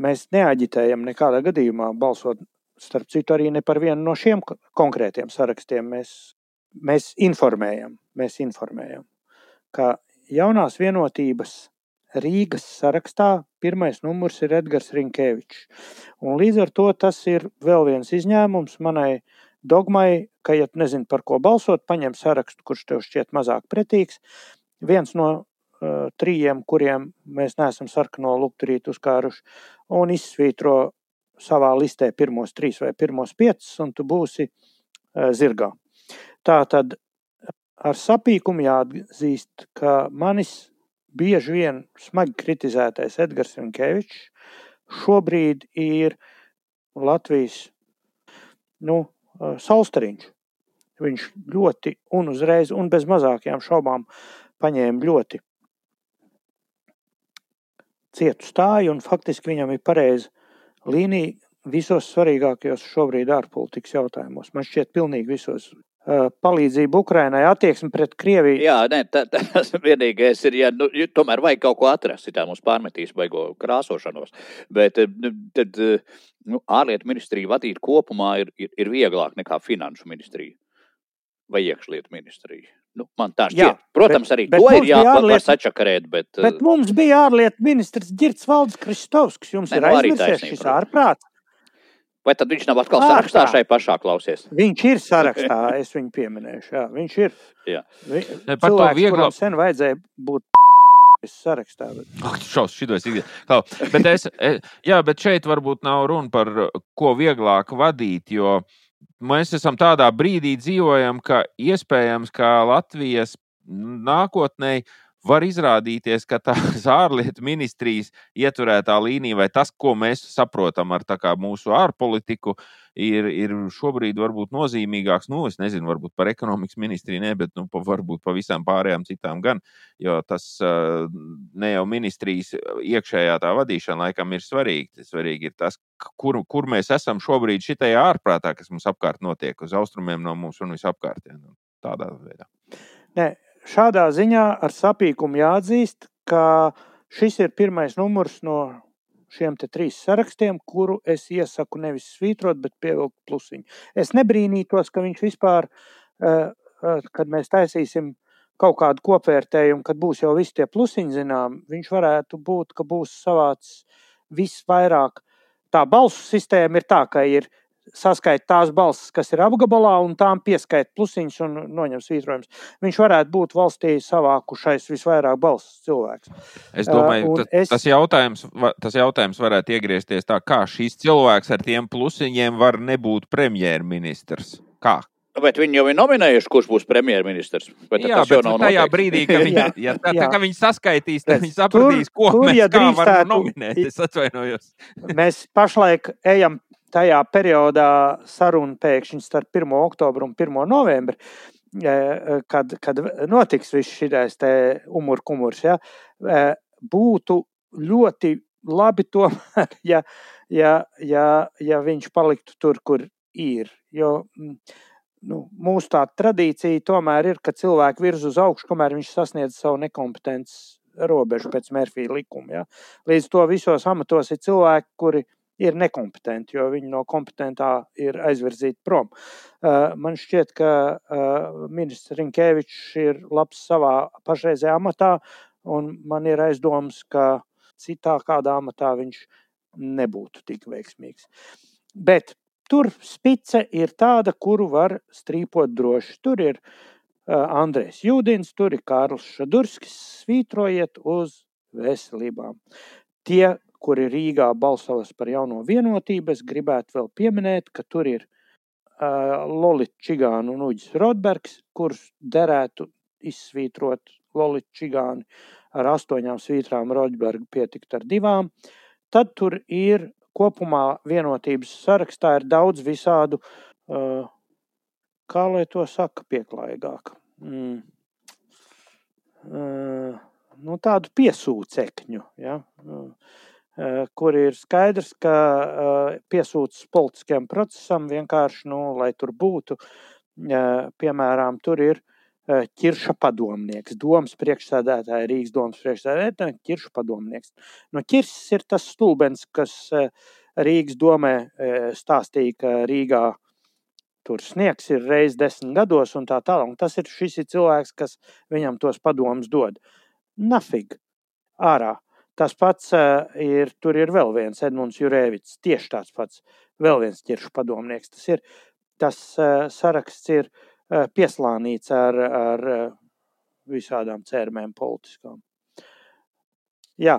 mēs neaģitējam nekādā gadījumā balsot, starp citu, arī ne par vienu no šiem ko- konkrētiem sarakstiem. Mēs, mēs informējam, mēs informējam, ka jaunās vienotības Rīgas sarakstā pirmais numurs ir Edgars Rinkevičs. Un līdz ar to tas ir vēl viens izņēmums manai dogmai, ka, ja nezini, par ko balsot, paņem sarakstu, kurš tev šķiet mazāk pretīgs. Viens no uh, trījiem, kuriem mēs neesam sarkano lukturītu uzkāruši, un izsvītro savā listē pirmos trīs vai pirmos piecus, un tu būsi uh, zirgā. Tā tad ar sapīkumu jāatzīst, ka manis bieži vien smagi kritizētais Edgars Rinkevičs šobrīd ir Latvijas nu, eh, saulstariņš. Viņš ļoti un uzreiz, un bez mazākajām šaubām, paņēma ļoti cietu stāju, un faktiski viņam ir pareiza līnija visos svarīgākajos šobrīd ārpolitikas jautājumos. Man šķiet, pilnīgi visos. Palīdzība Ukrainai, attieksme pret Krieviju. Jā, nē, tā, tas vienīgais ir, ja nu, tomēr vajag kaut ko atrast, tā mums pārmetīs baigo krāsošanos. Bet tad nu, ārlietu ministriju vadīt kopumā ir, ir, ir vieglāk nekā finanšu ministriju vai iekšlietu ministriju. Nu, man tā šķiet. Jā, Protams, bet, arī bet to ir jāpārliet sačakarēt. Bet, bet mums bija ārlietu ministrs Girts Valds Kristovskis. Jums ne, ir nu, aizmirsies šis ārprāts. Vai tad viņš nav atkal sarakstā šai pašā klausies? Viņš ir sarakstā, es viņu pieminēšu. Jā, viņš ir. Jā. Vi, ne, par cilvēks, to vieglāk. Sen vajadzēja būt sarakstā. Bet... Oh, šaus, šitos bet es, es, jā, bet šeit varbūt nav runa par ko vieglāk vadīt, jo mēs esam tādā brīdī dzīvojam, ka iespējams, ka Latvijas nākotnē var izrādīties, ka tās ārlietu ministrijas ieturētā līnija vai tas, ko mēs saprotam ar mūsu ārpolitiku, ir, ir šobrīd varbūt nozīmīgāks. Nu, es nezinu, varbūt par ekonomikas ministriju, ne, bet nu, pa, varbūt pa visām pārējām citām gan. Jo tas ne jau ministrijas iekšējā tā vadīšana laikam ir svarīgi. Svarīgi ir tas, kur, kur mēs esam šobrīd šitajā ārprātā, kas mums apkārt notiek, uz austrumiem no mums un visapkārt. Ja, nu, tādā veidā. Nē, šādā ziņā ar sapīkumu jāatzīst, ka šis ir pirmais numurs no šiem trīs sarakstiem, kuru es iesaku nevis svītrot, bet pievilkt plusiņu. Es nebrīnītos, ka viņš vispār, eh, eh, kad mēs taisīsim kaut kādu kopvērtējumu, kad būs jau visi tie plusiņi zinām, viņš varētu būt, ka būs savāds visvairāk. Tā balsu sistēma ir tā, ka ir saskaita tās balsis, kas ir apgabalā, un tām pieskaita plusiņus un noņem svītrojumus. Viņš varētu būt valstī savākušais visvairāk balsis cilvēks. Es domāju, uh, tas, es... tas, jautājums, tas jautājums varētu iegriezties tā, kā šīs cilvēks ar tiem plusiņiem var nebūt premjerministrs. Kā? Bet viņi jau ir nominējuši, kurš būs premjerministrs. Jā, bet tajā noteikti. brīdī, kad viņi, ja, tā, tā, kad viņi saskaitīs, tad viņi sapratīs, ko tur, mēs ja varam nominēt. Es atvainojos. mēs pašlaik ejam tajā periodā saruna pēkšņi starp 1. oktobru un 1. novembri, e, kad, kad notiks viss šis umurkumurs, ja, e, būtu ļoti labi tomēr, ja, ja, ja, ja viņš paliktu tur, kur ir. Jo, nu, mūsu tā tradīcija tomēr ir, ka cilvēki virz uz augšu, kamēr viņš sasniedz savu nekompetences robežu pēc Mērfija likuma. Ja. Līdz to visos amatos ir cilvēki, kuri ir nekompetenti, jo viņi no kompetentā ir aizvirzīti prom. Uh, man šķiet, ka uh, ministrs Rinkēvičs ir labs savā pašreizējā amatā, un man ir aizdoms, ka citā kādā amatā viņš nebūtu tik veiksmīgs. Bet tur spice ir tāda, kuru var strīpot droši. Tur ir uh, Andrēs Jūdins, tur ir Kārls Šadurskis. Svītrojiet uz veselībām. Tie kuri Rīgā balsos par jauno vienotību. Es gribētu vēl pieminēt, ka tur ir uh, Lolita Čigāna un Uģis Rodbergs, kurus derētu izsvītrot Lolita Čigāni ar astoņām svītrām, Rodbergu pietikt ar divām. Tad tur ir kopumā vienotības sarakstā ir daudz visādu, uh, kā lai to saka, pieklājīgāk. Mm. Uh, nu, tādu piesūcekņu. Ja? Uh, kur ir skaidrs, ka eh, piesūtas politiskajam procesam vienkārši, nu, lai tur būtu, eh, piemēram, tur ir ķirša padomnieks, domas priekšsēdētāja, Rīgas domas priekšsēdētāja, ķirša padomnieks. No ķirsis ir tas stulbens, kas Rīgas domē stāstīja, ka Rīgā tur sniegs ir reiz desmit gados un tā tālāk. Tas ir šis ir cilvēks, kas viņam tos padomus dod. Nafig, ārā. Tas pats ir, tur ir vēl viens Edmunds Jurēvits, tieši tāds pats, vēl viens ķiršu padomnieks. Tas ir, tas saraksts ir pieslānīts ar, ar visādām cērmēm politiskām. Jā,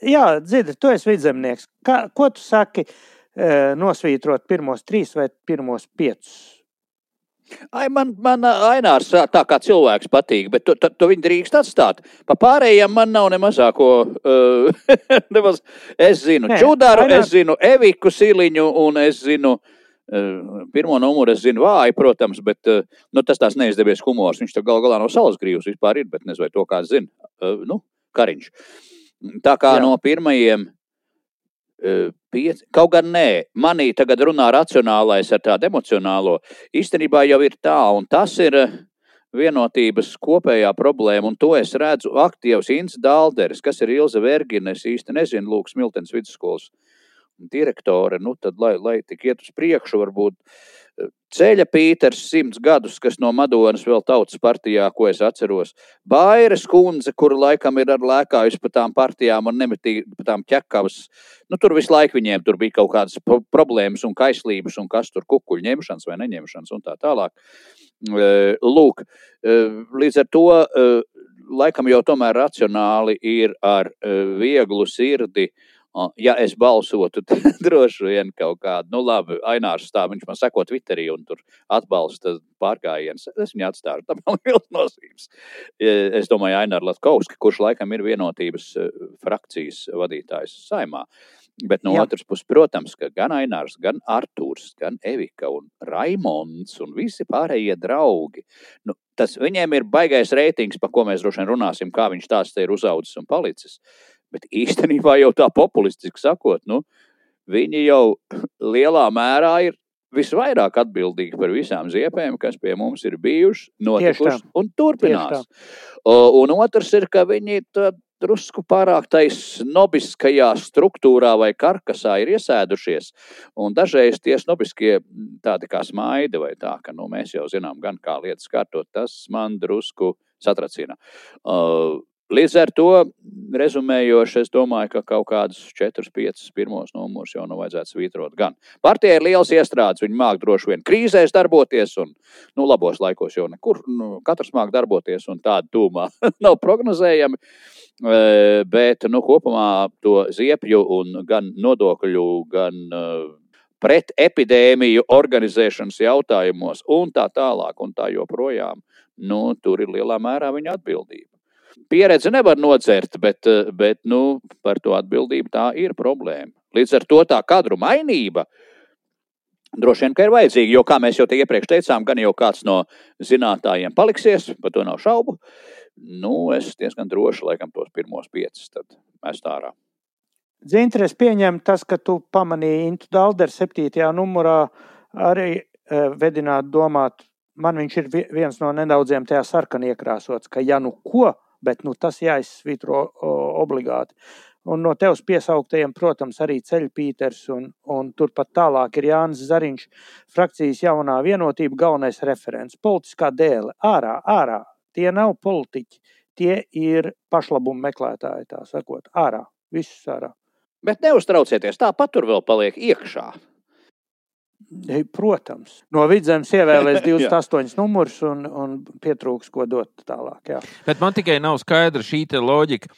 jā dzirdi, tu esi vidzemnieks. Kā, ko tu saki nosvītrot pirmos trīs vai pirmos piecus Ai, man, man Ainārs tā kā cilvēks patīk, bet tu, tu, tu viņu drīkst atstāt. Pa pārējiem man nav ne mazāko. Uh, nemaz, es zinu Nē, Čudaru, Ainārs... es zinu Eviku Siliņu un es zinu. Uh, pirmo numuru es zinu vāju, protams, bet uh, nu, tas tās neizdevies humors. Viņš tur gal galā no salas grīvs vispār ir, bet nezinu, vai to kāds zina. Uh, nu, Kariņš. Tā kā Jā. no pirmajiem pieci, kaut gan nē, manī tagad runā racionālais ar tādu emocionālo, īstenībā jau ir tā, un tas ir vienotības kopējā problēma, un to es redzu. Aktīvs Inns Dalderis, kas ir Ilza Vergina, es īsti nezinu, Lūks Miltens vidusskolas direktore, nu tad, lai, lai tik iet uz priekšu, varbūt ceļa Pīters simts gadus, kas no Madonas vēl tautas partijā, ko es atceros. Bairas kundze, kur laikam ir lēkājusi pa tām partijām un nemitīgi pa tām ķekavas. Nu, tur visu laiku viņiem tur bija kaut kādas pro- problēmas un kaislības un kas tur kukuļu ņemšanas vai neņemšanas un tā tālāk. Lūk, līdz ar to laikam jau tomēr racionāli ir ar vieglu sirdi O, Ja es balsotu, tad droši vien kaut kādu, nu, labi, Ainārs stāv, viņš man seko Twitterī un tur atbalsta pārgājienus. Es viņu atstāju, tam nav liels nozīmes. Es domāju, Ainārs Latkovski, kurš laikam ir vienotības e, frakcijas vadītājs saimā. Bet no Jā. Otras puses, protams, ka gan Ainārs, gan Artūrs, gan Evika un Raimons un visi pārējie draugi, nu, tas viņiem ir baigais reitings, par ko mēs droši vien runāsim, kā viņš tās te ir uzaudzis un palicis. Bet īstenībā jau tā populistiski sakot, nu, viņi jau lielā mērā ir visvairāk atbildīgi par visām ziepēm, kas pie mums ir bijušas, notikušas un turpinās. Un otrs ir, ka viņi drusku pārāk tais snobiskajā struktūrā vai karkasā ir iesēdušies. Un dažreiz tie snobiskie tādi kā smaidi vai tā, ka nu, mēs jau zinām, gan kā lietas kārtot, tas man drusku satracina. Uh, Līdz ar to, rezumējoši, es domāju, ka kaut kādus 4, 5 pirmos numurus jau nu vajadzētu svītrot. Gan partijai ir liels iestrādes, viņi māk droši vien krīzēs darboties, un nu, labos laikos jau nekur. Nu, katrs māk darboties, un tāda tūmā nav prognozējama. Bet nu, kopumā to ziepju, un gan nodokļu, gan pret epidēmiju organizēšanas jautājumos, un tā tālāk, un tā joprojām, nu, tur ir lielā mērā viņa atbildība. Pieredzi nevar nocert, bet, eh, bet nu, par to atbildību tā ir problēma. Līdz ar to tā kadru mainība droši vien ir vajadzīga, jo, kā mēs jau te iepriekš teicām, gan jau kāds no zinātājiem paliksies, par to nav šaubu. Nu, es diezgan droši laikam tos pirmos piecus mestu ārā. Zintres pieņem tas, ka tu pamanīji Intu Dalderu septītajā numurā arī uh, vedināt domāt, man viņš ir vi- viens no nedaudziem tajā sarkanā iekrāsots, ka ja nu ko, bet nu, tas jāizsvitro obligāti. Un no tevis piesauktajiem, protams, arī Ceļpīters un, un turpat tālāk ir Jānis Zariņš, frakcijas jaunā vienotība, galvenais referents. Politiskā dēle, ārā, ārā. Tie nav politiķi, tie ir pašlabumu meklētāji, tā sakot, ārā, visus ārā. Bet neuztraucieties, tāpat tur vēl paliek iekšā. Ei, Protams, no vidzemes ievēlēs Jā. 28 numurus un, un pietrūks, ko dot tālāk. Jā. Bet man tikai nav skaidra šī te loģika.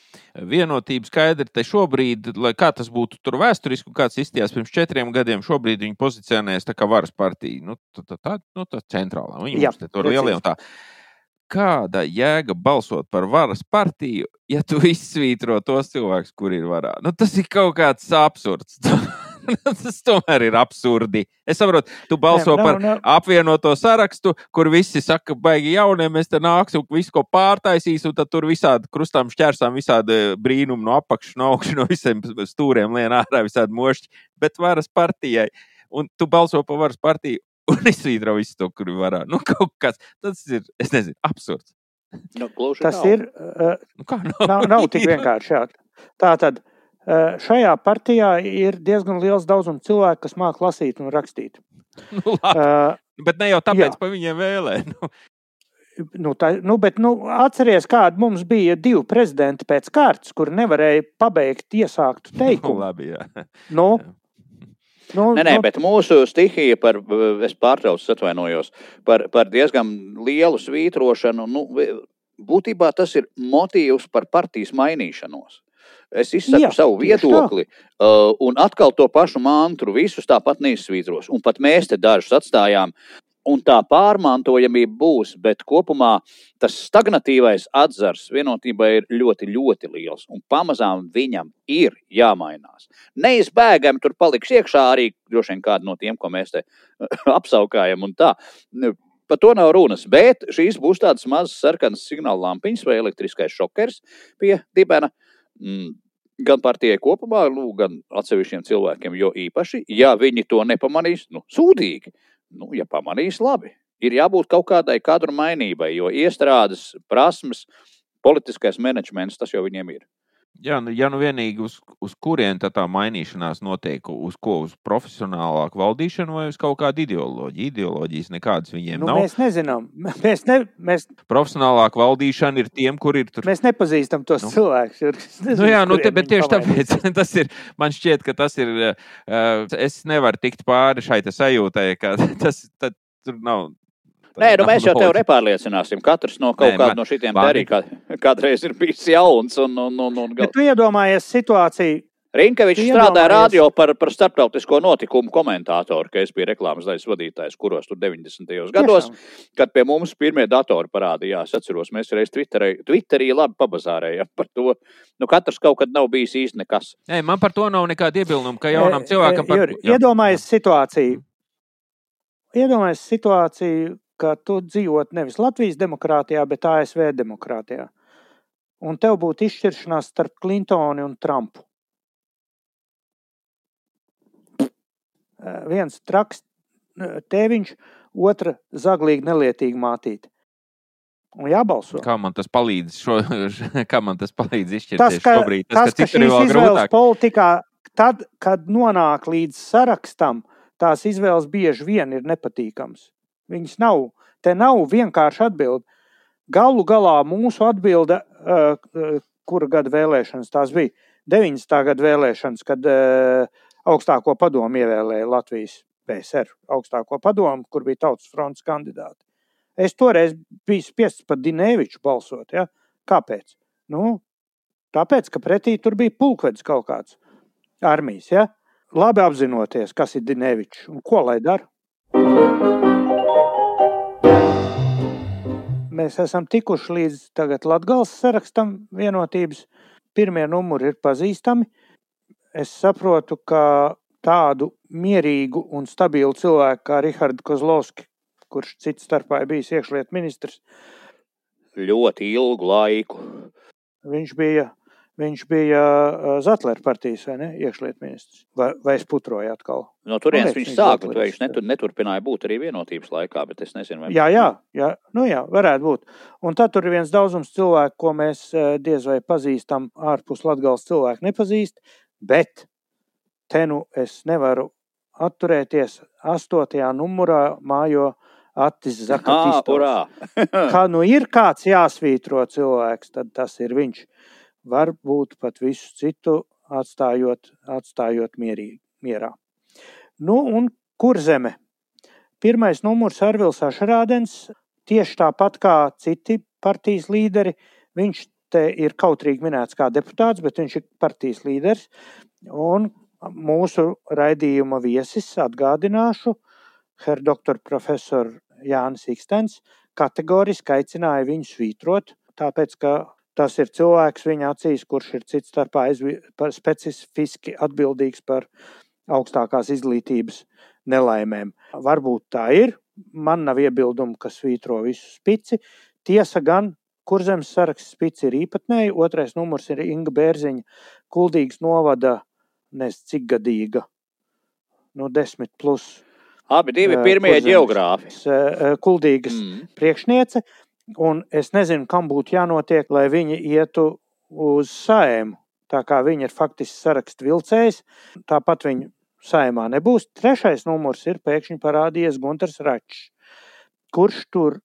Vienotība skaidra te šobrīd, lai kā tas būtu tur vēsturiski, kāds izstījās pirms četriem gadiem, šobrīd viņi pozicionējas tā kā varas partija. Nu, tā, tā, tā, nu, tā centrālā. Viņi Jā, tur lielie un tā. Kāda jēga balsot par varas partiju, ja tu izsvītro tos cilvēkus, kur ir varā? Nu, tas ir kaut kāds absurds. tas tomēr ir absurdi. Es saprotu, tu balso nav- par nav- apvienoto sarakstu, kur visi saka, baigi jaunie, mēs te nāksim, visu ko pārtaisīs, un tad tur visādi krustām šķērsām, visādi brīnumi no apakšas, no augšas, no visiem stūriem lien ārā, visādi mošķi, bet varas partijai. Un tu balso par varas partiju un izsvītro visu to, kur varā. Nu, kaut kas, tas ir, es nezinu, absurds. Nu, gluži Tas nav. ir. Uh, Nu, kā nav? nav, nav tik vienkārši. Jā. Tā tad šajā partijā ir diezgan liels daudzums cilvēku, kas māca lasīt un rakstīt. Nu, labi, Uh, bet ne jau tāpēc, ka viņiem vēlē. Nu, Nu, tā, nu, bet, nu, atceries, kāda mums bija divi prezidenti pēc kārtas, kur nevarēja pabeigt iesāktu nu, teikumu. labi, jā. Nu, nu, Nē, nē, nu, bet mūsu stihija, par, es pārtraucu, atvainojos, par, par diezgan lielu svītrošanu. Nu, būtībā tas ir motīvs par partijas mainīšanos. Es izsaku Jā, savu viedokli, uh, un atkal to pašu mantru visus tāpat neizsvītros. Un pat mēs te dažus atstājām, un tā pārmantojamība būs, bet kopumā tas stagnatīvais atzars vienotībai ir ļoti, ļoti liels. Un pamazām viņam ir jāmainās. Neizbēgami tur paliks iekšā arī droši vien kādi no tiem, ko mēs te apsaukājam. un tā. Nu, Par to nav runas, bet šīs būs tādas mazas sarkanas signāla lampiņas vai elektriskais šokers pie dibena. Mm, gan partijai kopumā, nu, gan atsevišķiem cilvēkiem, jo īpaši, ja viņi to nepamanīs, nu, sūdīgi, nu, ja pamanīs, labi. Ir jābūt kaut kādai kadru mainībai, jo iestrādes, prasmes, politiskais menedžments, tas jau viņiem ir. Jā, nu, ja nu vienīgi uz, uz kurien tā, tā mainīšanās notiek, uz ko uz profesionālāku valdīšanu vai uz kaut kādu ideoloģiju. Ideoloģijas nekādas viņiem Nu, nav. mēs nezinām. Mēs, ne, mēs, Profesionālāka valdīšana ir tiem, kur ir tur. mēs nepazīstam tos Nu. cilvēkus. Nu jā, nu, te, bet tieši pamainīs. tāpēc tas ir. Man šķiet, ka tas ir. Uh, es nevaru tikt pāri šai sajūtai, ka tas tad, tur nav. Nē, nu, mēs jau tevi nepārliecināsim. Katrs no kaut kāda no arī kā, kādreiz ir bijis jauns. Un, un, un, un, Bet tu iedomājies situāciju, Rinkevičs strādāja radio par, par starptautisko notikumu komentātoru, ka es biju reklāmas daļas vadītājs, kuros tur 90. gados, tiešām, kad pie mums pirmie datori parādījās. Atceros, mēs reiz Twitterī, Twitterī labi pabazārējām par to. Nu, katrs kaut kad nav bijis īsti nekas. Nē, man par to nav nekāda iebilnuma, ka jaunam E, cilvēkam par Juri, Iedomājies situāciju. Iedomājies situāciju, ka tu dzīvot nevis Latvijas demokrātijā, bet ASV demokrātijā. Un tev būtu izšķiršanās starp Clintonu un Trumpu. Eh, Viens traks eh, tēviņš, otra zaglīga nelietīga mātīte. Un jābalso. Kā man tas palīdz, šo, kā man tas palīdz Tas, izšķirties ka, šobrīd? tas, ka citur ir šīs vēl izvēles grūtāk. politikā, tad, kad nonāk līdz sarakstam, tās izvēles bieži vien ir nepatīkamas. Viņas nav, te nav vienkārši atbildi. Galu galā mūsu atbilde, uh, uh, kura gada vēlēšanas tās bija, 90. gada vēlēšanas, kad uh, augstāko padomu ievēlēja Latvijas PSR augstāko padomu, kur bija tautas fronts kandidāti. Es toreiz biju spiests par Dienēviču balsot. Ja? Kāpēc? Nu, tāpēc, ka pretī tur bija pulkvedis kaut kāds armijas. Ja? Labi apzinoties, kas ir Dienēvičs un ko lai dara. Mēs esam tikuši līdz tagad Latvijas sarakstam vienotības. Pirmie numuri ir pazīstami. Es saprotu, ka tādu mierīgu un stabilu cilvēku kā Rihards Kozlovskis, kurš cits starpā ir bijis iekšlietu ministrs, Ļoti ilgu laiku. viņš bija, viņš bija Zetlera partijas iekšlietu ministrs. Vai, vai es putroju atkal? No turienes viņš viņš sāka, bet viņš tur netur, neturpināja būt arī vienotības laikā, bet es nezinu, vai Jā, jā, jā, nu jā, varētu būt. Un tad tur ir viens daudzums cilvēku, ko mēs diez vai pazīstam, ārpus Latvijas cilvēku nepazīst. Bet te nu es nevaru atturēties. Astotajā numurā mājo Atis Ah, Zakatistovs. urā! Kā nu ir kāds jāsvītro cilvēks, tad tas ir viņš. Varbūt pat visu citu atstājot, atstājot mierī, mierā. Nu, un kur zeme? Pirmais numurs Arvils Ašrādens, tieši tāpat kā citi partijas līderi, viņš te ir kautrīgi minēts kā deputāts, bet viņš ir partijas līderis. Un mūsu raidījuma viesis atgādināšu, Herr doktor profesor Jānis Ikstens kategoriski aicināja viņu svītrot, tāpēc, ka tas ir cilvēks viņa acīs, kurš ir cits starpā specifiski atbildīgs par augstākās izglītības nelaimēm. Varbūt tā ir, man nav iebildumu, ka svītro visu spici. Tiesa gan, kur zemes saraksts spici ir īpatnēji, otrais numurs ir Inga Bērziņa, kuldīgs novada, nes cik gadīga, nu desmit plus. Abi divi eh, pirmie geogrāfi. eh, Kuldīgas Mm. priekšniece, un es nezinu, kam būtu jānotiek, lai viņi ietu uz sēmu. Tā kā viņi ir faktiski sarakstu vilcējs, tāpat viņi saimā nebūs. Trešais numurs ir pēkšņi parādījies Gunārs Račs, kurš tur,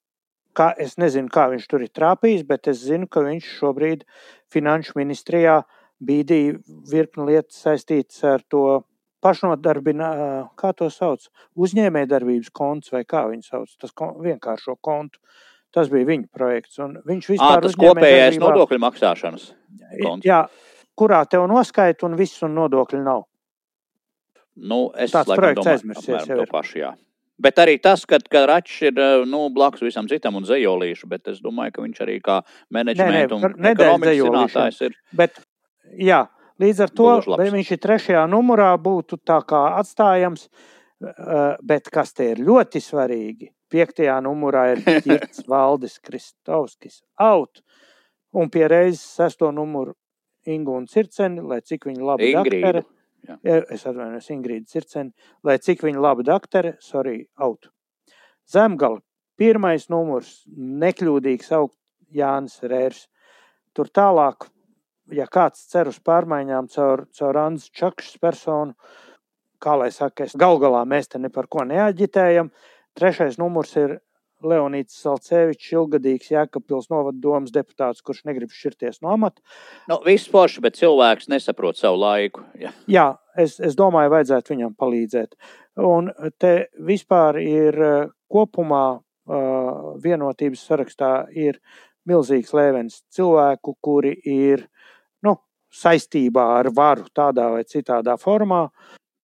kā, es nezinu, kā viņš tur ir trāpījis, bet es zinu, ka viņš šobrīd Finanšu ministrijā bīdīja virkni lietas saistītas ar to pašnodarbināšanu, kā to sauc, uzņēmējdarbības konts vai kā viņi sauc, tas kon, vienkāršo kontu. Tas bija viņa projekts. Viņš vispār tas kopējais uzņēmējdarbībā- nodokļu maksāšanas. konts. Jā, kurā tev noskaita un viss un nodokļi nav. Nu, es Tāds laikam projekts jau to pašu, jā. Bet arī tas, ka, ka Račs ir eh, nu, blakus visam citam un zejolīšu, bet es domāju, ka viņš arī kā menedžmenta un ekonomikas zinātājs ir. Bet, jā, līdz ar to vai viņš ir trešajā numurā, būtu tā kā atstājams. eh, Bet kas te ir ļoti svarīgi? Piektajā numurā ir Girts Valdis Kristovskis out. Un pie reizes sesto numuru Ingu un Circeni, lai cik viņa labi daktere. Es atvainojos, Ingrīda Circeni, lai cik viņa labi daktere, sorry, autu. Zemgali, pirmais numurs, nekļūdīgs augt Jānis Rērs. Tur tālāk, ja kāds cer uz pārmaiņām caur, caur Andrus Čakšas personu, kā lai saka, es gal galā mēs te ne par ko neaģitējam. Trešais numurs ir Leonīts Salcevičs, ilgadīgs Jēkabpils novada domas deputāts, kurš negrib šķirties no amata. Nu, viss forši, bet cilvēks nesaprot savu laiku. Jā. Jā, es, es domāju, vajadzētu viņam palīdzēt. Un te vispār ir eh, kopumā uh, vienotības sarakstā ir milzīgs lēvens cilvēku, kuri ir nu, saistībā ar varu tādā vai citādā formā.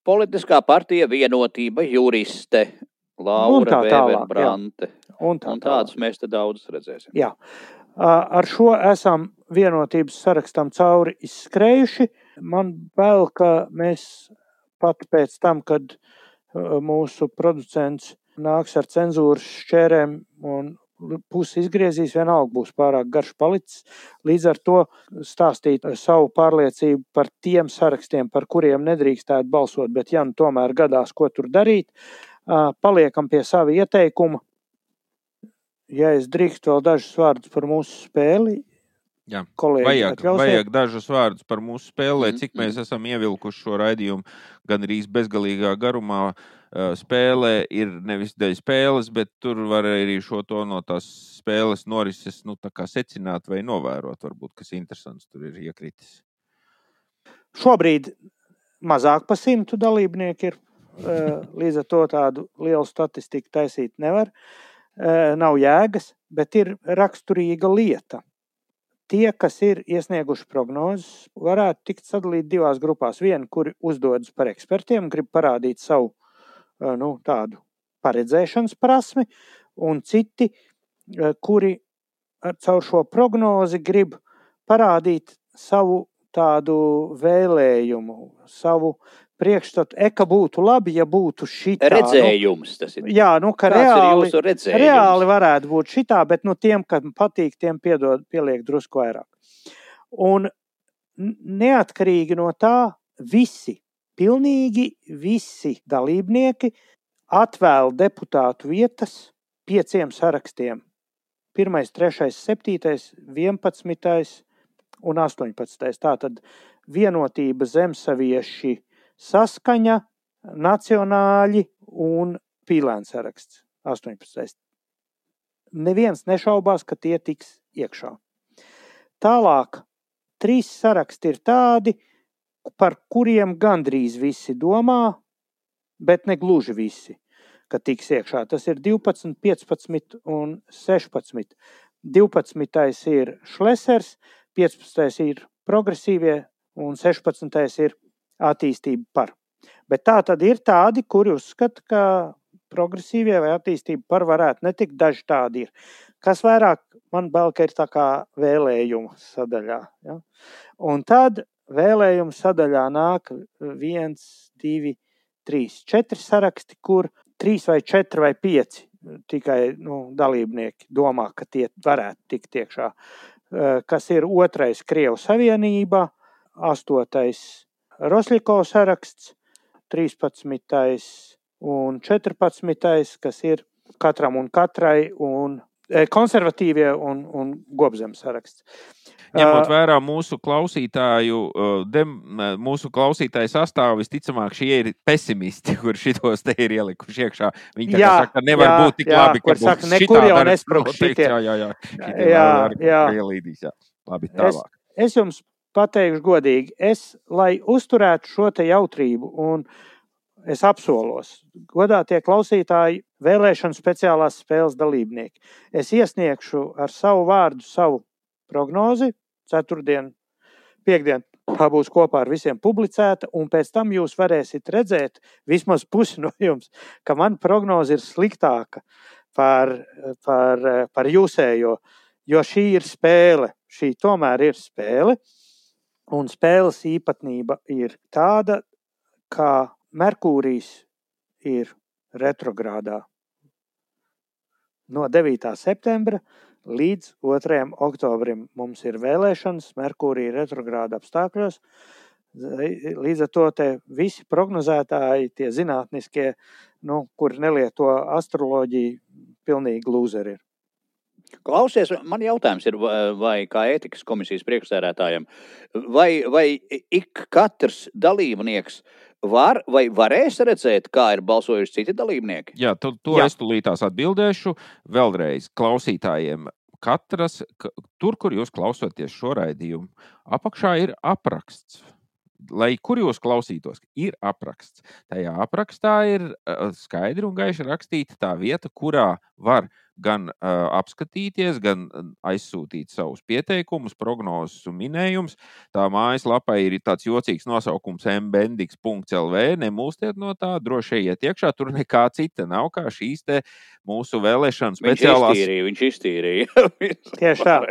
Politiskā partija vienotība, juriste, Un Laura tā tālāk, Brante. Un tā Un tādus mēs te daudz redzēsim. Jā. Ar šo esam vienotības sarakstam cauri izskrējuši. Man bail, ka mēs pat pēc tam, kad ā, mūsu producents nāks ar cenzūras šķērēm un pusi izgriezīs, vienalga būs pārāk garš palicis. Līdz ar to stāstīt savu pārliecību par tiem sarakstiem, par kuriem nedrīkstētu balsot, bet ja nu tomēr gadās, ko tur darīt, paliekam pie sava ieteikuma. Ja es drīkstu vēl dažus vārdus par mūsu spēli, Jā, kolēģi, Vajag, vajag dažus vārdus par mūsu spēli, lai Mhm, cik mēs esam ievilkuši šo raidījumu gan arī bezgalīgā garumā. Spēlē ir nevis dēļ spēles, bet tur var arī šo to no tās spēles norises nu, tā kā secināt vai novērot. Varbūt kas interesants tur ir iekritis. Šobrīd mazāk par simtu dalībnieku ir. Eh, Līdz ar to tādu lielu statistiku taisīt nevar. Eh, Nav jēgas, bet ir raksturīga lieta. Tie, kas ir iesnieguši prognozes, varētu tikt sadalīti divās grupās. Viena, kuri uzdodas par ekspertiem, grib parādīt savu eh, nu, tādu paredzēšanas prasmi, un citi, kuri caur šo prognozi grib parādīt savu tādu vēlējumu, savu priekšstatu. Eka būtu labi, ja būtu šī Redzējums tas ir. Nu, jā, nu, ka Kāds reāli, reāli varētu būt šitā, bet nu, tiem, kam patīk, tiem piedod, pieliek drusku vairāk. Un neatkarīgi no tā, visi, pilnīgi visi dalībnieki atvēl deputātu vietas pieciem sarakstiem. 1, 3, 7, 11 un 18. Tātad vienotība zemsavieši saskaņa, nacionāļi un pīlēns saraksts 18. Neviens nešaubās, ka tie tiks iekšā. Tālāk, trīs saraksti ir tādi, par kuriem gandrīz visi domā, bet ne gluži visi, ka tiks iekšā. Tas ir 12, 15 un 16. 12. ir Šlesers, 15. ir progresīvie un 16. ir attīstība par. Bet tā tad ir tādi, kuri uzskata, ka progresīvie vai attīstība par varētu netikt. Daži tādi ir. Kas vairāk man bail, ka ir tā kā vēlējuma sadaļā. Ja? Un tad vēlējuma sadaļā nāk viens, divi, trīs, četri saraksti, kur trīs vai četri vai pieci tikai nu, dalībnieki domā, ka tie varētu tikt iekšā. Kas ir otrais Krievu Savienība, astotais Rosļiko saraksts, 13. un 14. kas ir katram un katrai, un eh, konservatīvie un, un gobzemes saraksts. Ņemot vērā mūsu klausītāju, dem, mūsu klausītāju sastāvu, visticamāk, šie ir pesimisti, kur šitos te ir ielikuši iekšā. Viņi Jā, saka, nevar jā, būt tik jā, labi, kur ka saka, nekur jau nesprūks šitie. Jā, jā, jā. Jā, vēl ar- jā. ielīdīs, jā. Labi, Es, tālāk. es jums pateikšu godīgi, es, lai uzturētu šo te jautrību, un es apsolos, godātie klausītāji, vēlēšanu speciālās spēles dalībnieki, es iesniegšu ar savu vārdu savu prognozi, ceturtdien, piekdien. Tā būs kopā ar visiem publicēta, un pēc tam jūs varēsiet redzēt, vismaz pusi no jums, ka mana prognoze ir sliktāka par, par, par jūsējo, jo šī ir spēle. Šī tomēr ir spēle, un spēles īpatnība ir tāda, ka Merkūrijs ir retrogrādā no 9. septembra līdz 2. oktobrim mums ir vēlēšanas, Merkūrija retrogrāda apstākļos. Līdz ar to visi prognozētāji, tie zinātniskie, nu, kuri nelieto astroloģiju, pilnīgi lūzeri ir. Klausies, man jautājums ir, vai kā ētikas komisijas priekšsēdētājiem, vai, vai ik katrs dalībnieks var vai varēs redzēt, kā ir balsojuši citi dalībnieki? Jā, to, to Jā. es tūlītās atbildēšu. Vēlreiz klausītājiem. Katras, tur, kur jūs klausāties šo raidījumu, apakšā ir apraksts lai kur jūs klausītos, ir apraksts. Tajā aprakstā ir skaidri un gaiši rakstīta tā vieta, kurā var gan uh, apskatīties, gan aizsūtīt savus pieteikumus, prognozes un minējumus. Tā mājaslapā ir tāds jocīgs nosaukums mbendix.lv. Nemūstiet no tā, droši ejiet iekšā. Tur nekā cita nav kā šīs mūsu vēlēšanu speciālās. Viņš iztīrīja. Viņš iztīrīja. Tieši tā.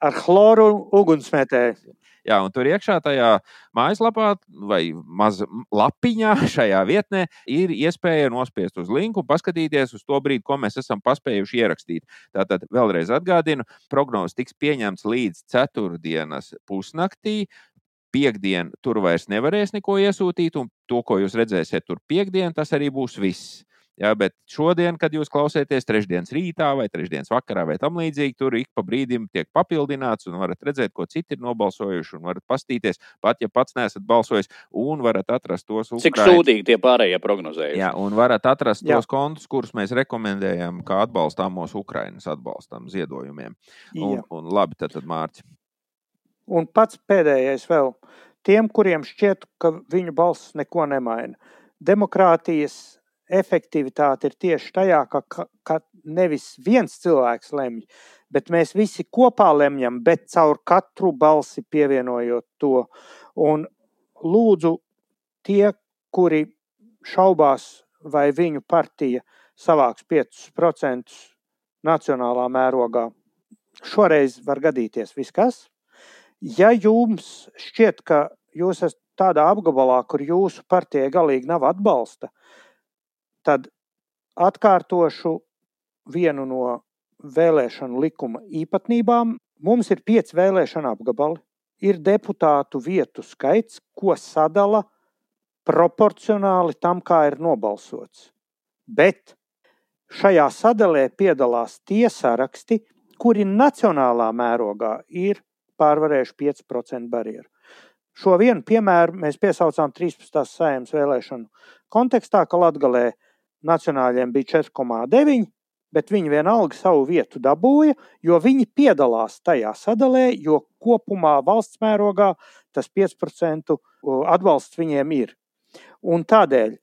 Ar chloru ugunsmetēju. Jā, un tur iekšā tajā mājaslapā vai mazā lapiņā šajā vietnē ir iespēja nospiest uz linku un paskatīties uz to brīdi, ko mēs esam paspējuši ierakstīt. Tātad vēlreiz atgādinu, prognozes tiks pieņemts līdz ceturtdienas pusnaktī. Piektdien tur vairs nevarēs neko iesūtīt, un to, ko jūs redzēsiet tur piekdien, tas arī būs viss. Jā, bet šodien, kad jūs klausāties trešdienas rītā vai trešdienas vakarā vai tam līdzīgi, tur ik pa brīdim tiek papildināts un varat redzēt, ko citi ir nobalsojuši. Un varat pastīties, pat ja pats neesat balsojis, un varat atrast tos uzskaitīt. Cik sūdīgi tie pārējie prognozēja. Jā, un varat atrast Jā. tos kontus, kurus mēs rekomendējam, kā atbalstāmos Ukraiņas atbalstam ziedojumiem. Un, Jā. un labi, tad, tad Mārcis. Un pats pēdējais vēl. Tiem, kuriem šķiet, ka viņu balss neko nemaina. Demokrātijas efektivitāte ir tieši tajā, ka, ka, ka nevis viens cilvēks lemj, bet mēs visi kopā lemjam, bet caur katru balsi pievienojot to. Un lūdzu, tie, kuri šaubās, vai viņu partija savāks 5% nacionālā mērogā, šoreiz var gadīties viskas. Ja jums šķiet, ka jūs esat tādā apgabalā, kur jūsu partijai galīgi nav atbalsta, tad atkārtošu vienu no vēlēšanu likuma īpatnībām. Mums ir pieci vēlēšana apgabali, ir deputātu vietu skaits, ko sadala proporcionāli tam, kā ir nobalsots. Bet šajā sadalē piedalās tie saraksti, kuri nacionālā mērogā ir pārvarējuši 5% barjeru. Šo vienu piemēru mēs piesaucām 13. saimnes vēlēšanu kontekstā, ka Latgalē nacionāļiem bija 4,9, bet viņi vienalga savu vietu dabūja, jo viņi piedalās tajā sadalē, jo kopumā valsts mērogā tas 5% atbalsts viņiem ir. Un tādēļ,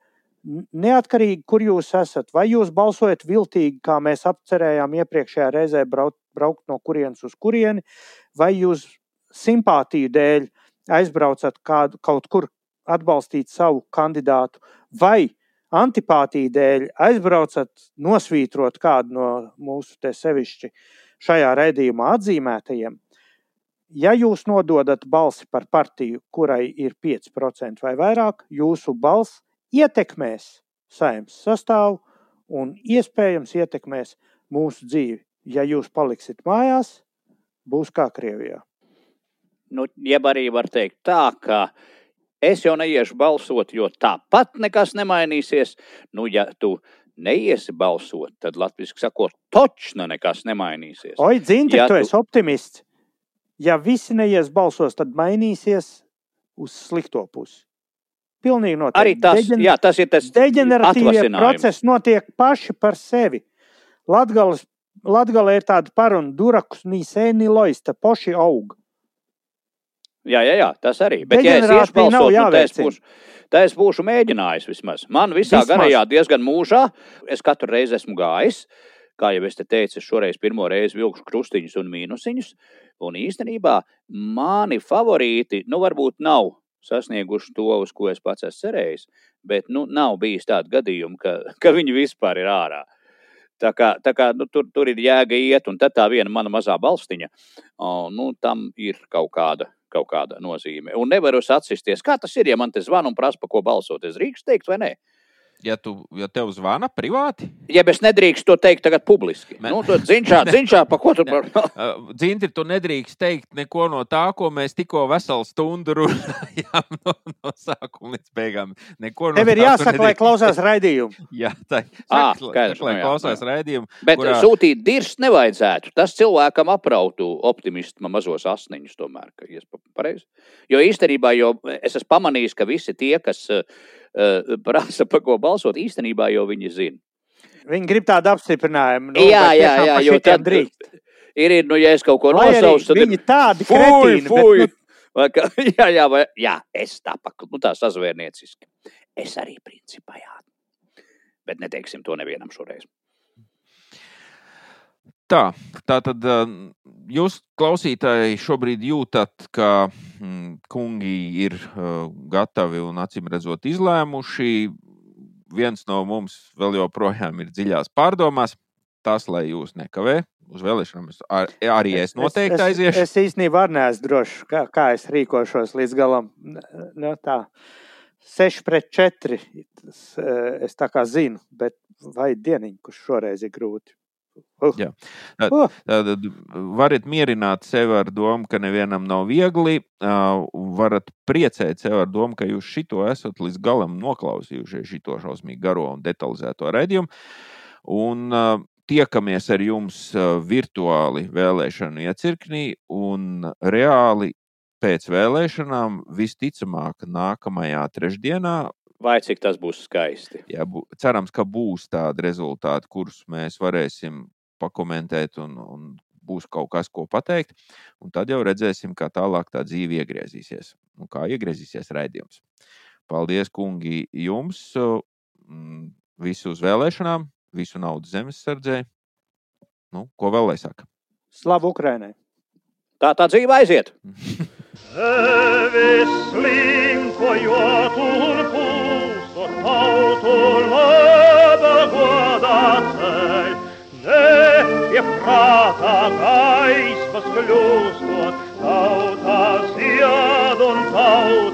neatkarīgi, kur jūs esat, vai jūs balsojat viltīgi, kā mēs apcerējām iepriekšējā reizē braukt, braukt no kurienes uz kurieni, vai jūs simpātiju dēļ aizbraucat kādu, kaut kur atbalstīt savu kandidātu, vai antipātija dēļ aizbraucat, nosvītrot kādu no mūsu te sevišķi šajā raidījumā atzīmētajiem, ja jūs nododat balsi par partiju, kurai ir 5% vai vairāk, jūsu balss ietekmēs saimnes sastāvu un iespējams ietekmēs mūsu dzīvi. Ja jūs paliksiet mājās, būs kā Krievijā. Nu, jeb arī var teikt tā, ka uh, Es jau neiešu balsot, jo tāpat nekas nemainīsies. Nu, ja tu neiesi balsot, tad latviešu sakot, točna nekas nemainīsies. Oi, Dzinti, ja tu esi optimists. Ja visi neies balsos, tad mainīsies uz slikto pusi. Pilnīgi noteikti. Arī tas, Deģen... jā, tas ir tas deģeneratīvie procesi notiek paši par sevi. Latgales, Latgale ir tāda paruna, durakus nī sēni loista, poši aug. Jā, jā, jā, tas arī. Bet, ja es iešu balsot, nu, tā es, būšu, tā es būšu mēģinājis vismaz. Man visā vismaz. garajā diezgan mūžā, es katru reizi esmu gājis. Kā jau es te teicu, es šoreiz pirmo reizi vilkšu krustiņus un mīnusiņus. Un īstenībā mani favorīti, nu, varbūt nav sasnieguši to, uz ko es pats esmu cerējis, bet nu, nav bijis tādu gadījumu, ka, ka viņi vispār ir ārā. Tā kā, tā kā nu, tur, tur ir jēga iet, un tad tā viena mana mazā balstiņa, o, nu, tam ir kaut kāda kaut kāda nozīme. Un nevaru atsisties, kā tas ir, ja man te zvana un prasa, par ko balsot. Es drīkstu teikt, vai nē? Ja, tu, ja tev zvana privāti, Ja es nedrīkstu to teikt tagad publiski, Me- nu, tad zinčā, zinčā, pa ko tu par... uh, Dzintri, tu nedrīkst teikt neko no tā, ko mēs tikko veselu stundu runājām no, no sākuma līdz beigām. Neko no Tev ir tā jāsaka, lai klausās raidījumu. Jā, tā ir. Skaidrs, lai nu klausās jā. raidījumu. Bet kurā- sūtīt dirst nevajadzētu. Tas cilvēkam aprautu optimisma mazos asniņus tomēr, ka ies pa- pareizi. Jo īstenībā, jo es esmu pamanījis, ka visi tie, kas uh, prasa par ko balsot, īstenībā jau viņi zina. Viņi grib tādu apstiprinājumu. Nu, jā, jā, jā, par jo tad drīkst. ir, ir, nu, ja es kaut ko nosaucu, tad ir viņi tādi fuj, kretīni, fuj. bet, Vai kā- Jā, jā, vai, jā, es tā paklu, nu tā sazvērnieciski. Es arī principā jā. Bet neteiksim to nevienam šoreiz. Tā, tā tad uh, jūs, klausītāji, šobrīd jūtat, ka mm, kungi ir uh, gatavi un acīm redzot izlēmuši. Viens no mums vēl joprojām ir dziļās pārdomās. Tas, lai jūs nekavē uz vēlēšanām, es ar, arī es noteikti es, aiziešu. Es, es īstenībā arī neesmu drošs, kā, kā es rīkošos līdz galam. Nu, tā, 6 pret 4. Tas, eh, es tā kā zinu, bet vai dieniņ, kurš šoreiz ir grūti. Uh. Jā. Tad- Uh. Tad varat mierināt sevi ar domu, ka nevienam nav viegli. Varat priecēt sevi ar domu, ka jūs šito esat līdz galam noklausījušies, šito šausmīgi garo un detalizēto redzējumu. Un tiekamies ar jums virtuāli vēlēšanu iecirknī un reāli pēc vēlēšanām visticamāk nākamajā trešdienā Vai cik tas būs skaisti? Jā, bū, cerams, ka būs tādi rezultāti, kurus mēs varēsim pakomentēt, un, un būs kaut kas, ko pateikt. Un tad jau redzēsim, kā tālāk tā dzīve iegriezīsies. Un kā iegriezīsies raidījums. Paldies, kungi, jums! mm, Visu uz vēlēšanām, visu naudu zemesardzē. Nu, ko vēl lai saka? Slavu Ukrainai! Tā tā dzīve aiziet! Vis slinkojot un pulsot tautul labagādācei, nepieprātā gaismas kļūstot tautas ied un tautas.